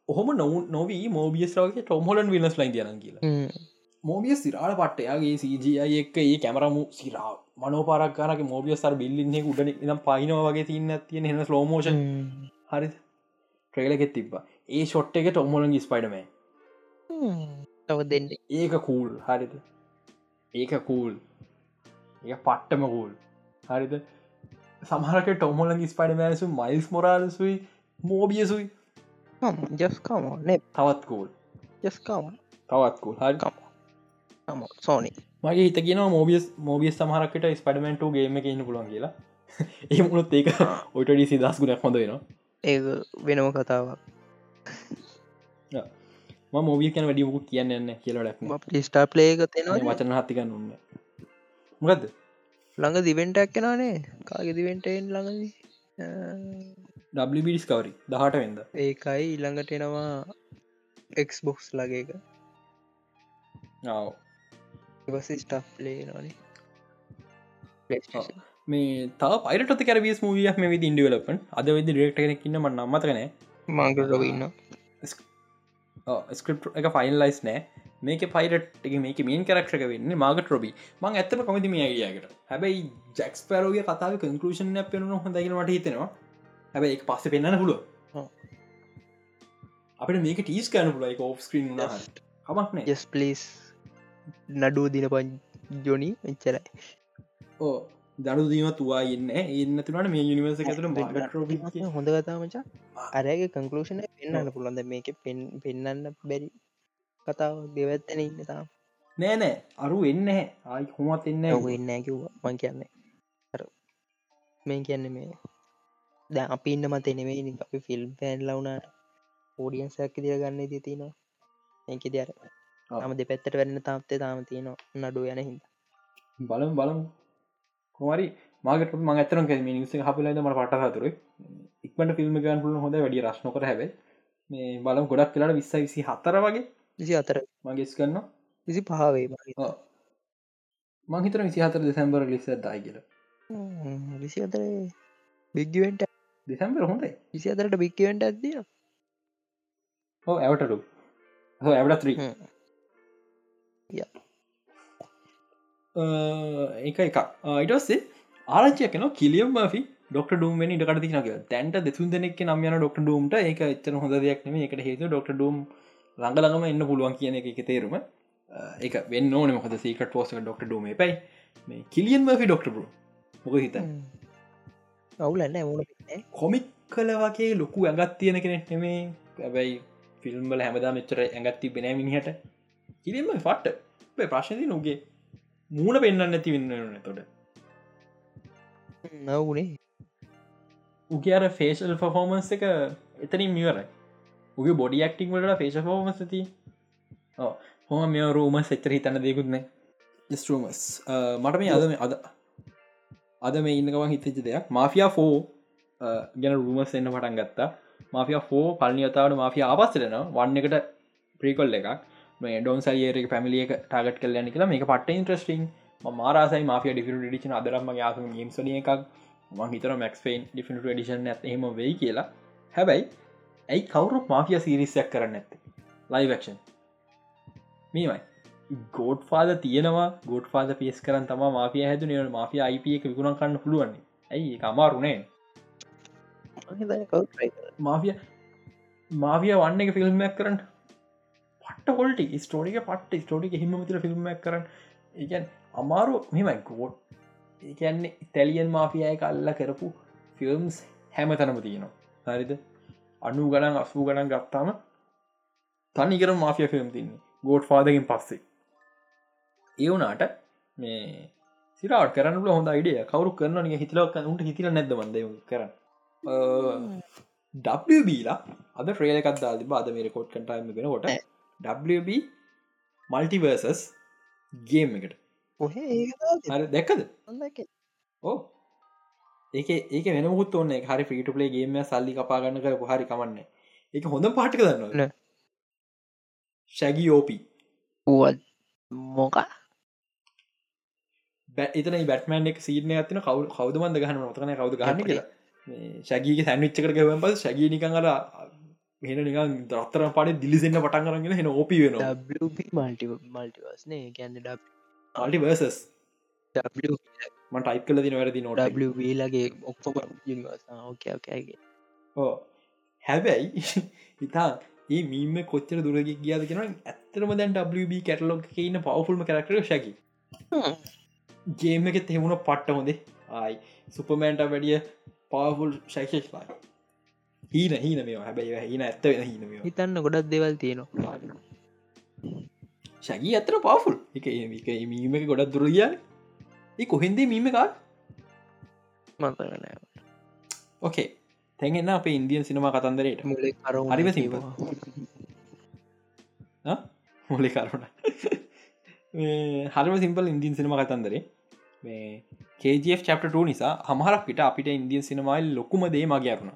ඔහොම නොවු නොවී මෝබියස්රාගේ ටොම්හොලන් විලස් ලයින් යන කියලා. මෝබිය සිරාට පට්ටයාගේ සජයි එක්ක ඒ කැමරමු සිරා මනෝපාරක්කාරක මෝබිය සර බිල්ලින්නේ උඩන නම් පයිනව වගේ තින්න තියෙන හෙන ලෝමෝෂන් හරි ට්‍රේලගෙත් තිබ්බ. ඒ ෂොට් එක ටොම්හොලන් ස්පයිඩමේ තව දෙන්න. ඒක කූල් හරිද? ඒක කූල් ඒ පට්ටම කූල් හරිද සමහරක ටොමොලන් ස්පයිඩමෑසු මයිල්ස් මොරාලසුයි මෝබියසුයි ජස්කාම තවත් කූල් ජස්කාම තවත් කූල් හරිකම සෝනි මගේ හිත කියන මෝබියස් මෝබියස් සමහරකට ස්පඩමෙන්ටු ගේම එක ඉන්න පුලන් කියලා. ඒ මුණුත් ඒක ඔටඩි සිදස් ගුණක් හොඳ වෙනවා. ඒ වෙනම කතාවක්. මෝබිය කියන වැඩියමකු කියන්න කියලට ස්ටා තියෙනවා වචන හතිකන්න උන්න මොකද ළඟ දිවෙන්ටක් කෙනනේ කාගෙ දිවෙන්ටෙන් ළඟදී? ඩිස්කවරි දහට වෙද ඒකයි ඊළඟට එනවා එක්ස් බොක්ස් ලගේක ඉවස ස්ටප් ලේ නොනේ මේ තා පයිරට කැරවිස් මූියක් මේ විදි ඉන්ඩියවලපන් අද විදි ඩෙක්ට කෙනෙක්න්න ම නම්මතකන මංග ලොගන්න ස්ක්‍රප් එක ෆයින් ලයිස් නෑ මේක පයිරට් මේක මේන් කරක්ෂක වෙන්න මාගට රොබි මං ඇත්තම කොමති මේ අයිඩියකට හැබැයි ජැක්ස් පරෝගේ කතාව කන්කලෂන් පෙනුන හොඳයිනට හිතෙනවා. හැබැයි එක පස්ස පෙන්න්න පුළුව අපට මේක ටීස් කෑන පුල එක ඔෆ් ස්ක්‍රීන් හමක්න යස් පලිස් නඩුව දින පන් ජොනි එච්චරයි. ඕ දඩු දීම තුවා ඉන්න. ඉන්න තුනට මේ යනිවර්ස රොබි හොඳ කතාමචා අරගේ කංකලෂන පෙන්න්න පුළන්ද මේක පෙන් පෙන්න්න බැරි කතාව දෙවත්තන ඉන්න තාම. නෑ නෑ. අරු එන්න ආයි හොමත් එන්න එන්න මං කියන්නේ මේ කියන්න මේ ද අපි ඉන්න මත නෙවෙයි අපි ෆිල්ම් පෑන් ලවුනාට ෝඩියන්සැක්ක දිර ගන්න ති තිනවා ඒක දර ම දෙපැත්තට වැන්න තාපතේ තාම තියනවා. නඩු යන හිද බලම් බලමු. කොමරි මාගට ම ඇතරන් මිනිස හපලද මට පට හතුර ඉක්මට ෆිල්ම් ගන් හොඳ වැඩි රශ්න කර හැබ මේ බලම් ගොඩක් කියලාට විස්ස විසි හතර වගේ විසි අතර මගෙස් කරන්න විසි පහවේ මහිතර විසි හතර දෙසැම්බර ලිස දායි කියල. විසි අතර බිග්ගවෙන්ට දෙසැම්බර හොඳයි. විසි අතරට බික්කවෙන්ට ඇතිය හෝ ඇවටටු හෝ ඇවටත්‍රී එක එක අයිටස්සේ ආරච්චය කන කිලියම් මි ඩොක් ඩුම් ඉට තිනක තැන්ට දෙසුන් දෙනෙක් නම් යන ඩොක් ඩුම්ට එක එච්චන හොඳ දෙයක් නෙම එකට හේතු ඩොක් ඩුම් ළඟළඟම එන්න පුළුවන් කියන එක තේරුම. එක වෙන්න ඕන. මොකද සීකට පෝස ඩොක් ඩුම පයි මේ කිලියන් මි ඩොක්ට බ මොක හිත අවුලන්න මුණ කොමික් කල වගේ ලොකු ඇගත් තියෙන කෙනෙක් නෙමේ ඇබැයි ෆිල්ම්බල හැමදා මෙච්චර ඇගත්ති බෙන මිනිහට. කිරීම ෆට්ට ප්‍රශ්නති නොගේ මූුණ පෙන්න්න නැති වෙන්න තොට නවුනේ උගේ අර ෆේෂල් ෆෝමන්ස් එක එතනින් මිවරයි උගේ බොඩි ක්ටික් වලට ෆේෂ ෆෝමස් ති හොම මෙ රූම සෙච්චර හිතන්න දෙකුත්න ස්ටරමස් uh, මට මේ අද අද අද මේ ඉන්නකවන් හිතච්ච දෙයක්. මාෆියා ෆෝ uh, ගැන රූමස් එන්න පටන් ගත්තා. මාෆිය ෆෝ පල්නියතාවට මාෆිය ආපස්සටන වන්න එකට ප්‍රීකොල් එකක්. මේ ඩොන් සයිඒක පැමිලියක ටාගට කල්ලන්න කියලා. මේක පට ඉන්ට්‍රස්ටිං මාරසයි මාෆිය ඩිෆිට ඩිචන අදරම යාසම ගේම්සන එකක්. ම හිතර මක්ස්පේන් ඩිෆිට ඩිෂන් ඇත් හෙම වෙයි කියලා. හැබැයි ඇයි කවුරු මාෆිය සිරිස්සයක් කරන්න ඇත්තේ ලයිවක්ෂන් මේමයි. ගෝඩ් ෆාද තියෙනවා. ගොඩ් ෆාද පිස් කරන් තම මාෆිය හැතු නිවට මාෆිය අයිප එක විකුණන් කන්න පුළුවන්නේ ඇයි අමාරුනේ මාෆිය මාෆිය වන්න එක ෆිල්ම්මයක් කරන්න. පට හොල්ට ස්ටෝඩික පට ස්ටෝඩික හිම තිර ෆිල්ම්මක් කරන්න. ඒකැන් අමාරු. මෙමයි ගෝඩ් ඒකන්නේ ඉතැලියන් මාෆියය කල්ල කරපු ෆිල්ම්ස් හැම තනම තියෙනවා. හරිද අනු ගණන් අසූ ගණන් ගත්තාම තනිකර මාෆිය ෆිල්ම් තින්නේ. ගෝඩ් ෆාදකින් පස්සේ. ඒ වුනාට මේ සිරාට කරන්න හොඳ අයිඩිය කවරු කරන නිය හිතලක් උන්ට හිතිල නැද බන්ද කරන්න? ඩබලා අද ්‍රේලකත් දාද බාද මේ රෙකෝඩ් කටයිම වෙනකොට. WB මල්ටිවර්සස් ගේම් එකට හරි දැක්කද? ඕ ඒක ඒක වෙනමුත් ඔන්න හරි ෆිටපලේ ගේම සල්ලි කපාගන්න කර හරි කමන්න. එක හොඳ පාටික දන්න ශැගි ෝපී මොක එතන බැටමන් එක සීන ඇතින කවු කවදමන්ද ගහන මතන කවද ගන්න කියලා. ශැගීක සැන්විච්චකට ගවන් පස ශැගී නිකන් අර මෙන නිකන් දත්තර පට දිලිසන්න පටන් කරගෙන හෙන ඕපි වෙන මල්ටි මල්ටිවස්නේ ගැන්න මල්ටිවර්සස් මට ටයිප් කල දින වැරදි නොට ලගේ ඔක්කොම ඕකගේ ඕ හැබැයි ඉතා ඒ මීම කොච්චර දුරග ගියාද කෙන ඇත්තරම දැන් WB කැටලොක් ඉන්න පවෆුල්ම කරක්ටර ශකි ගේම එකෙත් හෙමුණ පට්ට හොඳේ. ආයි සුපමෑන්ට වැඩිය පවෆුල් ශයිෂලා හීන හීන මේ හැබැයි හීන ඇත්ත වෙන හීනම හිතන්න ගොඩක් දෙවල් තියෙනවා. ශැගී ඇතර පවෆුල් එක මීම ගොඩක් දුරගිය කොහෙන්දේ මීම එකා මතනෑ ඕකේ තැන්ගන්න අප ඉන්දියන් සිනමා කතන්දරයට මුලේ කර හරිම සිම්ප මුලි කරුණ හරිම සිම්පල් ඉන්දියන් සිනම කතන්දරේ මේ කජF චප්ට නිසා හමහරක් පිට අපිට ඉන්දියන් සිනමයිල් ලොකුම දේ මගේරුණ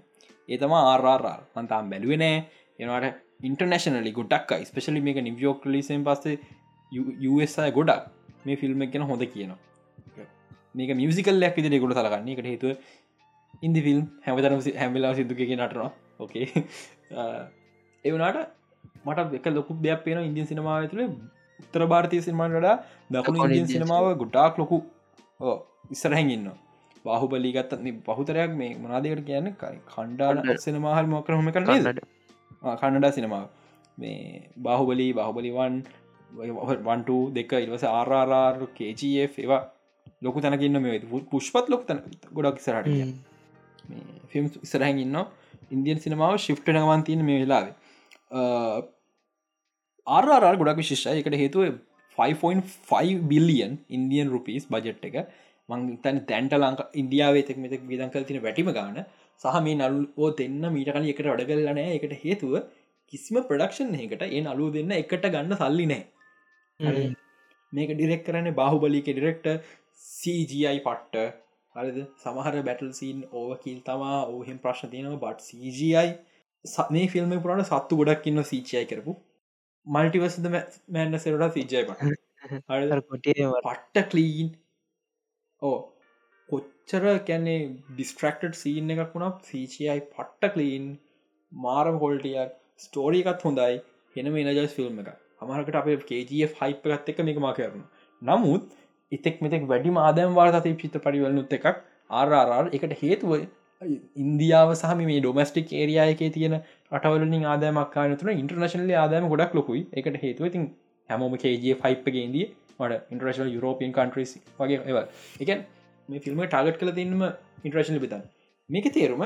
ඒතම ආරාර් මන්තාම් බැලුවනෑ එනවාට ඉන්ටර්නශනලි ගොඩක් ස්පෙශලි මේක නිවියෝක් ලිසෙන් පස්සේ යසය ගොඩක් මේ ෆිල්ම් එකෙන හොඳ කියනවා මේක මියසිකල් ලැක් විදි ගොඩ සලගන්නේ එකට හේතුව ඉන්දි ෆිල්ම් හැමතරම හැමිලා සිදුකගේ නටනවා. ඕකේ එවනාට මට එක ලොකු දෙයක් පේන ඉන්දියන් සිනමාව තුළ උත්තර භාරතය සිනමාන් වඩා දකුණු ඉන්දියන් සිනමාව ගොඩාක් ලොකු ඉන්න බාහුබලි ගත්තත් පහුතරයක් මේ මනාදකට කියන්න? කණ්ඩාන සිනමාහල් මොකරහම කරන්නට කණඩා සිනමාව. මේ බාහුබලි බාහුබලිවන් වන්ට දෙක ඉවස ආරාර් කජF ඒවා ලොකු තැනකින්න මේ පුෂ්පත් ලොක් තැන ගොඩක් සරට ෆිල්ම් ඉසරහැන් ඉන්න ඉන්දියන් සිනමාව ශිප්ට නවන්තින මේ වෙලාවේ. ආරාර් ගොඩක් විශිෂ්ය එකට හේතුව 5.5 බිලියන් ඉන්දියන් රුපිස් බජට් එක. මං තැන් තැන්ට ලංක ඉන්දියාවේ තෙක් මෙතක් විදංකල් තින වැටිම ගාන. සහ මේ නල් ඕ දෙන්න මීට කල එකට වඩගල්ලනෑ එකට හේතුව කිසිම ප්‍රඩක්ෂන් එකට ඒ අලු දෙන්න එකට ගන්න සල්ලි නෑ මේක ඩිරෙක් කරන්න බාහුබලික ඩිරෙක්ට CGI පට්ට. හරිද? සමහර බැටල් සීන් ඕව කිල් තමා ඕහෙම ප්‍රශ්න තියෙනවා බට් CGI මේ ෆිල්ම් පුරට සත්තු ගොඩක් ඉන්න සීචය කරපු. මල්ටිවසද මෑන්න සෙරට සීජය පට පට්ට. කලීන් ඕ කොච්චර කැන්නේ ඩිස්ට්‍රක්ටඩ් සීන් එකක් වුණා සීචයි පට්ට කලීන් මාරම හොල්ටියක් ස්ටෝරිකත් හොඳයි. හෙන මේ නජස් ෆිල්ම් එක හමරකට අපේ කජF හයිප ගත් එක මේක මා කරන නමුත් ඉතෙක් මෙතෙක් වැඩි ආදයම් වාර්තය චිත්‍ර පරිවලනුත් එකක් ආරාර් එකට හේතුව ඉන්දියාව සහ මේ ඩොමස්ටික් ඒරයායක තියෙන අටවලින් ආදමක්කාන තුන ඉන්ටර්නශනල ආදම ගොඩක් ලොකුයි. එකට හේතුව ඉතින් හැමෝම කජ ෆයිප්ගේන්දී මට ඉන්ටර්නශනල් යුරෝපියන් කන්ට්‍රස් වගේ ඒව. එක මේ ෆිල්ම ටාගට් කළ තින්නම ඉන්ට්‍රශනල බිතන් මේක තේරුම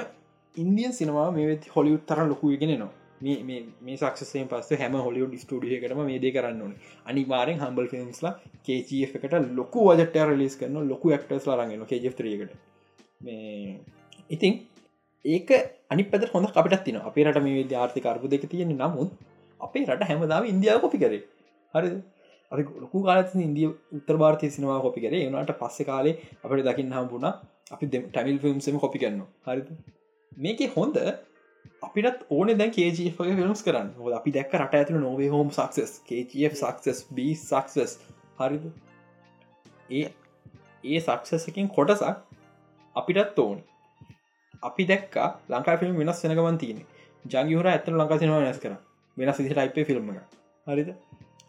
ඉන්දියන් සිනවා මේ හොලියුත් තරම් ලොකුයගෙනනවා මේ සක්ෂයෙන් පස්ස හැම හොලියුඩ් ස්ටඩියකටම මේ දේ කරන්න ඕන. අනිවාරෙන් හම්බල් ෆිල්ම්ස්ලා කේචF එකට ලොකු වජට රලිස් කරන ලොකු ක්ටස් ලාරගෙන කජත්‍රයකට මේ ඉතින් ඒක අනි පැද හොඳ අපිටත් තින අපේ රට මේ ආර්ථික අර්බු දෙක තියෙන නමුත් අපේ රට හැමදාව ඉන්දියාව කොපි කරේ. හරි අපි ලොකු කාලත් ඉන්දිය උත්තර භාර්තය සිනවා කොපි කරේ. එනට පස්ස කාලේ අපට දකින්න හම්බුණ අපි ටැමිල් ෆිල්ම්සම කොපි කරන්න හරි මේක හොඳ අපිටත් ඕන දැන් කේජගේ ෆිල්ම්ස් කරන්න. හො අපි දැක් රට ඇතුළ නොවේ හෝම් සක්සස් කF සක්සස් බ සක්සස් හරිද? ඒ ඒ සක්සසකින් කොටසක් අපිටත් ඕන. අපි දැක්කා ලංකා ෆිල්ම් වෙනස් වෙනගමන් තියෙන ජංගිහර ඇත ලංකා සිනව වෙනස් කර. වෙනස් විසි ටයිප ෆිල්ම් හරිද?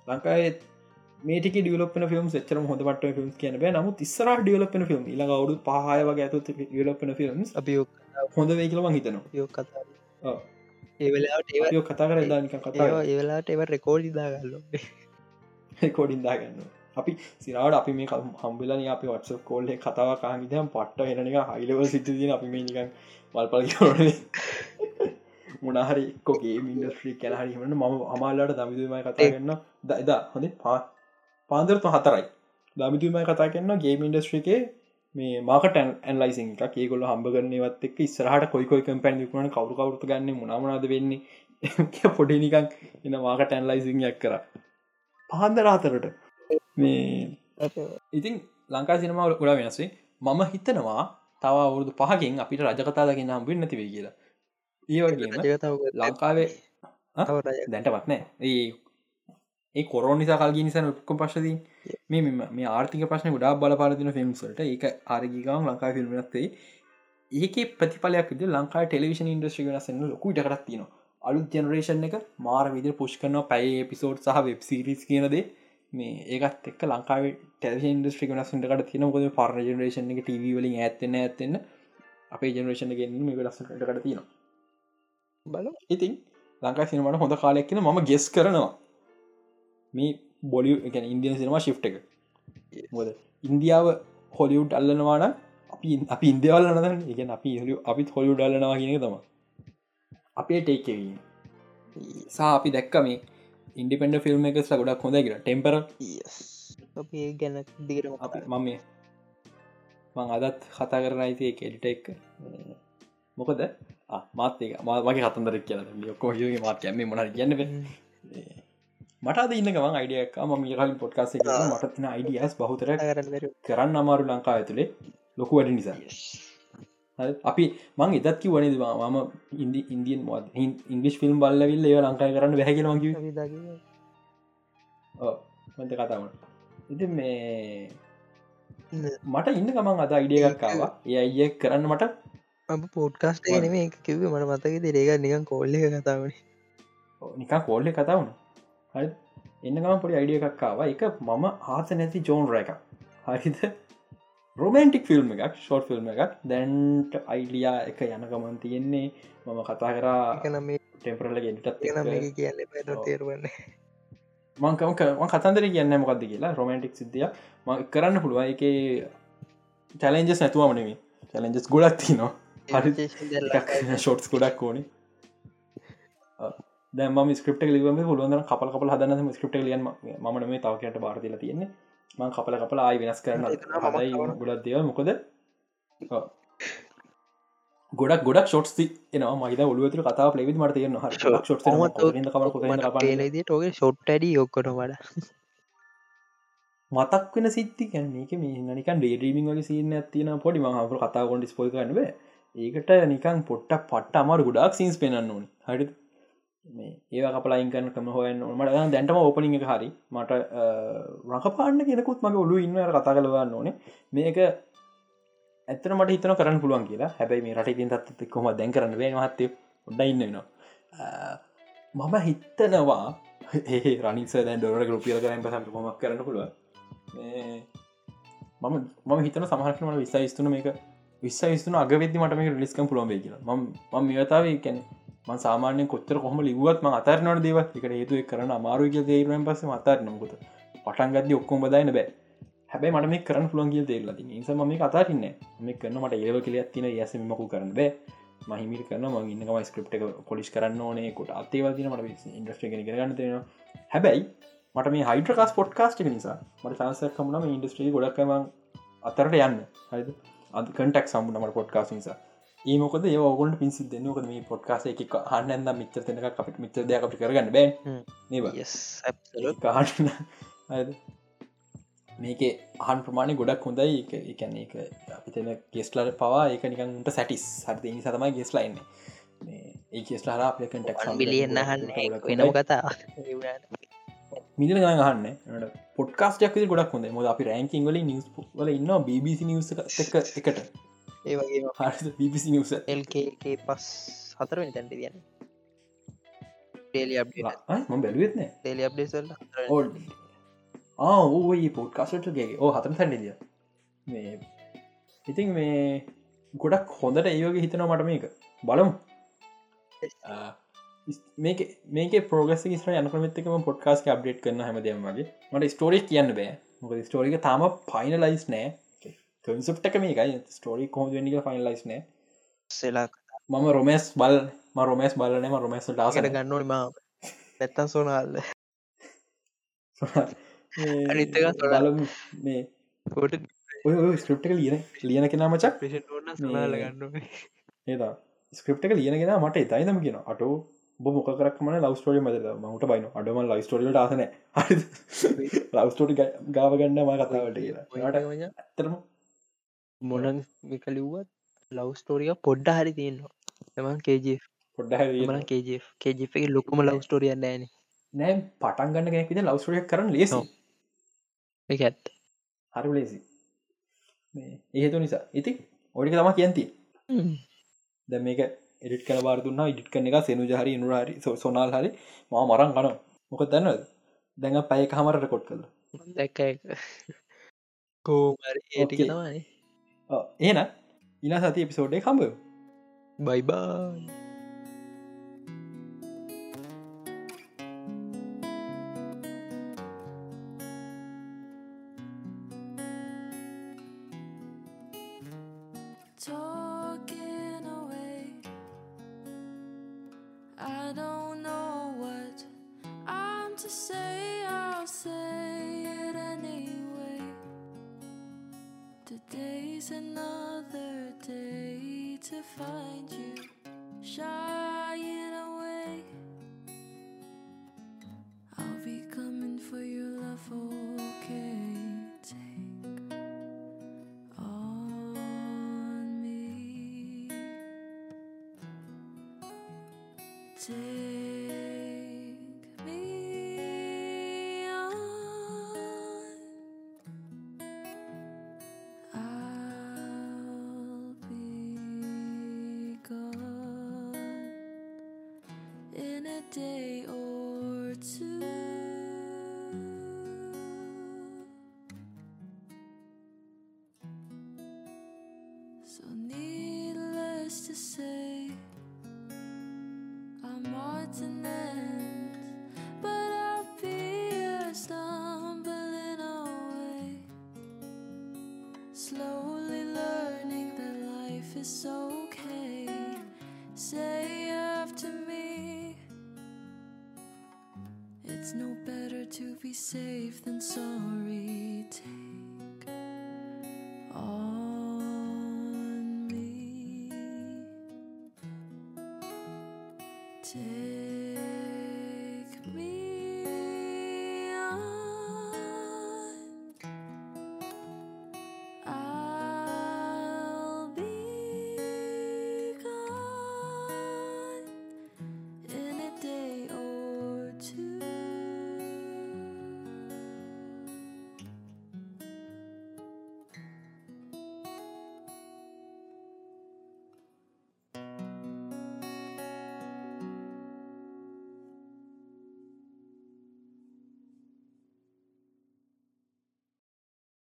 ලංකායි මේටික ඩියලපන ෆිල්ම් ච්චර හොඳ පට ෆිල්ම් කියන නමුත් ඉස්සර ඩියලපන ෆිල්ම් ඉල අවුදු පහයවගේ ඇතු ඩියලපන ෆිල්ම් අපි හොඳ වේ කියලම හිතනවා. යෝ කතා ඒවෙලාට ඒ කතා කර දානික කතා ඒවෙලාට එව රෙකෝඩ් ඉදාගල්ල කොඩින්දාගන්න අපි සිරාවට අපි මේ හම්බිලන අපි වත්ස කෝල්ල කතාව කාහිතම් පට්ට වෙනක හයිලවල් සිටතින අපි මේ නිකන් වල්පල මොනහරි එක්කොගේ මින්ඩස්්‍රී කැනහරිමට ම අමාල්ලට දමිදුමයි කතා කරන්න දයිදා හොඳ පා පාන්දරතු හතරයි. දමිතුමයි කතා කරන්න ගේ ඉන්ඩස්ට්‍රිකේ මේ මාකට ඇන්ලයිසින් එක ඒගොල හම්බ කරනවත් එක් ස්රහට කොයිකොයි පැන් කුණ කවරු කවරුතු ගන්න මනාමනාද වෙන්නේ පොඩිනිකක් එන මාකට ඇන්ලයිසිං යක් කර. පහන්දරාතරට මේ ඉතින් ලංකා සිනමාව ගොඩා වෙනස්සේ මම හිතනවා තව අවුරුදු පහකින් අපිට රජකතා දකින්න හම්බෙන් නැතිවේ කියලා. ඒවගේ ලංකාවේ දැන්ටවත් නෑ. ඒ ඒ කොරෝ නිසා කල්ග නිසා ඔක්කො පශදී මේ මේ ආර්ථික ප්‍රශ්න ගොඩා බලපාලදින ෆිල්ම්සල්ට ඒක ආරගිකාම් ලංකා ෆිල්ම්නත්තේ ඒක ප්‍රතිපලයක් විද ලංකා ටෙලිවිෂන් ඉන්ඩස්ට්‍රි වෙනසන්න ලොකු ටකරත් තින අලු ජනරේෂන් එක මාර විදිර පුෂ් කරන පැයි පිසෝඩ් සහ වෙබ් සිරිස් කියනදේ මේ ඒකත් එක් ලංකාව ටෙලි ඉන්ඩස්ට්‍රි වෙනසට තින ොද පරණ ජනරේෂන් එක ටව වලින් ඇත්තන්න අපේ ජනරේෂන් ගෙන්න්න මේ ලස්සට තියෙන බල ඉතින් ලංකා සිනමට හොඳ කාලයක් කියන ම ගෙස් කරනවා මේ බොලි එක ඉන්දියන් සිනමා ශිප් එක. මොද ඉන්දියාව හොලිවුඩ් අල්ලනවාන අපි අපි ඉන්දවල් නදන් එක අපි හලු අපිත් හොලිුඩ් අල්ලනවා කියන තම අපේ ටේක්කවීම සා අපි දැක්ක මේ ඉන්ඩිපෙන්ඩ ෆිල්ම් එක ගොඩක් හොඳ කියෙන ටෙම්පර ගැන දිගරම මම මං අදත් කතා කරන අයිති එඩිට එක් මොකද? මාතක මගේ කතන්දර කියල. යගේ මාත් යම මොන කියන්න මට ඉන්නකම අයිඩියක් ම මිකලින් පොට්කාසේ මටතින අයිඩියස් බහතර කරන්න අමාරු ලංකා ඇතුළේ ලොකු වැඩි නිසා. අපි මං එදත් කිව වනද මම ඉන්දි ඉන්දියන් මද ඉංගලිස් ෆිල්ම් බල්ලවිල්ල ඒ ලංකායි කරන්න වැහැගෙන මගේ මත කතාවන ඉති මේ මට ඉන්න ගමන් අද අයිඩියගක්කාව ඒ අයිය කරන්න මට පෝට්කාස්ට නේ කිව මට මතක රේක නිකන් කොල්ල කතාවන නිකා කෝල්ල කතාවන හරි. එන්න ගම පොඩි අයිඩිය එකක්කාව එක මම ආස නැති ජෝන් රැක හරිද? රොමන්ටික් ෆිල්ම් එකක් ෂෝට් ෆිල්ම් එකක්. දැන්ට අයිඩියා එක යන ගමන් තියෙන්නේ මම කතා කරා නම් ටෙම්පරල ගෙටත් කියන්න තේරුවන්න මංකම කතන්දර කියන්න මොකක්ද කියලා. රොමන්ටික් සිද්ධිය ම කරන්න පුළුව එක චලෙන්ජස් නැතුවමනේ චලෙන්ජස් ගොඩක් තිනවා හරි. ෂෝට්ස් ගොඩක් ඕනේ දැම ස්ක්‍රප් ලිවම පුළුවන් කපල් කපල් හදන්න ස්ක්‍රප් ලියන් ම මේ තවකට බාරතිල තියෙන්නේ. මං කපල කපල ආයි වෙනස් කරන්න. හදයි ගොඩක් දේව මොකද? ගොඩක් ගොඩක් ෂොට්ස් එනවා. මහිත ඔලුවතුර කතා පලවිත් මට තියෙන හ ටෝගේ ෂොට් ඇඩි යොක්කොට වඩ. මතක් වෙන සිත්ති කැන්නේ එක මේ නිකන් ඩේරීමින් වගේ සින්න ඇතින පොඩි මහපුර කතා කොඩ ස්පොයි කරනව ඒකට නිකන් පොට්ට පට්ට අමාර ගොඩක් සින්ස් පෙන්න්න ඕන. හරි මේ ඒවා කපලයින් කරන කම හොයන්න මට දැන්ටම ඕපනිං එක හරි. මට රකපාන්න කෙනෙකුත් මගේ ඔලු ඉන්න කතා කලවන්න ඕනේ. මේක ඇත්තන මට හිතන කරන්න පුළුවන් කියලා. හැබැයි මේ රට ඉතින් තත් කොම දැන් කරන්න වේ මහත්තය උඩ ඉන්නවා මම හිත්තනවා ඒ රනිස දැන් ඩොර ගරුපියල කරන්න පසට කොමක් කරන්න පුළුව මම මම හිතන සමහටම විස්සා ස්තුන මේක විස්ස ස්තුන අගවෙදදි මට මේ ලිස්කම් පුළුවන් වේ කියලා. ම ම මේතාව කැන ම සාමානය කොච්චර කොහම ලිවත්ම අතරනට දේව එකට හේතු කරන අමාරු කිය දේරුවෙන් පස අතරනමුකුත පටන් ගද ඔක්කොම බදායන බෑ. හැබයි මට මේ කරන පුළන් කිය තේරලා නිසා මේ අතාරන්න මේ කරන මට ඒව කියල තින යසමකු කරන්න බෑ. මහිමිල් කරන ම ඉන්නම ස්ක්‍රප් එක පොලිස් කරන්න ඕනේ. කොට අතේවතින මට ඉන්ඩස්ට්‍රි කරන්න තියෙන හැබැයි මට මේ හයිඩ්‍රකාස් පොට්කාස්ට් නිසා මට සංසක් කමුණම ඉන්ඩස්ට්‍රී ගොඩක්ම අතරට යන්න. හරිද? අද කටක් සම්බුණ මට පොට්කාස් නිසා. ඒමකොද ඒ ඔගොලට පිසි දෙන්නක මේ පොට්කාස එක හන්න මිත්‍ර තෙනක අපිට මිත්‍ර දෙයක් අපට කරගන්න බෑ. මේක අහන් ප්‍රමාණය ගොඩක් හොඳයි. එක එකන්නේ එක අපිතන ගෙස්ලර පවා එක නිකන්ට සැටිස් හරි සතමයි ගෙස්ලයින්න ඒ ස්ටාර අප කටක් බිලියන්න අහන්න. වෙනම කතා. මිදිල ගන ගන්න පොට්කාස්ටයක් ගොඩක් හොඳ මොද අපි රැංකින් වල නිස් වල ඉන්න BBC එක එකට ඒ වගේ හරි BBC නිවස එල්කේ පස් හතරවෙනි තැන්ට තියන්න. ම බැලුවත්න ටේලි අප්ඩේසල් ඕල් ආඒ පොට්කාස්ටගේ ඕ හතම තැන්ඩිදිය මේ ඉතින් මේ ගොඩක් හොඳට ඒවගේ හිතනවා මට මේක. බලමු. මේක මේක පෝගස් ර යනකමතකම පොඩ්කාස් අප්ඩේට් කරන හැමදම වගේ. මට ස්ටෝරි කියන්න බෑ. මොක ස්ටෝරික තාම පයිනලයිස් නෑ කන්සප්ටක මේකයි ස්ටෝරි කෝම නික ෆයිනලයිස් නෑ. සෙලා මම රොමස් බල් ම රොමස් බලනම රොමස් ඩාසට ගන්නවන ම නැත්තන් සෝනාල්ල. අනිත්තක බලමු. මේ කොට ඔය ස්ක්‍රප්ටක ලියන ලියන කෙන මචක් ගන්න ඒතා ස්ක්‍රප්ටක ලියනගෙන මට ඉතයිදම කියන අටෝ මොක කරක්ම ලවස්ටෝඩි මද මට බයින අඩම ලයිස්ටෝඩිට ආසන ලවස්ටෝටි ගාවගන්න ම කතාවට කියලා ඇතරම මොන විකලිව්වත් ලවස්ටෝරිය පොඩ්ඩ හරි තියෙන්නවා එම කේජ පොඩ්ඩ කේජ කේජ එක ලොකුම ලවස්ටෝරිය නෑන නෑ. පටන් ගන්න කෙනෙක්විද ලවස්ටෝරිය කරන ලෙස එක ඇත් හරු ලේසි ඒහතු නිසා. ඉති ඔඩික තම කියන්ති ද මේක එඩිට කල බාරදුන්න ඉඩිට කන එක සෙනු හරි ඉනුරහරි සොනාල් හරි ම මරන් ගන මොක දන්න දැඟ පැය හමරට කොට් කළ දැක්ක කෝමරි ඒටික තමයි ඒන ඉන සති එපිසෝඩ්ඩේ කම්බ බයිබා